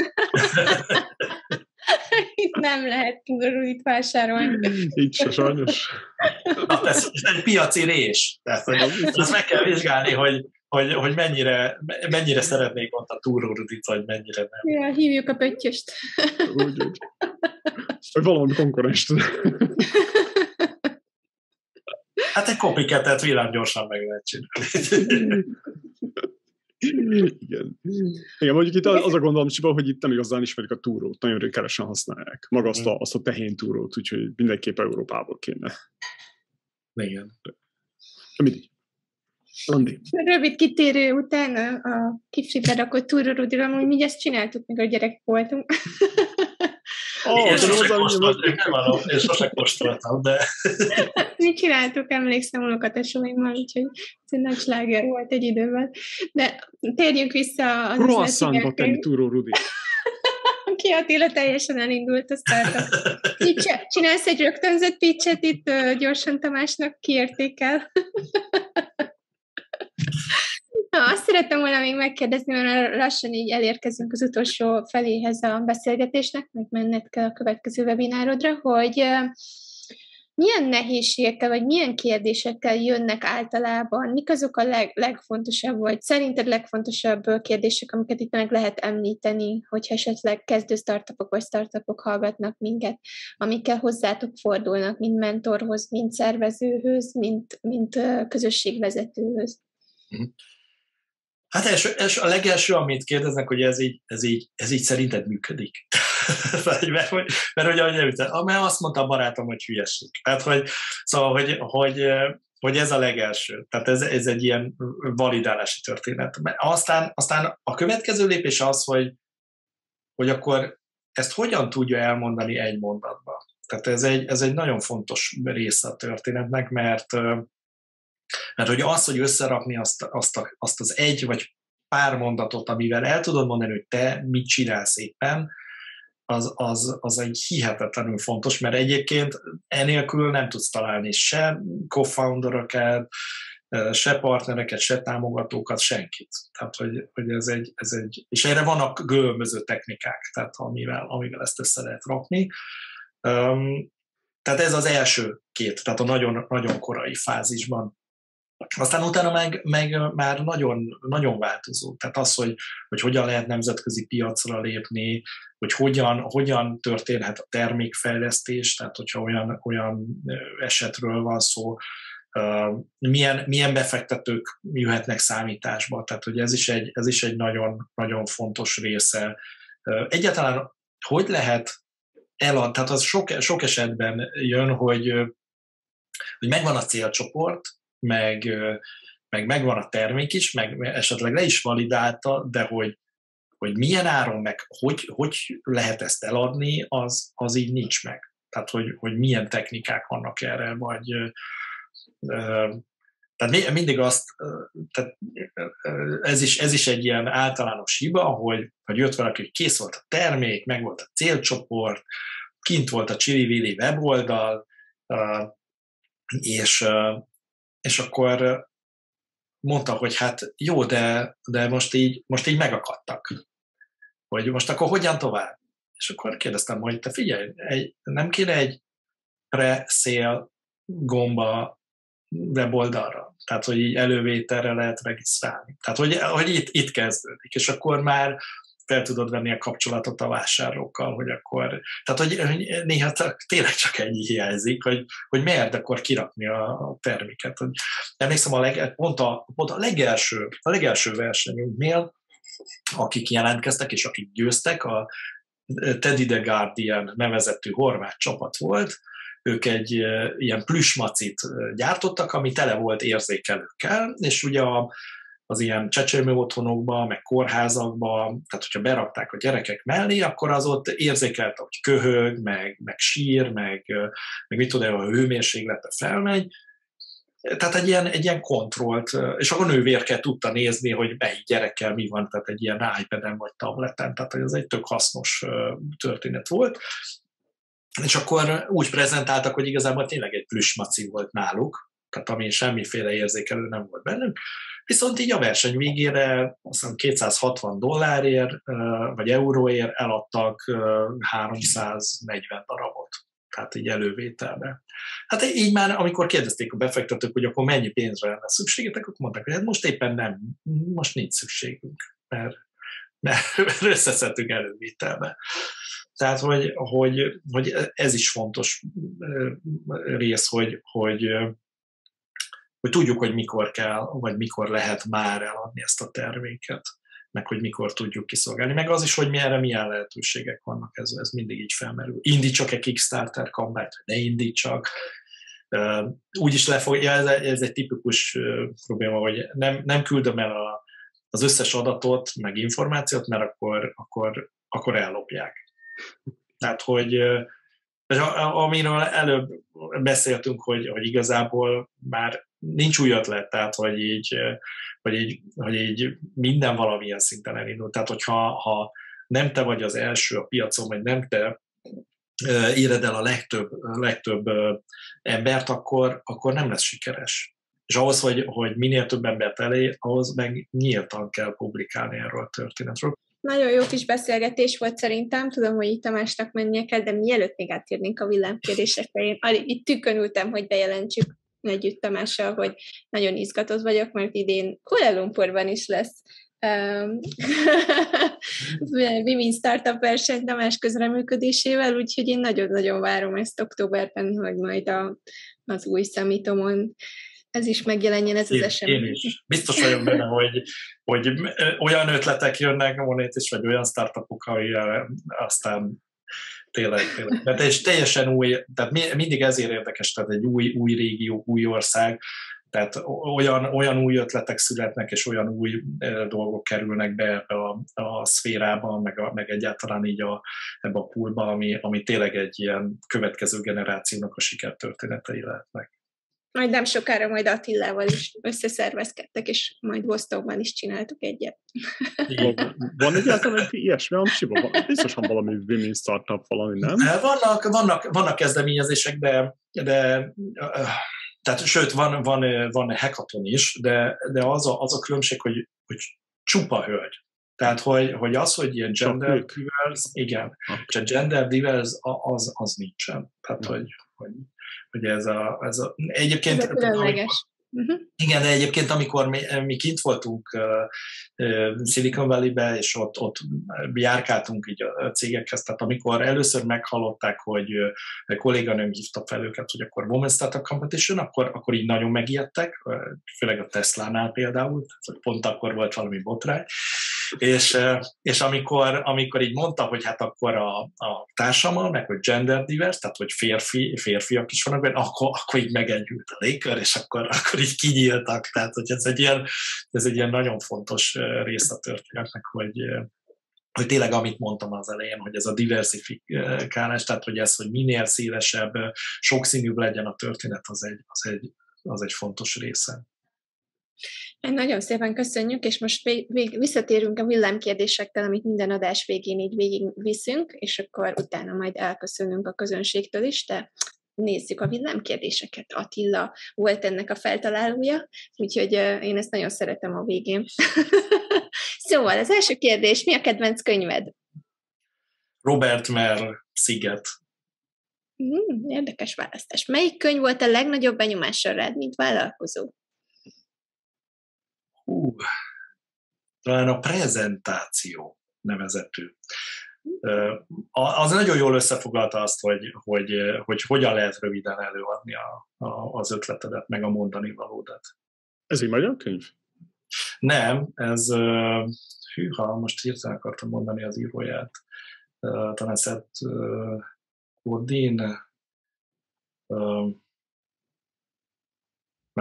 Itt nem lehet túrorodit vásárolni. Így se sajnos. Na, ez, ez egy piaci rés. Tehát, hogy azt meg kell vizsgálni, hogy, hogy, hogy mennyire, mennyire szeretnék ott a túrórudit, vagy mennyire nem. Ja, hívjuk a pöttyöst. Úgy, úgy. Vagy valami konkurenst. Hát egy copycatet villámgyorsan meg lehet csinálni. Igen. Igen, mondjuk itt az a gondolom, Csiba, hogy itt nem igazán ismerik a túrót, nagyon keresen használják. Maga azt a, azt a tehén túrót, úgyhogy mindenképp Európából kéne. Igen. Mindig. Andi. Rövid kitérő után a kiflibe rakott túrorudira, hogy mi ezt csináltuk, mikor gyerek voltunk. Oh, én, sose kóstoltam, nem én sose kóstoltam, de... Mi csináltuk, emlékszem unokatesóimmal, úgyhogy ez egy nagy sláger volt egy időben. De térjünk vissza az Croissantba tenni túró Rudi. Ki Attila teljesen elindult a startup. Csinálsz egy rögtönzött pitchet itt gyorsan Tamásnak kiértékel. Na, azt szerettem volna még megkérdezni, mert lassan így elérkezünk az utolsó feléhez a beszélgetésnek, meg menned kell a következő webinárodra, hogy milyen nehézségekkel, vagy milyen kérdésekkel jönnek általában, mik azok a leg, legfontosabb, vagy szerinted legfontosabb kérdések, amiket itt meg lehet említeni, hogyha esetleg kezdő startupok vagy startupok hallgatnak minket, amikkel hozzátok fordulnak, mint mentorhoz, mint szervezőhöz, mint, mint közösségvezetőhöz. Hát első, első, a legelső, amit kérdeznek, hogy ez így, ez így, ez így szerinted működik. mert, mert, mert, mert hogy ahogy említettem, mert azt mondta a barátom, hogy hülyeség. Tehát, hogy, szóval, hogy, hogy, hogy ez a legelső. Tehát ez, ez egy ilyen validálási történet. Aztán, aztán a következő lépés az, hogy, hogy akkor ezt hogyan tudja elmondani egy mondatban. Tehát ez egy, ez egy nagyon fontos része a történetnek, mert mert hogy az, hogy összerakni azt, azt, a, azt az egy vagy pár mondatot, amivel el tudod mondani, hogy te mit csinálsz éppen, az, az, az egy hihetetlenül fontos, mert egyébként enélkül nem tudsz találni se co-founderöket, se partnereket, se támogatókat, senkit. Tehát, hogy, hogy ez, egy, ez egy, és erre vannak különböző technikák, tehát amivel, amivel ezt össze lehet rakni. Um, tehát ez az első két, tehát a nagyon, nagyon korai fázisban aztán utána meg, meg már nagyon, nagyon változó. Tehát az, hogy, hogy hogyan lehet nemzetközi piacra lépni, hogy hogyan, hogyan történhet a termékfejlesztés, tehát hogyha olyan, olyan esetről van szó, milyen, milyen befektetők jöhetnek számításba. Tehát, hogy ez is egy, ez is egy nagyon, nagyon fontos része. Egyáltalán hogy lehet elad, tehát az sok, sok esetben jön, hogy, hogy megvan a célcsoport, meg, meg megvan a termék is, meg esetleg le is validálta, de hogy, hogy milyen áron, meg hogy, hogy lehet ezt eladni, az, az így nincs meg. Tehát, hogy, hogy milyen technikák vannak erre, vagy tehát mindig azt, tehát ez is, ez is egy ilyen általános hiba, hogy, hogy jött valaki, hogy kész volt a termék, meg volt a célcsoport, kint volt a Chili weboldal, és, és akkor mondta, hogy hát jó, de, de most, így, most így megakadtak. Hogy most akkor hogyan tovább? És akkor kérdeztem, hogy te figyelj, egy, nem kéne egy pre-sale gomba weboldalra. Tehát, hogy így elővételre lehet regisztrálni. Tehát, hogy, hogy itt, itt kezdődik, és akkor már fel tudod venni a kapcsolatot a vásárlókkal, hogy akkor, tehát hogy néha tényleg csak ennyi hiányzik, hogy, hogy miért akkor kirakni a terméket. Hogy emlékszem, a leg, pont, a, pont a legelső, a legelső versenyünknél, akik jelentkeztek és akik győztek, a Teddy the Guardian nevezetű horvát csapat volt, ők egy ilyen plüsmacit gyártottak, ami tele volt érzékelőkkel, és ugye a, az ilyen csecsemő otthonokba, meg kórházakba, tehát hogyha berakták a gyerekek mellé, akkor az ott érzékelt, hogy köhög, meg, meg sír, meg, meg mit tudom, a hőmérséklete felmegy, tehát egy ilyen, egy ilyen kontrollt, és akkor a nővérke tudta nézni, hogy melyik gyerekkel mi van, tehát egy ilyen iPad-en vagy tableten, tehát ez egy tök hasznos történet volt. És akkor úgy prezentáltak, hogy igazából tényleg egy plüsmaci volt náluk, tehát ami semmiféle érzékelő nem volt bennük, viszont így a verseny végére azt hiszem 260 dollárért vagy euróért eladtak 340 darabot, tehát így elővételbe. Hát így már, amikor kérdezték a befektetők, hogy akkor mennyi pénzre lenne szükségetek, akkor mondták, hogy hát most éppen nem, most nincs szükségünk, mert, mert, mert összeszedtünk elővételbe. Tehát, hogy, hogy, hogy ez is fontos rész, hogy, hogy, hogy tudjuk, hogy mikor kell, vagy mikor lehet már eladni ezt a terméket, meg hogy mikor tudjuk kiszolgálni, meg az is, hogy erre milyen lehetőségek vannak, ez, ez mindig így felmerül. Indítsak-e Kickstarter kampányt, ne indítsak, úgy is lefogja, ez, ez egy tipikus probléma, hogy nem, nem küldöm el a, az összes adatot, meg információt, mert akkor, akkor, akkor ellopják. Tehát, hogy amiről előbb beszéltünk, hogy, hogy igazából már nincs új ötlet, tehát hogy így, hogy így, hogy így minden valamilyen szinten elindul. Tehát, hogyha ha nem te vagy az első a piacon, vagy nem te éred el a legtöbb, legtöbb embert, akkor, akkor nem lesz sikeres. És ahhoz, hogy, hogy minél több embert elé, ahhoz meg nyíltan kell publikálni erről a történetről. Nagyon jó kis beszélgetés volt szerintem, tudom, hogy itt Tamásnak mennie kell, de mielőtt még átérnénk a villámkérdésekre, én itt tükönültem, hogy bejelentsük együtt Tamással, hogy nagyon izgatott vagyok, mert idén Kuala Lumpurban is lesz Women Startup verseny Tamás közreműködésével, úgyhogy én nagyon-nagyon várom ezt októberben, hogy majd a, az új szamitomon ez is megjelenjen, ez az esemény. Én is. Biztos vagyok benne, hogy, hogy olyan ötletek jönnek monét is, vagy olyan startupok, hogy aztán tényleg, tényleg. Mert ez teljesen új, tehát mindig ezért érdekes, tehát egy új, új régió, új ország, tehát olyan, olyan új ötletek születnek, és olyan új dolgok kerülnek be ebbe a, a szférába, meg, a, meg egyáltalán így a, ebbe a poolba, ami, ami tényleg egy ilyen következő generációnak a sikertörténetei lehetnek. Majd nem sokára majd Attillával is összeszervezkedtek, és majd Bostonban is csináltuk egyet. van egyáltalán egy ilyesmi, Amcsiban? Biztosan valami women startup valami, nem? Vannak, vannak, vannak kezdeményezések, de, de tehát sőt, van, van, van hackathon is, de, de az, a, az a különbség, hogy, hogy csupa hölgy. Tehát, hogy, hogy az, hogy ilyen gender diverse, igen, a gender diverse az, az nincsen. Tehát, hogy, hogy hogy ez a, ez a egyébként... Ez a Uh-huh. Igen, de egyébként amikor mi, mi kint voltunk uh, Silicon Valley-be, és ott, ott járkáltunk így a cégekhez, tehát amikor először meghallották, hogy uh, kolléganőm hívta fel őket, hogy akkor Women's Startup Competition, akkor, akkor így nagyon megijedtek, főleg a Tesla-nál például, tehát pont akkor volt valami botrány, és, és amikor, amikor így mondta, hogy hát akkor a, a társammal, meg hogy gender divers, tehát hogy férfi, férfiak is vannak benne, akkor, akkor így megegyült a légkör, és akkor, akkor így kinyíltak. Tehát, hogy ez egy ilyen, ez egy ilyen nagyon fontos rész a történetnek, hogy, hogy tényleg amit mondtam az elején, hogy ez a diversifikálás, tehát hogy ez, hogy minél szélesebb, sokszínűbb legyen a történet, az egy, az egy, az egy fontos része. Nagyon szépen köszönjük, és most vég, vég, visszatérünk a villámkérdésekkel, amit minden adás végén így végig viszünk, és akkor utána majd elköszönünk a közönségtől is, de nézzük a villámkérdéseket. Attila volt ennek a feltalálója, úgyhogy én ezt nagyon szeretem a végén. szóval az első kérdés, mi a kedvenc könyved? Robert Merl Sziget. Hmm, érdekes választás. Melyik könyv volt a legnagyobb benyomással rád, mint vállalkozó? Hú, talán a prezentáció nevezetű. Az nagyon jól összefoglalta azt, hogy, hogy, hogy hogyan lehet röviden előadni a, a, az ötletedet, meg a mondani valódat. Ez egy magyar könyv? Nem, ez, hűha, most hirtelen akartam mondani az íróját, talán Seth Godin,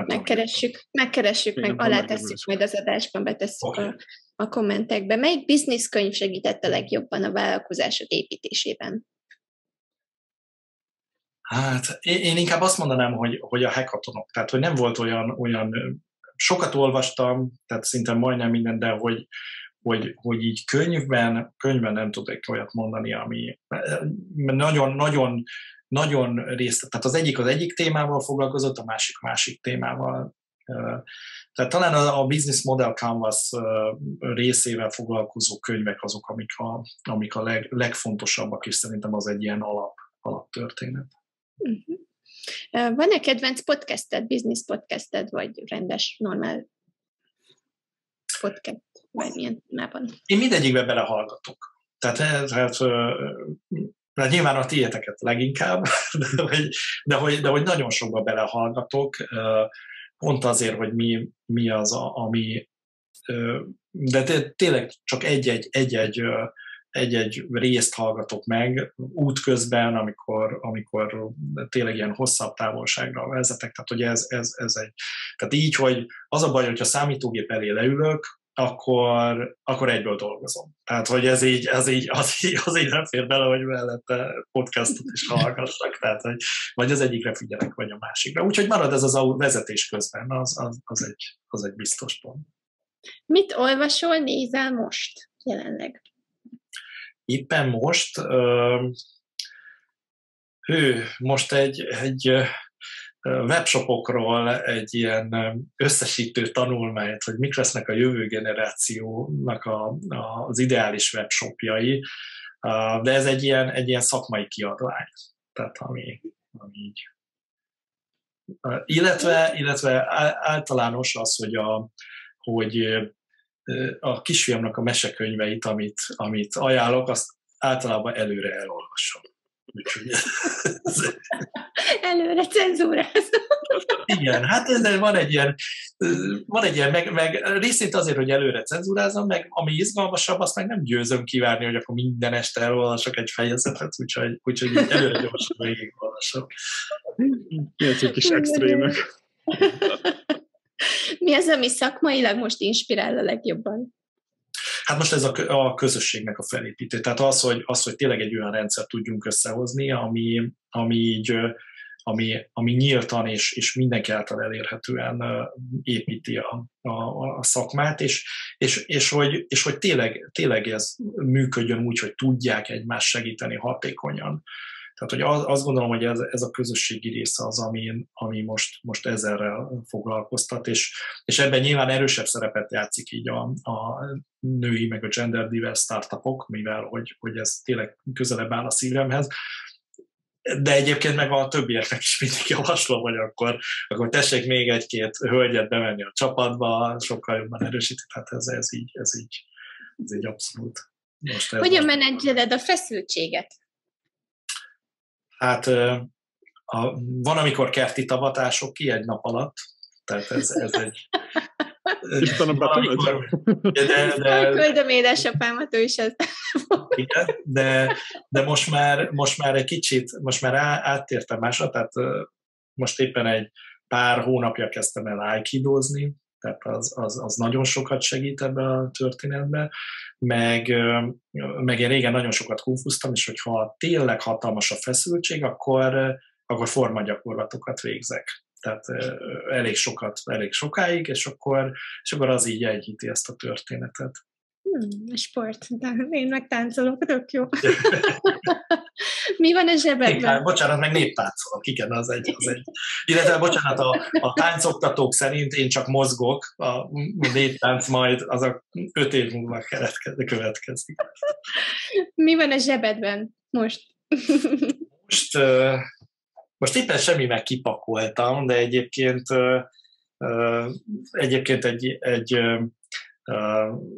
megkeressük, megkeressük, meg alá tesszük, majd az adásban betesszük okay. a, a kommentekbe. Melyik bizniszkönyv segített a legjobban a vállalkozások építésében? Hát én inkább azt mondanám, hogy, hogy a hackathonok. Tehát, hogy nem volt olyan, olyan sokat olvastam, tehát szinte majdnem minden, de hogy, hogy, hogy így könyvben, könyvben nem tudok olyat mondani, ami nagyon, nagyon, részt, tehát az egyik az egyik témával foglalkozott, a másik másik témával. Tehát talán a, a Business Model Canvas részével foglalkozó könyvek azok, amik a, amik a leg, legfontosabbak, és szerintem az egy ilyen alap, alaptörténet. Uh-huh. Van-e kedvenc podcasted, business podcasted, vagy rendes, normál podcast, bármilyen témában? Én mindegyikbe belehallgatok. Tehát, tehát mert nyilván a tiéteket leginkább, de hogy, de hogy, de hogy nagyon sokba belehallgatok, pont azért, hogy mi, mi az, a, ami de tényleg csak egy-egy, egy-egy egy-egy részt hallgatok meg útközben, amikor, amikor tényleg ilyen hosszabb távolságra vezetek. Tehát, hogy ez, ez, ez egy, tehát így, hogy az a baj, hogyha számítógép elé leülök, akkor, akkor egyből dolgozom. Tehát, hogy ez így, ez így, az, így, az így nem fér bele, hogy mellette podcastot is hallgassak, tehát, hogy vagy az egyikre figyelek, vagy a másikra. Úgyhogy marad ez az a vezetés közben, az, az, az, egy, az egy biztos pont. Mit olvasol, nézel most jelenleg? Éppen most, hő, most egy, egy webshopokról egy ilyen összesítő tanulmányt, hogy mik lesznek a jövő generációnak a, a, az ideális webshopjai, de ez egy ilyen, egy ilyen szakmai kiadvány, tehát ami, ami így. Illetve, illetve általános az, hogy, a, hogy a kisfiamnak a mesekönyveit, amit, amit ajánlok, azt általában előre elolvasom. Előre cenzúrázom. Igen, hát de van egy ilyen, van egy ilyen meg, meg részint azért, hogy előre cenzúrázom, meg ami izgalmasabb, azt meg nem győzöm kivárni, hogy akkor minden este elolvasok egy fejezetet, úgyhogy, úgyhogy előre gyorsan végigolvasom. Milyen kis extrémek. Mi az, ami szakmailag most inspirál a legjobban? Hát most ez a, a közösségnek a felépítő. Tehát az, hogy, az, hogy tényleg egy olyan rendszer tudjunk összehozni, ami, ami így ami, ami nyíltan és, és mindenki által elérhetően építi a, a, a szakmát, és, és, és, hogy, és hogy tényleg, tényleg ez működjön úgy, hogy tudják egymást segíteni hatékonyan. Tehát, hogy az, azt gondolom, hogy ez, ez a közösségi része az, ami, ami most, most ezerrel foglalkoztat, és, és ebben nyilván erősebb szerepet játszik így a, a női, meg a gender diverse startupok, mivel hogy, hogy ez tényleg közelebb áll a szívemhez. De egyébként meg a többieknek is mindig javaslom, hogy akkor, akkor tessék még egy-két hölgyet bevenni a csapatba, sokkal jobban erősített, hát ez, ez, így, ez, így, ez így abszolút. Most Hogyan menedzseled a feszültséget? Hát a, van, amikor kerti tavatások ki egy nap alatt, tehát ez, ez egy... Istenem, amikor, de, de, de, Küldöm édesapámat, ő is ez. Igen, de, de most, már, most már egy kicsit, most már áttértem másra, tehát most éppen egy pár hónapja kezdtem el aikidozni, tehát az, az, az nagyon sokat segít ebben a történetben, meg, meg én régen nagyon sokat kúfuztam, és hogyha tényleg hatalmas a feszültség, akkor, akkor formagyakorlatokat végzek. Tehát elég sokat, elég sokáig, és akkor, és akkor az így enyhíti ezt a történetet. Hmm, sport, de én meg táncolok, tök jó. Mi van a zsebedben? Igen, bocsánat, meg néptáncolok, igen, az egy, az egy. Illetve, bocsánat, a, a táncoktatók szerint én csak mozgok, a néptánc majd az a öt év múlva következik. Mi van a zsebedben most? Most, most éppen semmi kipakoltam, de egyébként egyébként egy, egy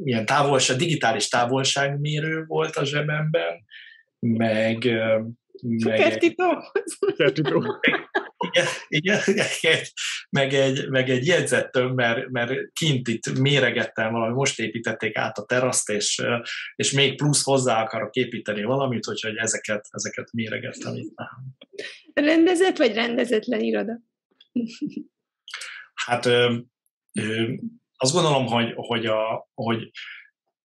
ilyen távolság, digitális távolságmérő volt a zsebemben, meg, meg, igen, igen, igen, meg egy, meg egy jegyzettöm, mert, mert kint itt méregettem valami, most építették át a teraszt, és, és még plusz hozzá akarok építeni valamit, hogy ezeket, ezeket méregettem itt. Rendezett vagy rendezetlen iroda? Hát ö, ö, azt gondolom, hogy, hogy, a, hogy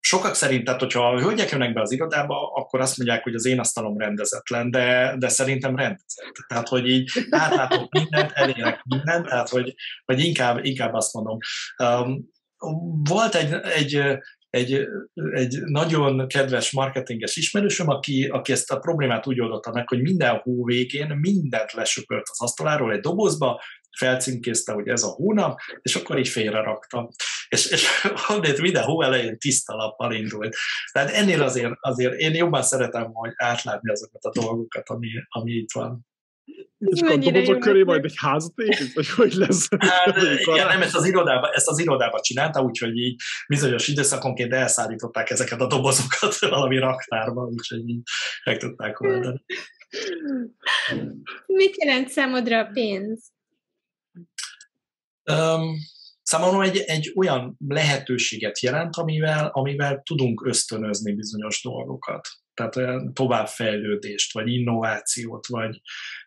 sokak szerint, tehát hogyha a hölgyek jönnek be az irodába, akkor azt mondják, hogy az én asztalom rendezetlen, de, de szerintem rendezett. Tehát, hogy így átlátok mindent, elérek mindent, tehát, hogy, hogy inkább, inkább azt mondom. Um, volt egy, egy egy, egy nagyon kedves marketinges ismerősöm, aki, aki ezt a problémát úgy oldotta meg, hogy minden hó végén mindent lesöpört az asztaláról egy dobozba, felcímkézte, hogy ez a hónap, és akkor így félre rakta. És, és minden hó elején tiszta lappal indult. Tehát ennél azért, azért én jobban szeretem hogy átlátni azokat a dolgokat, ami, ami itt van. És akkor dobozok köré majd egy házat épít, vagy hogy lesz? Hát, igen, nem, ezt az, irodába, ezt az irodába csinálta, úgyhogy így bizonyos időszakonként elszállították ezeket a dobozokat valami raktárba, úgyhogy így meg tudták oldani. Mit jelent számodra a pénz? Számomra egy, egy olyan lehetőséget jelent, amivel, amivel tudunk ösztönözni bizonyos dolgokat. Tehát olyan továbbfejlődést, vagy innovációt, vagy,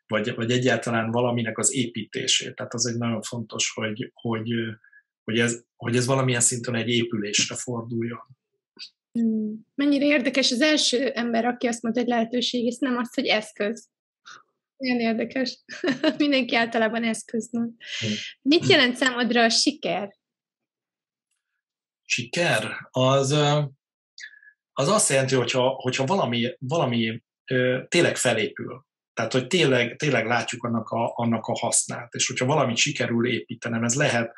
vagy, vagy egyáltalán valaminek az építését. Tehát az egy nagyon fontos, hogy, hogy, hogy, ez, hogy ez valamilyen szinten egy épülésre forduljon. Hmm. Mennyire érdekes az első ember, aki azt mondta, hogy lehetőség, és nem az, hogy eszköz. Nagyon érdekes. Mindenki általában eszköz. Hmm. Mit jelent számodra a siker? Siker? Az, az azt jelenti, hogyha, hogyha valami, valami tényleg felépül. Tehát, hogy tényleg, tényleg látjuk annak a, annak a hasznát. És hogyha valamit sikerül építenem, ez lehet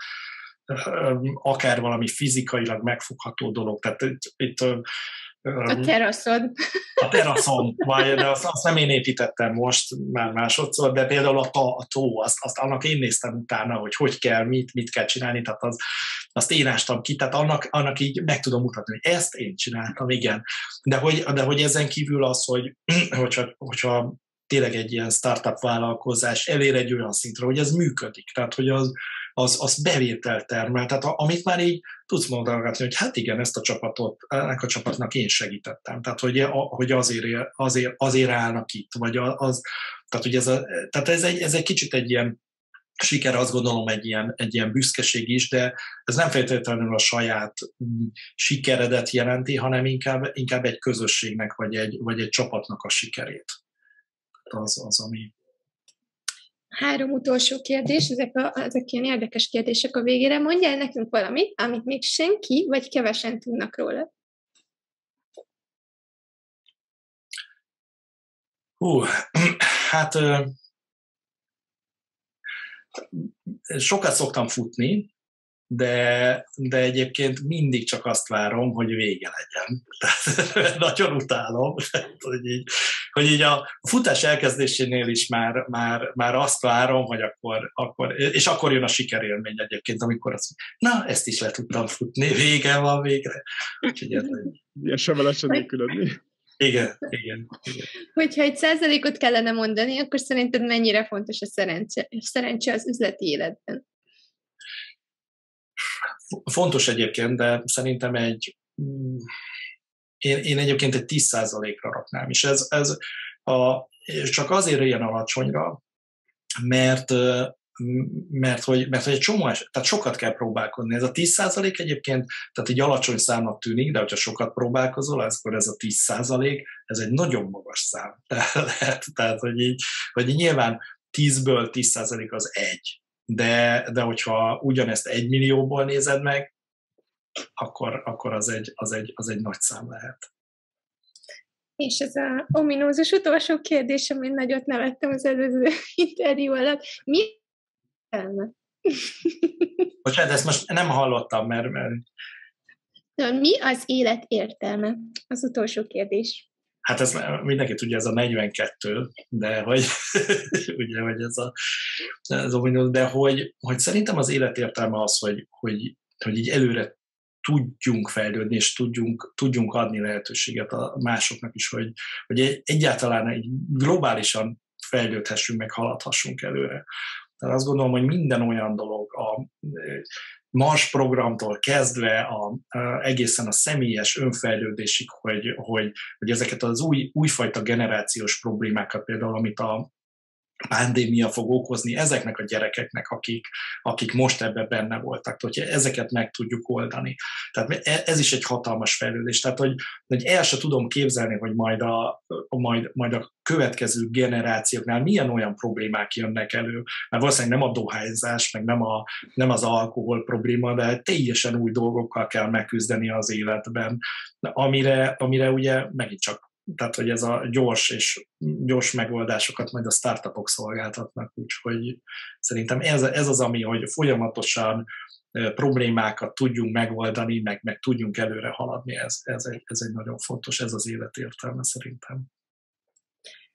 akár valami fizikailag megfogható dolog. Tehát itt, itt a teraszod. A teraszom, vagy, de azt, azt nem én építettem most, már másodszor, de például a, ta, a tó, azt, azt annak én néztem utána, hogy hogy kell, mit, mit kell csinálni, tehát az, azt én ástam ki, tehát annak, annak így meg tudom mutatni, hogy ezt én csináltam, igen. De hogy, de hogy ezen kívül az, hogy hogyha, hogyha tényleg egy ilyen startup vállalkozás elér egy olyan szintre, hogy ez működik, tehát hogy az, az, az bevételt termel. Tehát amit már így tudsz mondani, hogy hát igen, ezt a csapatot, ennek a csapatnak én segítettem. Tehát, hogy, hogy azért, azért, azért állnak itt, vagy az, tehát, hogy ez, a, tehát ez, egy, ez egy kicsit egy ilyen siker, azt gondolom egy ilyen, egy ilyen büszkeség is, de ez nem feltétlenül a saját mm, sikeredet jelenti, hanem inkább, inkább egy közösségnek, vagy egy, vagy egy csapatnak a sikerét. Az, az ami, három utolsó kérdés, ezek, a, ezek ilyen érdekes kérdések a végére. Mondjál nekünk valamit, amit még senki vagy kevesen tudnak róla. Hú, hát sokat szoktam futni, de, de egyébként mindig csak azt várom, hogy vége legyen. Tehát, nagyon utálom, hogy így, hogy így a futás elkezdésénél is már, már, már azt várom, hogy akkor, akkor, és akkor jön a sikerélmény egyébként, amikor azt na, ezt is le tudtam futni, vége van végre. Úgyhogy ez Ilyen sevelesen nélkülödni. Igen, igen, igen. Hogyha egy százalékot kellene mondani, akkor szerinted mennyire fontos a szerencse, szerencse az üzleti életben? Fontos egyébként, de szerintem egy mm, én, én egyébként egy 10%-ra raknám, és ez, ez a, csak azért ilyen alacsonyra, mert mert hogy, mert hogy egy csomó eset, tehát sokat kell próbálkozni. Ez a 10% egyébként, tehát egy alacsony számnak tűnik, de hogyha sokat próbálkozol, akkor ez a 10% ez egy nagyon magas szám. Tehát, tehát hogy, így, hogy nyilván 10-ből 10% az egy de, de hogyha ugyanezt egy millióból nézed meg, akkor, akkor az, egy, az, egy, az egy nagy szám lehet. És ez a ominózus utolsó kérdés, amin nagyot nevettem az előző interjú alatt. Mi értelme? Bocsánat, ezt most nem hallottam, mert... mert... Mi az élet értelme? Az utolsó kérdés. Hát ez mindenki tudja, ez a 42, de hogy, ugye, hogy ez a, ez a de hogy, hogy szerintem az életértelme az, hogy, hogy, hogy így előre tudjunk fejlődni, és tudjunk, tudjunk adni lehetőséget a másoknak is, hogy, hogy egyáltalán egy globálisan fejlődhessünk, meg haladhassunk előre. Tehát azt gondolom, hogy minden olyan dolog, a Mars programtól kezdve a, a, egészen a személyes önfejlődésig, hogy, hogy, hogy ezeket az új, újfajta generációs problémákat, például amit a, pandémia fog okozni ezeknek a gyerekeknek, akik, akik most ebben benne voltak, hogyha ezeket meg tudjuk oldani. Tehát e, ez is egy hatalmas fejlődés. Tehát, hogy, hogy el se tudom képzelni, hogy majd a, majd, majd a következő generációknál milyen olyan problémák jönnek elő, mert valószínűleg nem a dohányzás, meg nem, a, nem az alkohol probléma, de teljesen új dolgokkal kell megküzdeni az életben, amire, amire ugye megint csak tehát hogy ez a gyors és gyors megoldásokat majd a startupok szolgáltatnak, úgyhogy szerintem ez, ez az, ami, hogy folyamatosan problémákat tudjunk megoldani, meg, meg tudjunk előre haladni, ez, ez, egy, ez egy nagyon fontos, ez az élet értelme szerintem.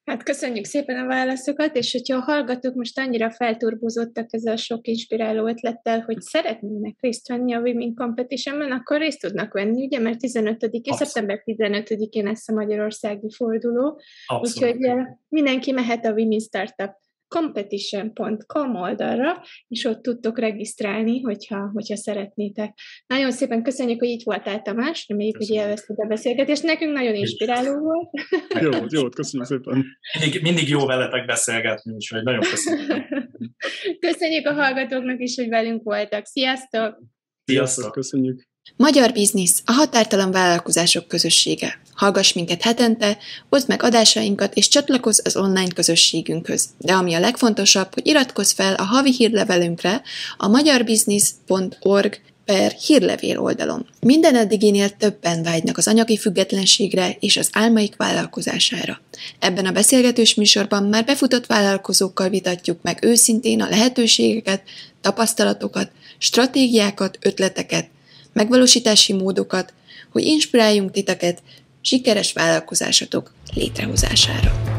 Hát köszönjük szépen a válaszokat, és hogyha a hallgatók most annyira felturbozottak ezzel a sok inspiráló ötlettel, hogy szeretnének részt venni a Women Competitionben, akkor részt tudnak venni, ugye, mert 15 szeptember 15-én lesz a magyarországi forduló, Abszolút. úgyhogy mindenki mehet a Women Startup competition.com oldalra, és ott tudtok regisztrálni, hogyha, hogyha szeretnétek. Nagyon szépen köszönjük, hogy itt voltál, Tamás, reméljük, hogy élvezted a beszélgetést. Nekünk nagyon inspiráló volt. Jó, jó, köszönjük szépen. Mindig, mindig jó veletek beszélgetni, úgyhogy nagyon köszönjük. köszönjük a hallgatóknak is, hogy velünk voltak. Sziasztok! Sziasztok, köszönjük! Magyar Biznisz, a határtalan vállalkozások közössége. Hallgass minket hetente, oszd meg adásainkat és csatlakozz az online közösségünkhöz. De ami a legfontosabb, hogy iratkozz fel a havi hírlevelünkre a magyarbiznisz.org per hírlevél oldalon. Minden eddiginél többen vágynak az anyagi függetlenségre és az álmaik vállalkozására. Ebben a beszélgetős műsorban már befutott vállalkozókkal vitatjuk meg őszintén a lehetőségeket, tapasztalatokat, stratégiákat, ötleteket, megvalósítási módokat, hogy inspiráljunk titeket sikeres vállalkozásatok létrehozására.